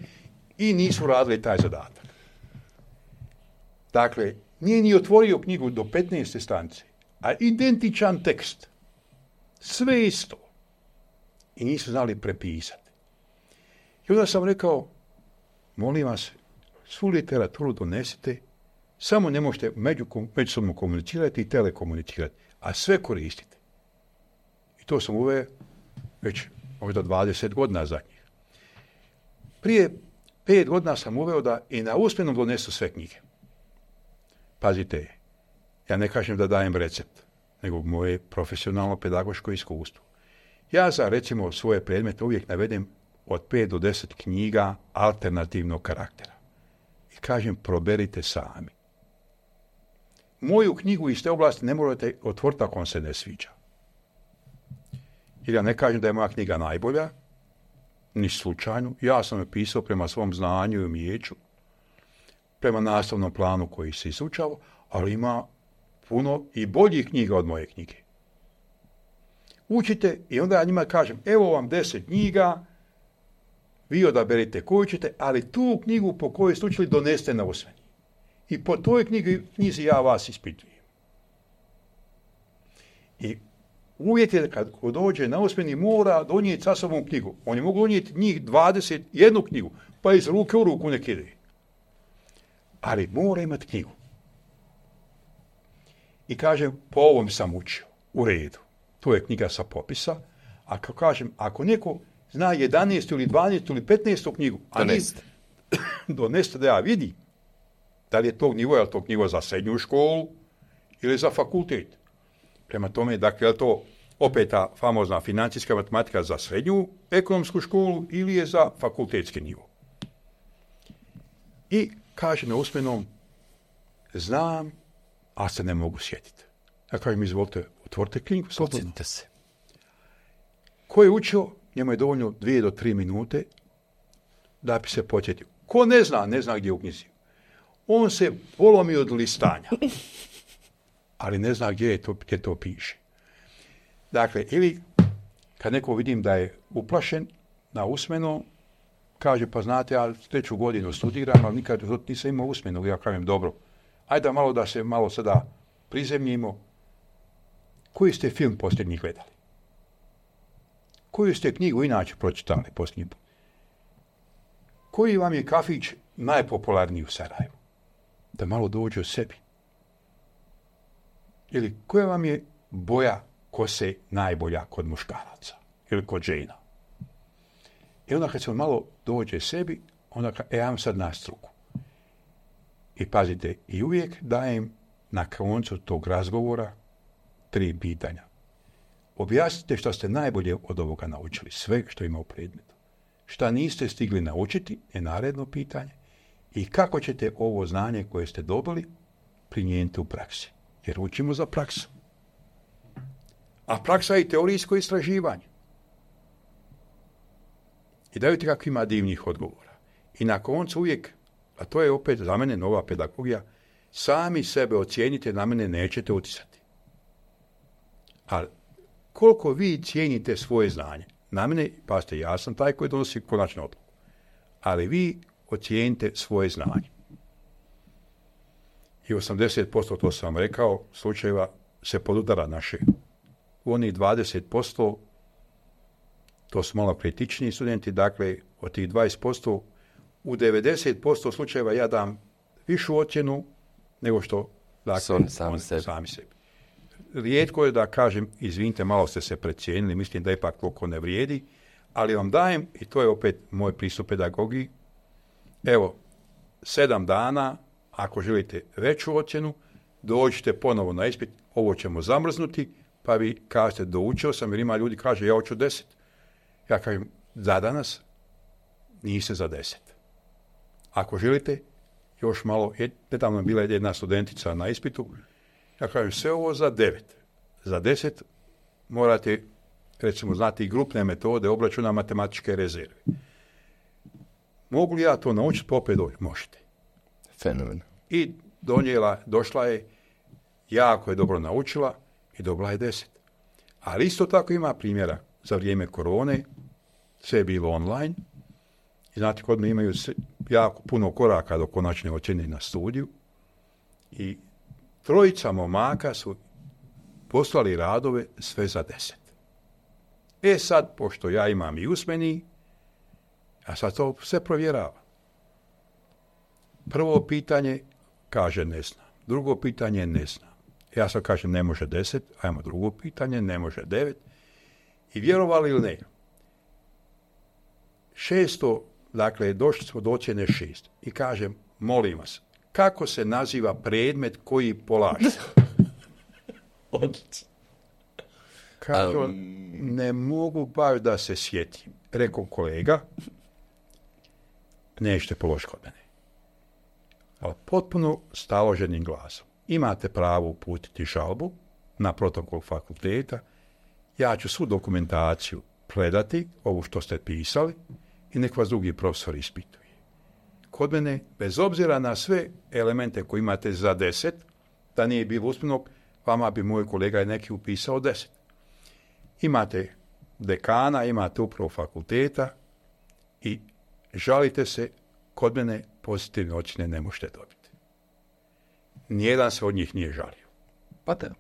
[SPEAKER 1] i nisu radili taj zadatak. Dakle, nije ni otvorio knjigu do 15. stranice, a identičan tekst. Sve isto. I nisu znali prepisati. I onda sam rekao, molim vas, svu literaturu donesite, samo ne možete među, međusobno komunicirati i telekomunicirati, a sve koristite. I to sam uveo već možda 20 godina zadnjih. Prije pet godina sam uveo da i na uspjenom donesu sve knjige. Pazite, ja ne kažem da dajem recept, nego moje profesionalno pedagoško iskustvo. Ja za recimo svoje predmete uvijek navedem od 5 do 10 knjiga alternativnog karaktera. I kažem, proberite sami. Moju knjigu iz te oblasti ne morate otvoriti ako vam se ne sviđa. Jer ja ne kažem da je moja knjiga najbolja, ni slučajno. Ja sam je pisao prema svom znanju i umijeću, prema nastavnom planu koji se izučao, ali ima puno i boljih knjiga od moje knjige. Učite i onda ja njima kažem, evo vam deset knjiga, vi odaberite koju ćete, ali tu knjigu po kojoj učili doneste na usmeni. I po toj knjigi, knjizi ja vas ispitujem. I uvjet je kad ko dođe na osmeni, mora donijeti sa sobom knjigu. Oni mogu donijeti njih 20, jednu knjigu, pa iz ruke u ruku nek ide. Ali mora imati knjigu. I kažem, po ovom sam učio. U redu. To je knjiga sa popisa. A kažem, ako neko zna 11. ili 12. ili 15. knjigu. A Do nesta da ja vidi da li je tog nivoja, tog nivoja za srednju školu ili za fakultet. Prema tome, dakle, je to opet ta famozna financijska matematika za srednju ekonomsku školu ili je za fakultetski nivo. I kaže na usmenom, znam, a se ne mogu sjetiti. Ja dakle, mi izvolite, otvorite
[SPEAKER 4] knjigu, slobodno. se.
[SPEAKER 1] Ko je učio njemu je dovoljno dvije do tri minute da bi se početio. Ko ne zna, ne zna gdje je u knjizi. On se polomi od listanja, ali ne zna gdje je to, gdje to piše. Dakle, ili kad neko vidim da je uplašen na usmeno, kaže, pa znate, ja treću godinu studiram, ali nikad nisam imao usmenog, ja kažem, dobro, ajde malo da se malo sada prizemljimo. Koji ste film posljednji gledali? Koju ste knjigu inače pročitali posljednji Koji vam je kafić najpopularniji u Sarajevu? Da malo dođe o sebi. Ili koja vam je boja kose najbolja kod muškaraca ili kod žena? I onda kad se malo dođe sebi, onda e, ja vam sad nastruku. I pazite, i uvijek dajem na koncu tog razgovora tri pitanja objasnite što ste najbolje od ovoga naučili, sve što ima u predmetu. Šta niste stigli naučiti je naredno pitanje i kako ćete ovo znanje koje ste dobili primijeniti u praksi. Jer učimo za praksu. A praksa je i teorijsko istraživanje. I dajte kako ima divnih odgovora. I na koncu uvijek, a to je opet za mene nova pedagogija, sami sebe ocijenite, na mene nećete utisati. Ali koliko vi cijenite svoje znanje. Na mene, pazite, ja sam taj koji donosi konačnu odluku. Ali vi ocijenite svoje znanje. I 80%, to sam vam rekao, slučajeva se podudara naše. U onih 20%, to su malo kritičniji studenti, dakle, od tih 20%, u 90% slučajeva ja dam višu ocjenu nego što
[SPEAKER 4] dakle, sami sebi
[SPEAKER 1] rijetko je da kažem, izvinite, malo ste se precijenili, mislim da ipak koliko ne vrijedi, ali vam dajem, i to je opet moj pristup pedagogiji, evo, sedam dana, ako želite veću ocjenu, dođite ponovo na ispit, ovo ćemo zamrznuti, pa vi kažete, doučio sam, jer ima ljudi kaže, ja hoću deset. Ja kažem, za danas niste za deset. Ako želite, još malo, nedavno je bila jedna studentica na ispitu, ja kažem sve ovo za devet. Za deset morate recimo znati i grupne metode obračuna matematičke rezerve. Mogu li ja to naučiti Popet pa opet Možete.
[SPEAKER 4] Fenomen.
[SPEAKER 1] I donijela, došla je, jako je dobro naučila i dobila je deset. Ali isto tako ima primjera. Za vrijeme korone sve je bilo online. I znate, kod me imaju jako puno koraka do konačne ocjene na studiju. I trojica momaka su poslali radove sve za deset. E sad, pošto ja imam i usmeni, a sad to sve provjerava. Prvo pitanje kaže ne zna. Drugo pitanje ne zna. Ja sad kažem ne može deset, ajmo drugo pitanje, ne može devet. I vjerovali ili ne? Šesto, dakle, došli smo do ocjene šest. I kažem, molim vas, kako se naziva predmet koji polaže. Odlično. Kako ne mogu baš da se sjetim. Rekao kolega, nećete položiti kod mene. Ali potpuno staloženim glasom. Imate pravo uputiti žalbu na protokol fakulteta. Ja ću svu dokumentaciju predati, ovu što ste pisali, i nek vas drugi profesor ispituje kod mene, bez obzira na sve elemente koje imate za deset, da nije bilo uspjenog, vama bi moj kolega neki upisao deset. Imate dekana, imate upravo fakulteta i žalite se, kod mene pozitivne ocjene ne možete dobiti. Nijedan se od njih nije žalio.
[SPEAKER 4] Pa te.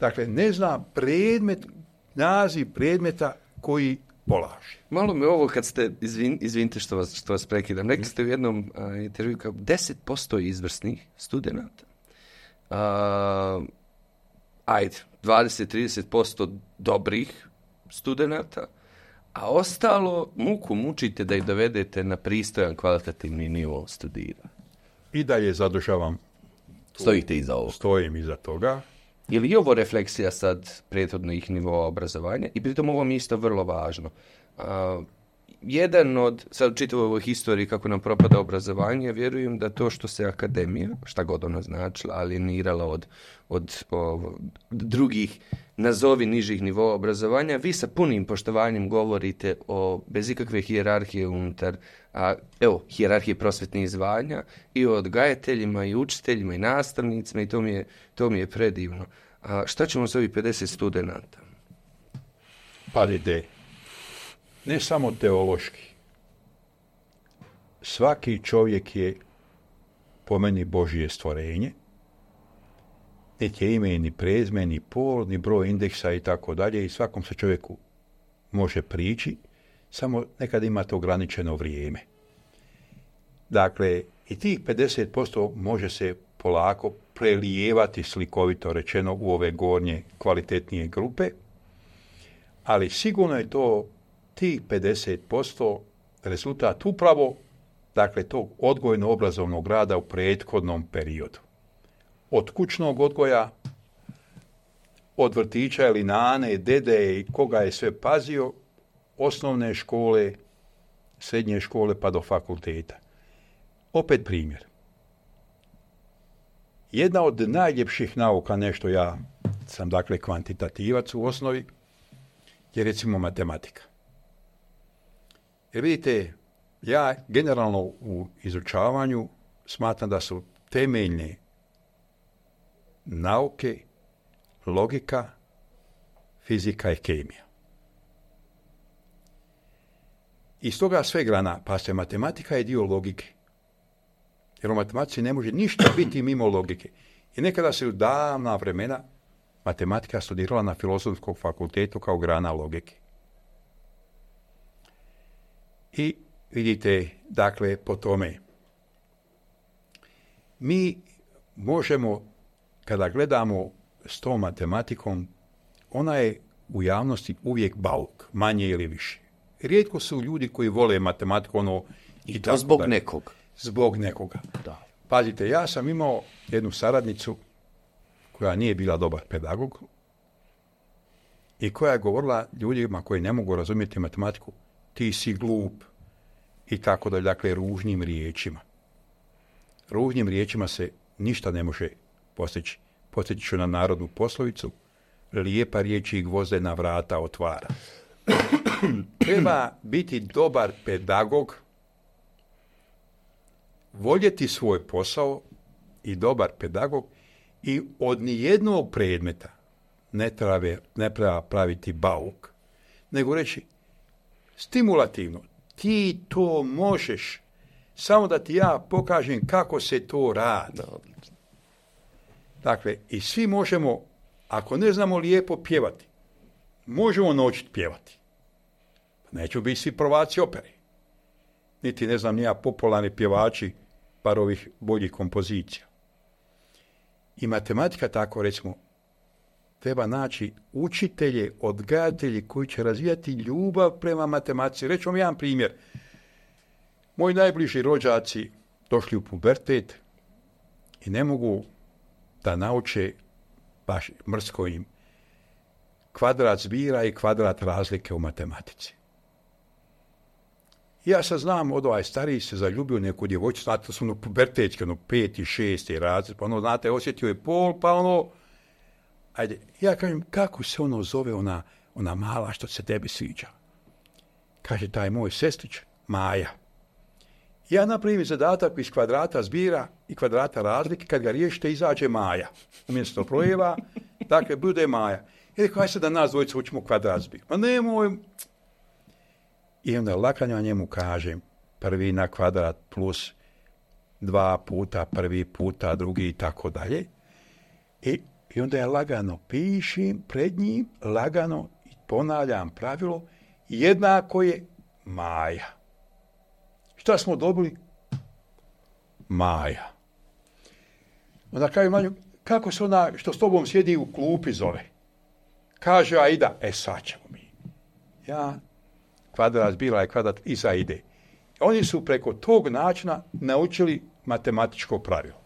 [SPEAKER 1] Dakle, ne znam predmet, naziv predmeta koji
[SPEAKER 4] Malo me ovo kad ste, izvin, izvinite što vas, što vas prekidam, rekli ste u jednom intervju kao 10% izvrsnih studenta, a, ajde, 20-30% dobrih studenta, a ostalo muku mučite da ih dovedete na pristojan kvalitativni nivo studira.
[SPEAKER 1] I dalje zadržavam.
[SPEAKER 4] Stojite iza ovo.
[SPEAKER 1] Stojim iza toga.
[SPEAKER 4] Je li ovo refleksija sad prethodno ih nivoa obrazovanja? I pritom ovo mi je isto vrlo važno jedan od, sad čitav ovoj historiji kako nam propada obrazovanje, vjerujem da to što se akademija, šta god ona značila, alinirala od, od drugih, nazovi nižih nivoa obrazovanja, vi sa punim poštovanjem govorite o, bez ikakve hijerarhije unutar, a, evo, hijerarhije prosvetnih zvanja i o odgajateljima i učiteljima i nastavnicima i to mi je, to mi je predivno. A šta ćemo s ovih 50 studenta?
[SPEAKER 1] Pa ide ne samo teološki. Svaki čovjek je po meni Božije stvorenje, niti je ime, ni prezme, ni pol, ni broj indeksa i tako dalje i svakom se čovjeku može prići, samo nekad imate ograničeno vrijeme. Dakle, i tih 50% može se polako prelijevati slikovito rečeno u ove gornje kvalitetnije grupe, ali sigurno je to ti 50% rezultat upravo dakle, tog odgojno-obrazovnog rada u prethodnom periodu. Od kućnog odgoja, od vrtića ili nane, dede i koga je sve pazio, osnovne škole, srednje škole pa do fakulteta. Opet primjer. Jedna od najljepših nauka, nešto ja sam dakle kvantitativac u osnovi, je recimo matematika. Jer vidite, ja generalno u izučavanju smatram da su temeljne nauke, logika, fizika i kemija. Iz toga sve grana, pa se matematika je dio logike. Jer u matematici ne može ništa biti mimo logike. I nekada se u davna vremena matematika studirala na filozofskom fakultetu kao grana logike. I vidite, dakle, po tome. Mi možemo, kada gledamo s tom matematikom, ona je u javnosti uvijek bauk, manje ili više. Rijetko su ljudi koji vole matematiku, ono...
[SPEAKER 4] I, zbog nekog.
[SPEAKER 1] Zbog nekoga. Da. Pazite, ja sam imao jednu saradnicu koja nije bila dobar pedagog i koja je govorila ljudima koji ne mogu razumjeti matematiku, ti si glup i tako dalje, dakle ružnim riječima. Ružnim riječima se ništa ne može postići. Postići ću na narodnu poslovicu, lijepa riječ i na vrata otvara. Treba biti dobar pedagog, voljeti svoj posao i dobar pedagog i od nijednog predmeta ne, ne treba praviti bauk, nego reći stimulativno. Ti to možeš, samo da ti ja pokažem kako se to radi. Dakle, i svi možemo, ako ne znamo lijepo pjevati, možemo naučiti pjevati. Neću biti svi provaci opere. Niti ne znam nija popularni pjevači par ovih boljih kompozicija. I matematika tako, recimo, treba naći učitelje, odgajatelje koji će razvijati ljubav prema matematici. Reću jedan primjer. Moji najbliži rođaci došli u pubertet i ne mogu da nauče baš mrsko im kvadrat zbira i kvadrat razlike u matematici. Ja sad znam, od ovaj stariji se zaljubio neku djevojčicu, znate, su ono pubertetski, ono peti, šesti razred, pa ono, znate, osjetio je pol, pa ono, Ajde, ja kažem, kako se ono zove ona, ona mala što se tebi sviđa? Kaže, taj moj sestrić, Maja. Ja napravim zadatak iz kvadrata zbira i kvadrata razlike, kad ga riješite, izađe Maja. Umjesto projeva, dakle, bude Maja. I e, rekao, aj se da nas dvojica učimo kvadrat zbir. Ma nemoj. I onda lakanja njemu kažem, prvi na kvadrat plus dva puta, prvi puta, drugi i tako dalje. I i onda ja lagano pišim pred njim, lagano i ponavljam pravilo, jednako je Maja. Šta smo dobili? Maja. Onda kaže manju, kako se ona što s tobom sjedi u klupi zove? Kaže Aida, e sad ćemo mi. Ja, kvadrat bila je kvadrat iza ide. Oni su preko tog načina naučili matematičko pravilo.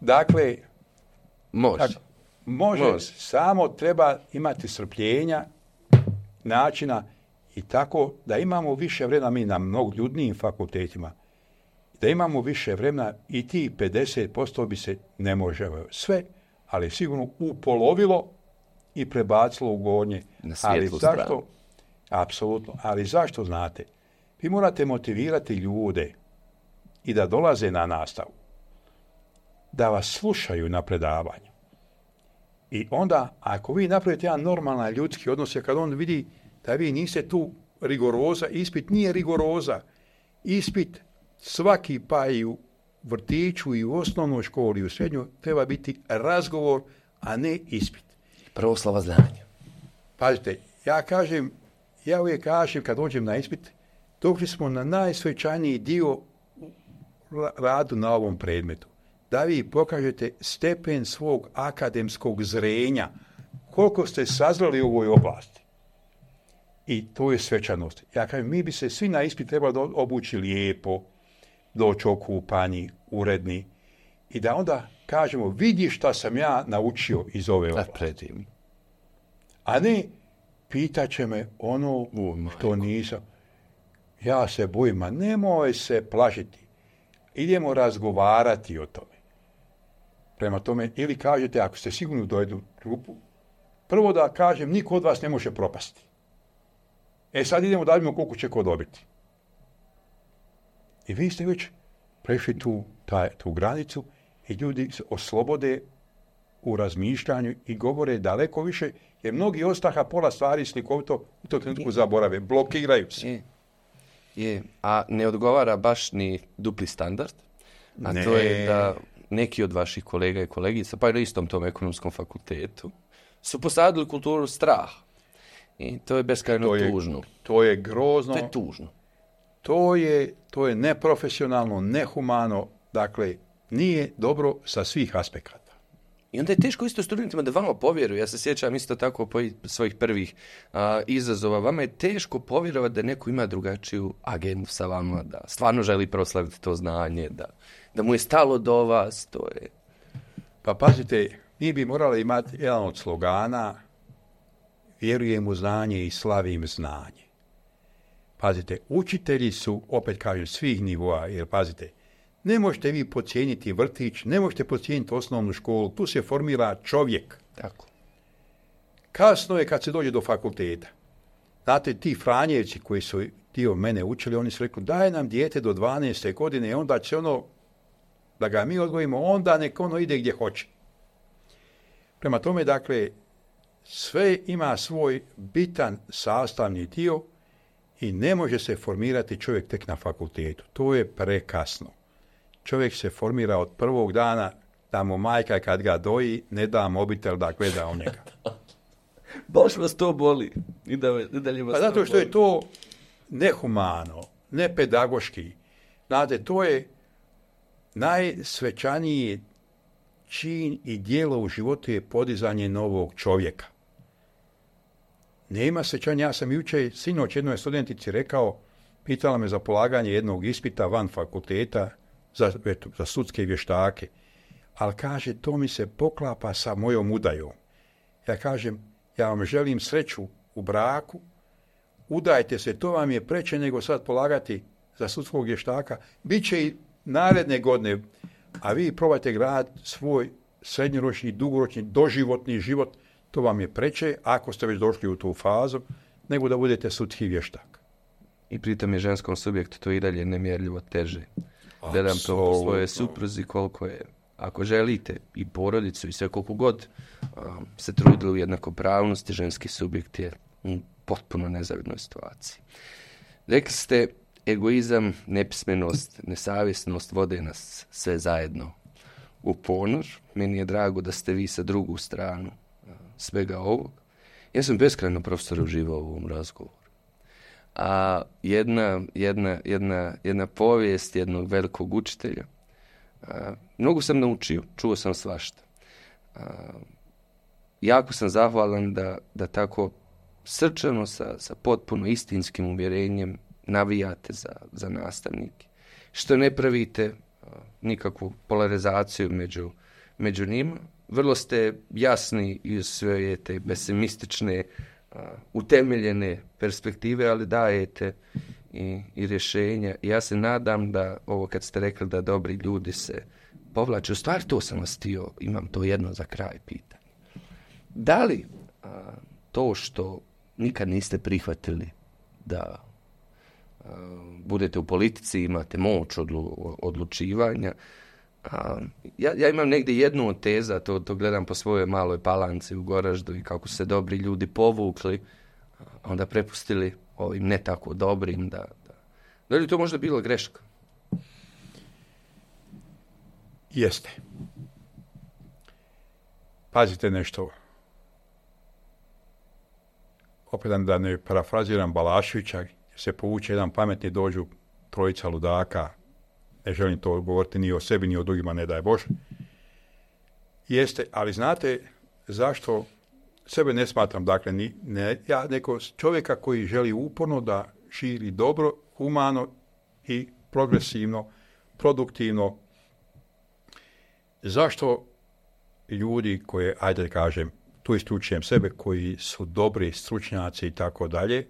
[SPEAKER 1] Dakle,
[SPEAKER 4] Može.
[SPEAKER 1] može. Samo treba imati srpljenja, načina i tako da imamo više vremena mi na mnogoljudnijim fakultetima. Da imamo više vremena i ti 50% bi se ne može sve, ali sigurno upolovilo i prebacilo u gornje.
[SPEAKER 4] Na ali zašto?
[SPEAKER 1] Apsolutno. Ali zašto znate? Vi morate motivirati ljude i da dolaze na nastavu da vas slušaju na predavanju. I onda, ako vi napravite jedan normalan ljudski odnos, kad on vidi da vi niste tu rigoroza, ispit nije rigoroza. Ispit svaki pa i u vrtiću i u osnovnoj školi i u srednjoj treba biti razgovor, a ne ispit.
[SPEAKER 4] Prvo znanja.
[SPEAKER 1] Pazite, ja kažem, ja uvijek kažem kad dođem na ispit, došli smo na najsvećaniji dio radu na ovom predmetu da vi pokažete stepen svog akademskog zrenja, koliko ste sazreli u ovoj oblasti. I to je svečanost. Ja kažem, mi bi se svi na ispit trebali obući lijepo, doći okupani, uredni, i da onda kažemo, vidi šta sam ja naučio iz ove oblasti. A ne, pitaće me ono što nisam. Ja se bojim, ma nemoj se plašiti. Idemo razgovarati o tome. Prema tome, ili kažete, ako ste sigurni u dojedu grupu, prvo da kažem, niko od vas ne može propasti. E sad idemo da vidimo koliko će ko dobiti. I vi ste već prešli tu, taj, tu granicu i ljudi se oslobode u razmišljanju i govore daleko više, jer mnogi ostaha pola stvari slikovito u tom trenutku zaborave, blokiraju
[SPEAKER 4] se. Je, A ne odgovara baš ni dupli standard, a to je da neki od vaših kolega i kolegica, pa i na istom tom ekonomskom fakultetu, su posadili kulturu strah. I to je beskrajno je, tužno.
[SPEAKER 1] To je grozno.
[SPEAKER 4] To je tužno.
[SPEAKER 1] To je, to je neprofesionalno, nehumano, dakle, nije dobro sa svih aspekata.
[SPEAKER 4] I onda je teško isto studentima da vama povjeruju. Ja se sjećam isto tako po svojih prvih izazova. Vama je teško povjerovati da neko ima drugačiju agendu sa vama, da stvarno želi proslaviti to znanje, da da mu je stalo do vas, to je...
[SPEAKER 1] Pa pazite, mi bi morali imati jedan od slogana vjerujem u znanje i slavim znanje. Pazite, učitelji su, opet kažem, svih nivoa, jer pazite, ne možete vi pocijeniti vrtić, ne možete pocijeniti osnovnu školu, tu se formira čovjek. Tako. Kasno je kad se dođe do fakulteta. Znate, ti Franjevci koji su dio mene učili, oni su rekli, daj nam dijete do 12. godine, onda će ono da ga mi odgojimo, onda nek ono ide gdje hoće. Prema tome, dakle, sve ima svoj bitan sastavni dio i ne može se formirati čovjek tek na fakultetu. To je prekasno. Čovjek se formira od prvog dana da mu majka kad ga doji ne da mobitel da gleda u njega.
[SPEAKER 4] Baš vas to boli. I da,
[SPEAKER 1] pa zato što
[SPEAKER 4] je
[SPEAKER 1] to nehumano, nepedagoški. Znate, to je najsvećaniji čin i dijelo u životu je podizanje novog čovjeka. Nema svećanja, ja sam jučer sinoć jednoj studentici rekao, pitala me za polaganje jednog ispita van fakulteta za, za sudske vještake, ali kaže, to mi se poklapa sa mojom udajom. Ja kažem, ja vam želim sreću u braku, udajte se, to vam je preče nego sad polagati za sudskog vještaka, bit će i naredne godine, a vi probajte grad svoj srednjoročni, dugoročni, doživotni život, to vam je preče, ako ste već došli u tu fazu, nego da budete sudski vještak.
[SPEAKER 4] I pritom je ženskom subjektu to i dalje nemjerljivo teže. Gledam to po supruzi koliko je, ako želite, i porodicu i sve koliko god um, se trudili u jednakopravnosti, ženski subjekt je u potpuno nezavidnoj situaciji. Rekli ste, egoizam, nepismenost, nesavjesnost vode nas sve zajedno u ponor. Meni je drago da ste vi sa drugu stranu svega ovog. Ja sam beskrajno profesor uživao u ovom razgovoru. A jedna, jedna, jedna, jedna povijest jednog velikog učitelja. mnogo sam naučio, čuo sam svašta. jako sam zahvalan da, da tako srčano sa, sa potpuno istinskim uvjerenjem navijate za, za nastavnike, što ne pravite nikakvu polarizaciju među, među njima. Vrlo ste jasni iz svoje te pesimistične, utemeljene perspektive, ali dajete i, i rješenja. Ja se nadam da ovo kad ste rekli da dobri ljudi se povlače, u stvari to sam vas htio, imam to jedno za kraj pitanje. Da li to što nikad niste prihvatili da Eh, budete u politici, imate moć odlučivanja. A, eh, ja, ja imam negdje jednu od teza, to, to gledam po svojoj maloj palanci u Goraždu i kako se dobri ljudi povukli, a eh, onda prepustili ovim ne tako dobrim. Da, da. li to možda bilo greška?
[SPEAKER 1] Jeste. Pazite nešto. Opet da ne parafraziram Balašvića se povuče jedan pametni, dođu trojica ludaka, ne želim to govoriti ni o sebi, ni o drugima, ne daj Bože. Jeste, ali znate zašto sebe ne smatram, dakle, ni, ne, ja neko čovjeka koji želi uporno da širi dobro, humano i progresivno, produktivno. Zašto ljudi koje, ajde kažem, tu isključujem sebe, koji su dobri stručnjaci i tako dalje,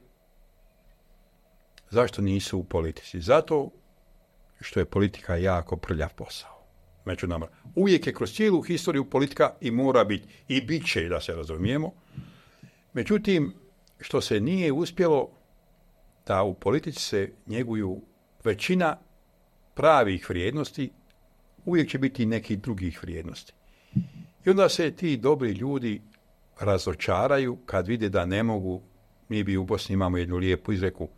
[SPEAKER 1] Zašto nisu u politici? Zato što je politika jako prljav posao. Među nama. Uvijek je kroz cijelu historiju politika i mora biti. I bit će, da se razumijemo. Međutim, što se nije uspjelo da u politici se njeguju većina pravih vrijednosti, uvijek će biti nekih drugih vrijednosti. I onda se ti dobri ljudi razočaraju kad vide da ne mogu, mi bi u Bosni imamo jednu lijepu izreku,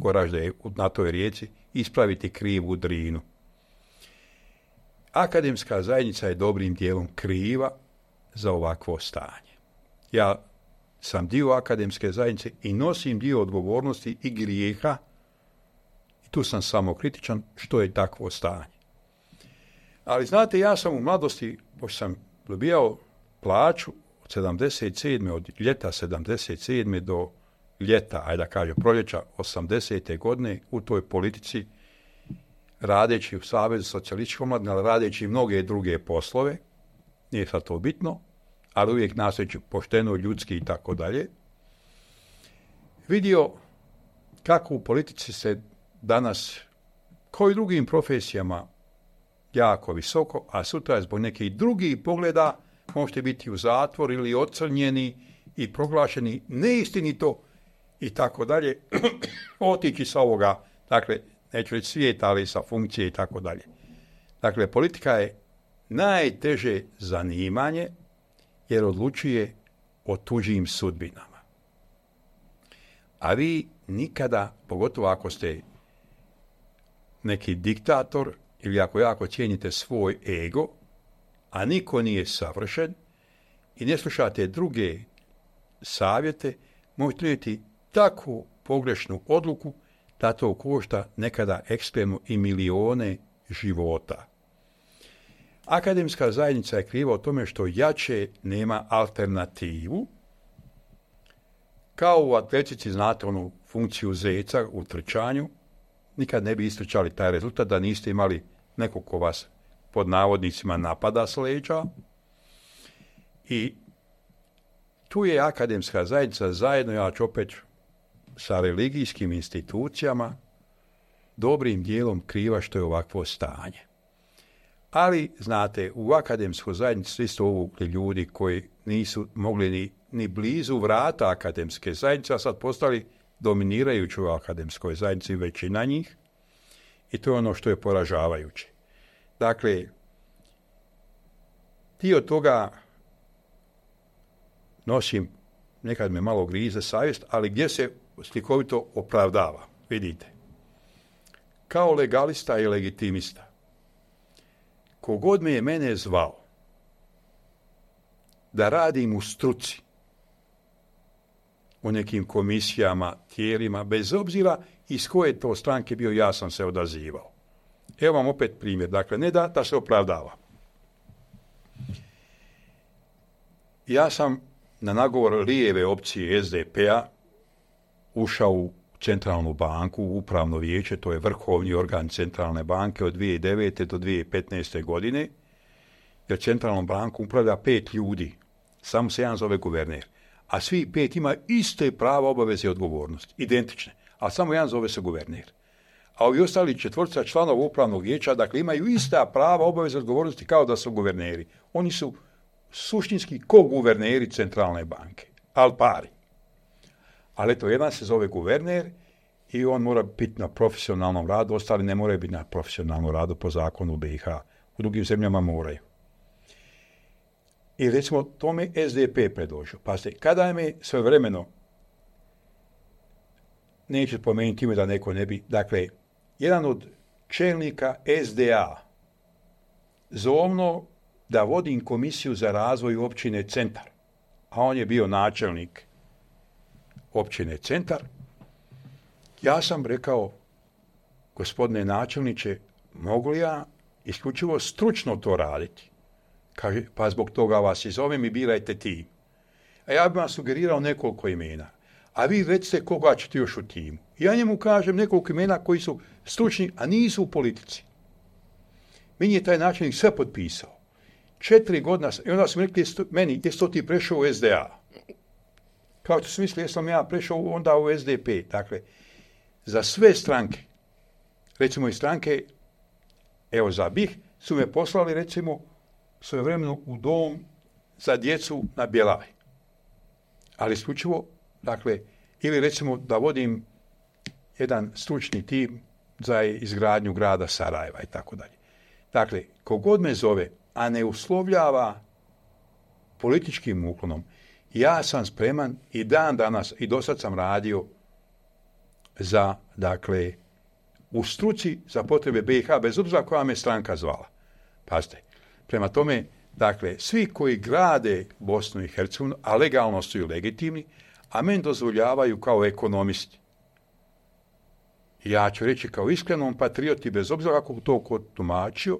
[SPEAKER 1] Goražde na toj rijeci, ispraviti krivu drinu. Akademska zajednica je dobrim dijelom kriva za ovakvo stanje. Ja sam dio akademske zajednice i nosim dio odgovornosti i grijeha i tu sam samo kritičan što je takvo stanje. Ali znate, ja sam u mladosti, pošto sam dobijao plaću od 77. od ljeta 77. do ljeta, ajde da kažem, proljeća 80. godine u toj politici radeći u Savezu socijalističkom ali radeći mnoge druge poslove, nije sad to bitno, ali uvijek nasveću pošteno, ljudski i tako dalje, vidio kako u politici se danas, kao i drugim profesijama, jako visoko, a sutra zbog nekih drugih pogleda možete biti u zatvor ili ocrnjeni i proglašeni neistinito i tako dalje, otići sa ovoga, dakle, neću reći svijeta, ali sa funkcije i tako dalje. Dakle, politika je najteže zanimanje jer odlučuje o tuđim sudbinama. A vi nikada, pogotovo ako ste neki diktator ili ako jako cijenite svoj ego, a niko nije savršen i ne slušate druge savjete, možete vidjeti takvu pogrešnu odluku da to košta nekada ekstremno i milione života. Akademska zajednica je kriva o tome što jače nema alternativu. Kao u atletici, znate onu funkciju zeca u trčanju, nikad ne bi istrčali taj rezultat da niste imali nekog ko vas pod navodnicima napada s leđa. I tu je akademska zajednica zajedno, ja ću opet sa religijskim institucijama dobrim dijelom kriva što je ovakvo stanje. Ali, znate, u akademskoj zajednici svi su uvukli ljudi koji nisu mogli ni, ni blizu vrata akademske zajednice, a sad postali dominirajući u akademskoj zajednici većina njih i to je ono što je poražavajuće. Dakle, dio toga nosim, nekad me malo grize savjest, ali gdje se slikovito opravdava. Vidite, kao legalista i legitimista, kogod me je mene zvao da radim u struci, u nekim komisijama, tijelima, bez obzira iz koje to stranke bio, ja sam se odazivao. Evo vam opet primjer. Dakle, ne da, ta se opravdava. Ja sam na nagovor lijeve opcije SDP-a ušao u centralnu banku, upravno vijeće, to je vrhovni organ centralne banke od 2009. do 2015. godine, jer centralnom banku upravlja pet ljudi, samo se jedan zove guverner, a svi pet ima iste prava, obaveze i odgovornosti, identične, a samo jedan zove se guverner. A ovi ostali četvrca članova upravnog vijeća, dakle, imaju ista prava, obaveze i odgovornosti kao da su guverneri. Oni su suštinski ko guverneri centralne banke, al pari. Ali to jedan se zove guverner i on mora biti na profesionalnom radu, ostali ne moraju biti na profesionalnom radu po zakonu BiH. U drugim zemljama moraju. I recimo, to mi SDP predložio. Pazite, kada je mi svevremeno, neću spomenuti ime da neko ne bi, dakle, jedan od čelnika SDA zovno da vodim komisiju za razvoj općine Centar, a on je bio načelnik općine Centar, ja sam rekao, gospodine načelniče, mogu li ja isključivo stručno to raditi? Kaže, pa zbog toga vas i zovem i birajte ti. A ja bih vam sugerirao nekoliko imena. A vi recite koga ćete još u timu. Ja njemu kažem nekoliko imena koji su stručni, a nisu u politici. Meni je taj načelnik sve potpisao. Četiri godina, i onda su mi rekli meni, gdje sto ti prešao u SDA? Kao što sam jesam ja prešao onda u SDP. Dakle, za sve stranke, recimo i stranke, evo za BiH, su me poslali recimo svojevremeno u dom za djecu na Bjelavi. Ali isključivo, dakle, ili recimo da vodim jedan stručni tim za izgradnju grada Sarajeva i tako dalje. Dakle, kogod me zove, a ne uslovljava političkim uklonom, ja sam spreman i dan danas, i do sad sam radio za, dakle, u struci za potrebe BiH, bez obzira koja me stranka zvala. Pazite, prema tome, dakle, svi koji grade Bosnu i Hercegovinu, a legalno su i legitimni, a meni dozvoljavaju kao ekonomisti. Ja ću reći kao iskrenom patrioti, bez obzira kako to kod tumačio,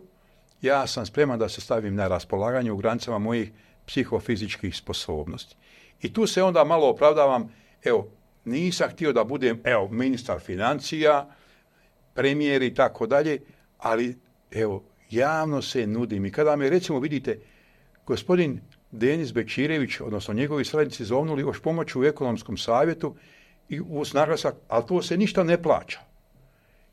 [SPEAKER 1] ja sam spreman da se stavim na raspolaganje u granicama mojih psihofizičkih sposobnosti. I tu se onda malo opravdavam, evo, nisam htio da budem, evo, ministar financija, premijer i tako dalje, ali, evo, javno se nudim. I kada me, recimo, vidite, gospodin Denis Bečirević, odnosno njegovi srednici zovnuli još pomoć u ekonomskom savjetu i uz naglasak, ali to se ništa ne plaća.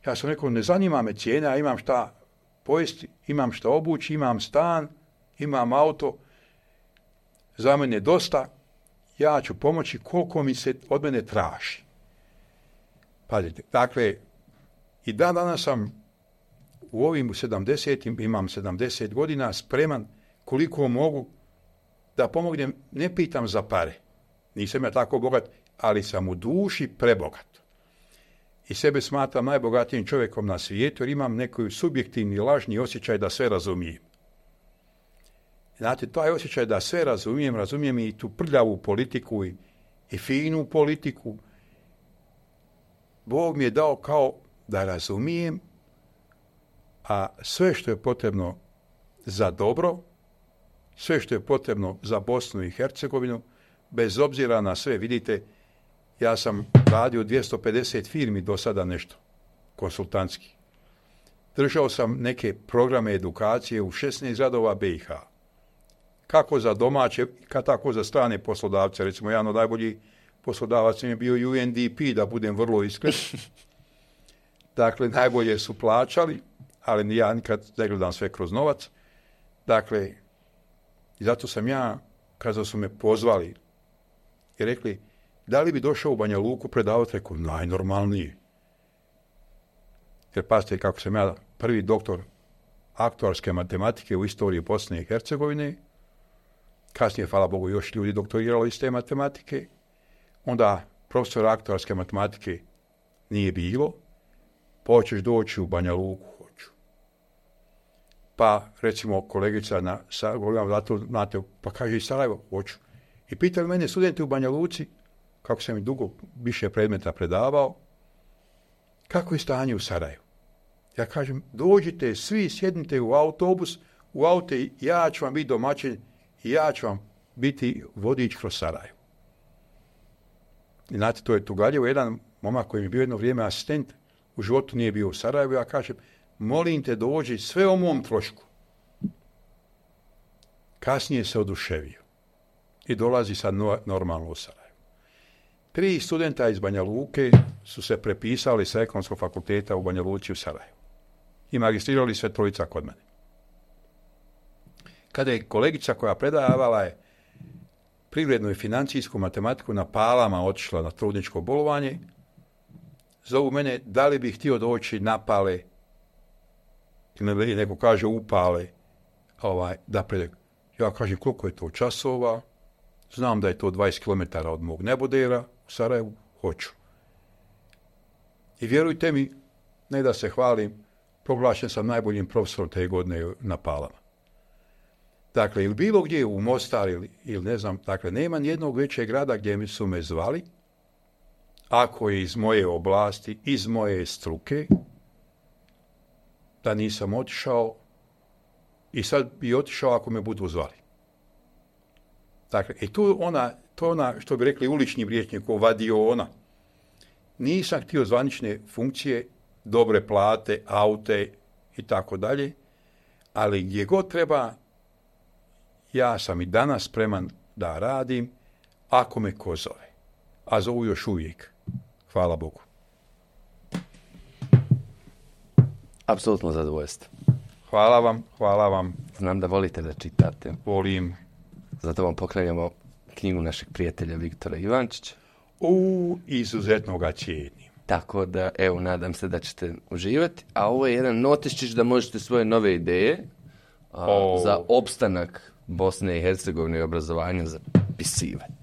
[SPEAKER 1] Ja sam rekao, ne zanima me cijena, imam šta pojesti, imam šta obući, imam stan, imam auto, za mene dosta, ja ću pomoći koliko mi se od mene traži. Pazite, dakle, i dan danas sam u ovim 70, imam 70 godina, spreman koliko mogu da pomognem, ne pitam za pare. Nisam ja tako bogat, ali sam u duši prebogat. I sebe smatram najbogatijim čovjekom na svijetu jer imam neki subjektivni lažni osjećaj da sve razumijem. Znate, taj osjećaj da sve razumijem, razumijem i tu prljavu politiku i, i finu politiku. Bog mi je dao kao da razumijem, a sve što je potrebno za dobro, sve što je potrebno za Bosnu i Hercegovinu, bez obzira na sve, vidite, ja sam radio 250 firmi do sada nešto, konsultantski. Držao sam neke programe edukacije u 16 gradova BiH kako za domaće, tako za strane poslodavce. Recimo, jedan od najboljih poslodavaca je bio UNDP, da budem vrlo iskren. dakle, najbolje su plaćali, ali ja nikad ne gledam sve kroz novac. Dakle, i zato sam ja, kada su me pozvali i rekli, da li bi došao u Banja Luku predavati, rekao, najnormalnije. Jer pazite kako sam ja prvi doktor aktorske matematike u istoriji Bosne i Hercegovine, kasnije, hvala Bogu, još ljudi doktoriralo iz te matematike. Onda profesora aktorske matematike nije bilo. Počeš pa doći u Banja Luku, hoću. Pa, recimo, kolegica na, Sarajevo, zato, znate, pa kaže i Sarajevo, hoću. I pitali mene studenti u Banja Luci, kako sam im dugo više predmeta predavao, kako je stanje u Sarajevu. Ja kažem, dođite svi, sjednite u autobus, u aute, ja ću vam biti domaćin, ja ću vam biti vodič kroz Sarajevo. I znate, to je Tugaljevo, jedan momak koji mi je bio jedno vrijeme asistent, u životu nije bio u Sarajevu, ja kažem, molim te dođi sve o mom trošku. Kasnije se oduševio i dolazi sad normalno u Sarajevo. Tri studenta iz Banja Luke su se prepisali sa ekonomskog fakulteta u Banja Luci u Sarajevu i magistrirali sve trojica kod mene kada je kolegica koja predavala je privrednu i financijsku matematiku na palama otišla na trudničko bolovanje, zovu mene da li bi htio doći napale ili neko kaže upale ovaj, da predaj. Ja kažem koliko je to časova, znam da je to 20 km od mog nebodera u Sarajevu, hoću. I vjerujte mi, ne da se hvalim, proglašen sam najboljim profesorom te godine na Palama. Dakle, ili bilo gdje u Mostar ili, ne znam, dakle, nema nijednog većeg grada gdje su me zvali, ako je iz moje oblasti, iz moje struke, da nisam otišao i sad bi otišao ako me budu zvali. Dakle, i tu ona, to ona što bi rekli ulični ovadio ona. Nisam htio zvanične funkcije, dobre plate, aute i tako dalje, ali gdje god treba ja sam i danas spreman da radim, ako me ko zove. A zovu još uvijek. Hvala Bogu.
[SPEAKER 4] Apsolutno zadovoljstvo.
[SPEAKER 1] Hvala vam, hvala vam.
[SPEAKER 4] Znam da volite da čitate.
[SPEAKER 1] Volim.
[SPEAKER 4] Zato vam poklanjamo knjigu našeg prijatelja Viktora Ivančića.
[SPEAKER 1] U, izuzetno ga
[SPEAKER 4] Tako da, evo, nadam se da ćete uživati. A ovo je jedan notiščić da možete svoje nove ideje za opstanak Bosne i Hercegovine i obrazovanja zapisivati.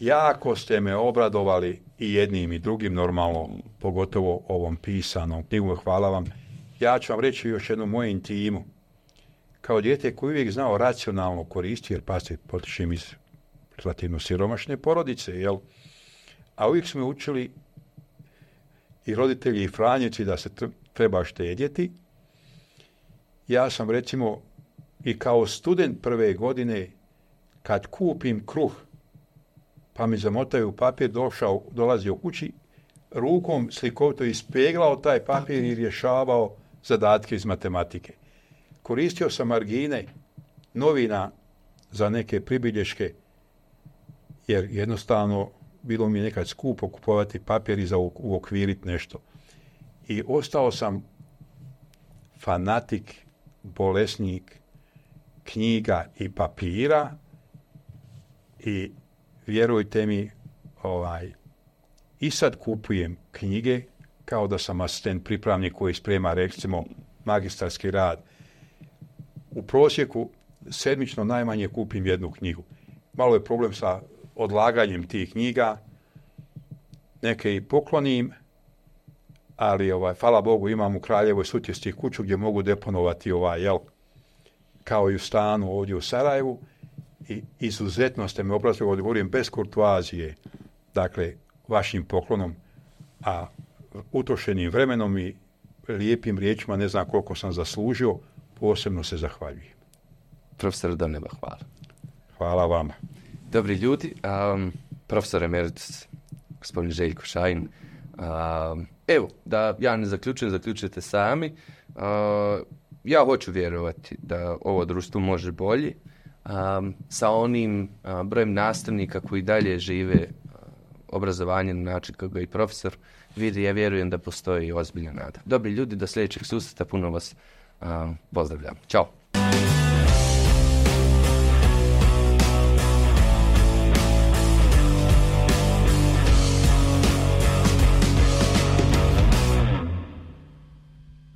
[SPEAKER 1] Jako ste me obradovali i jednim i drugim normalno, pogotovo ovom pisanom knjigu. Hvala vam. Ja ću vam reći još jednu moju intimu. Kao dijete koji uvijek znao racionalno koristiti, jer pasti potičem iz relativno siromašne porodice, jel? A uvijek smo učili i roditelji i franjeci da se treba štedjeti. Ja sam recimo i kao student prve godine kad kupim kruh pa mi zamotaju papir, došao, dolazio kući, rukom slikovito ispeglao taj papir i rješavao zadatke iz matematike. Koristio sam margine novina za neke pribilješke, jer jednostavno bilo mi je nekad skupo kupovati papir i za uokviriti nešto. I ostao sam fanatik, bolesnik knjiga i papira i vjerujte mi, ovaj, i sad kupujem knjige kao da sam asistent pripravnik koji sprema, recimo, magistarski rad. U prosjeku sedmično najmanje kupim jednu knjigu. Malo je problem sa odlaganjem tih knjiga. Neke i poklonim, ali ovaj, hvala Bogu imam u Kraljevoj sutjesti kuću gdje mogu deponovati ovaj, jel, kao i u stanu ovdje u Sarajevu i izuzetno ste me obrazili, odgovorim bez kurtuazije, dakle, vašim poklonom, a utrošenim vremenom i lijepim riječima, ne znam koliko sam zaslužio, posebno se zahvaljujem.
[SPEAKER 4] Profesor neba, hvala.
[SPEAKER 1] Hvala vama.
[SPEAKER 4] Dobri ljudi, um, profesor Emeritus, gospodin Željko Šajn, um, evo, da ja ne zaključujem, zaključujete sami. Uh, ja hoću vjerovati da ovo društvo može bolje um, sa onim brojem nastavnika koji dalje žive obrazovanje na način kako ga i profesor vidi, ja vjerujem da postoji ozbiljna nada. Dobri ljudi, do sljedećeg susreta, puno vas pozdravljam. Ćao!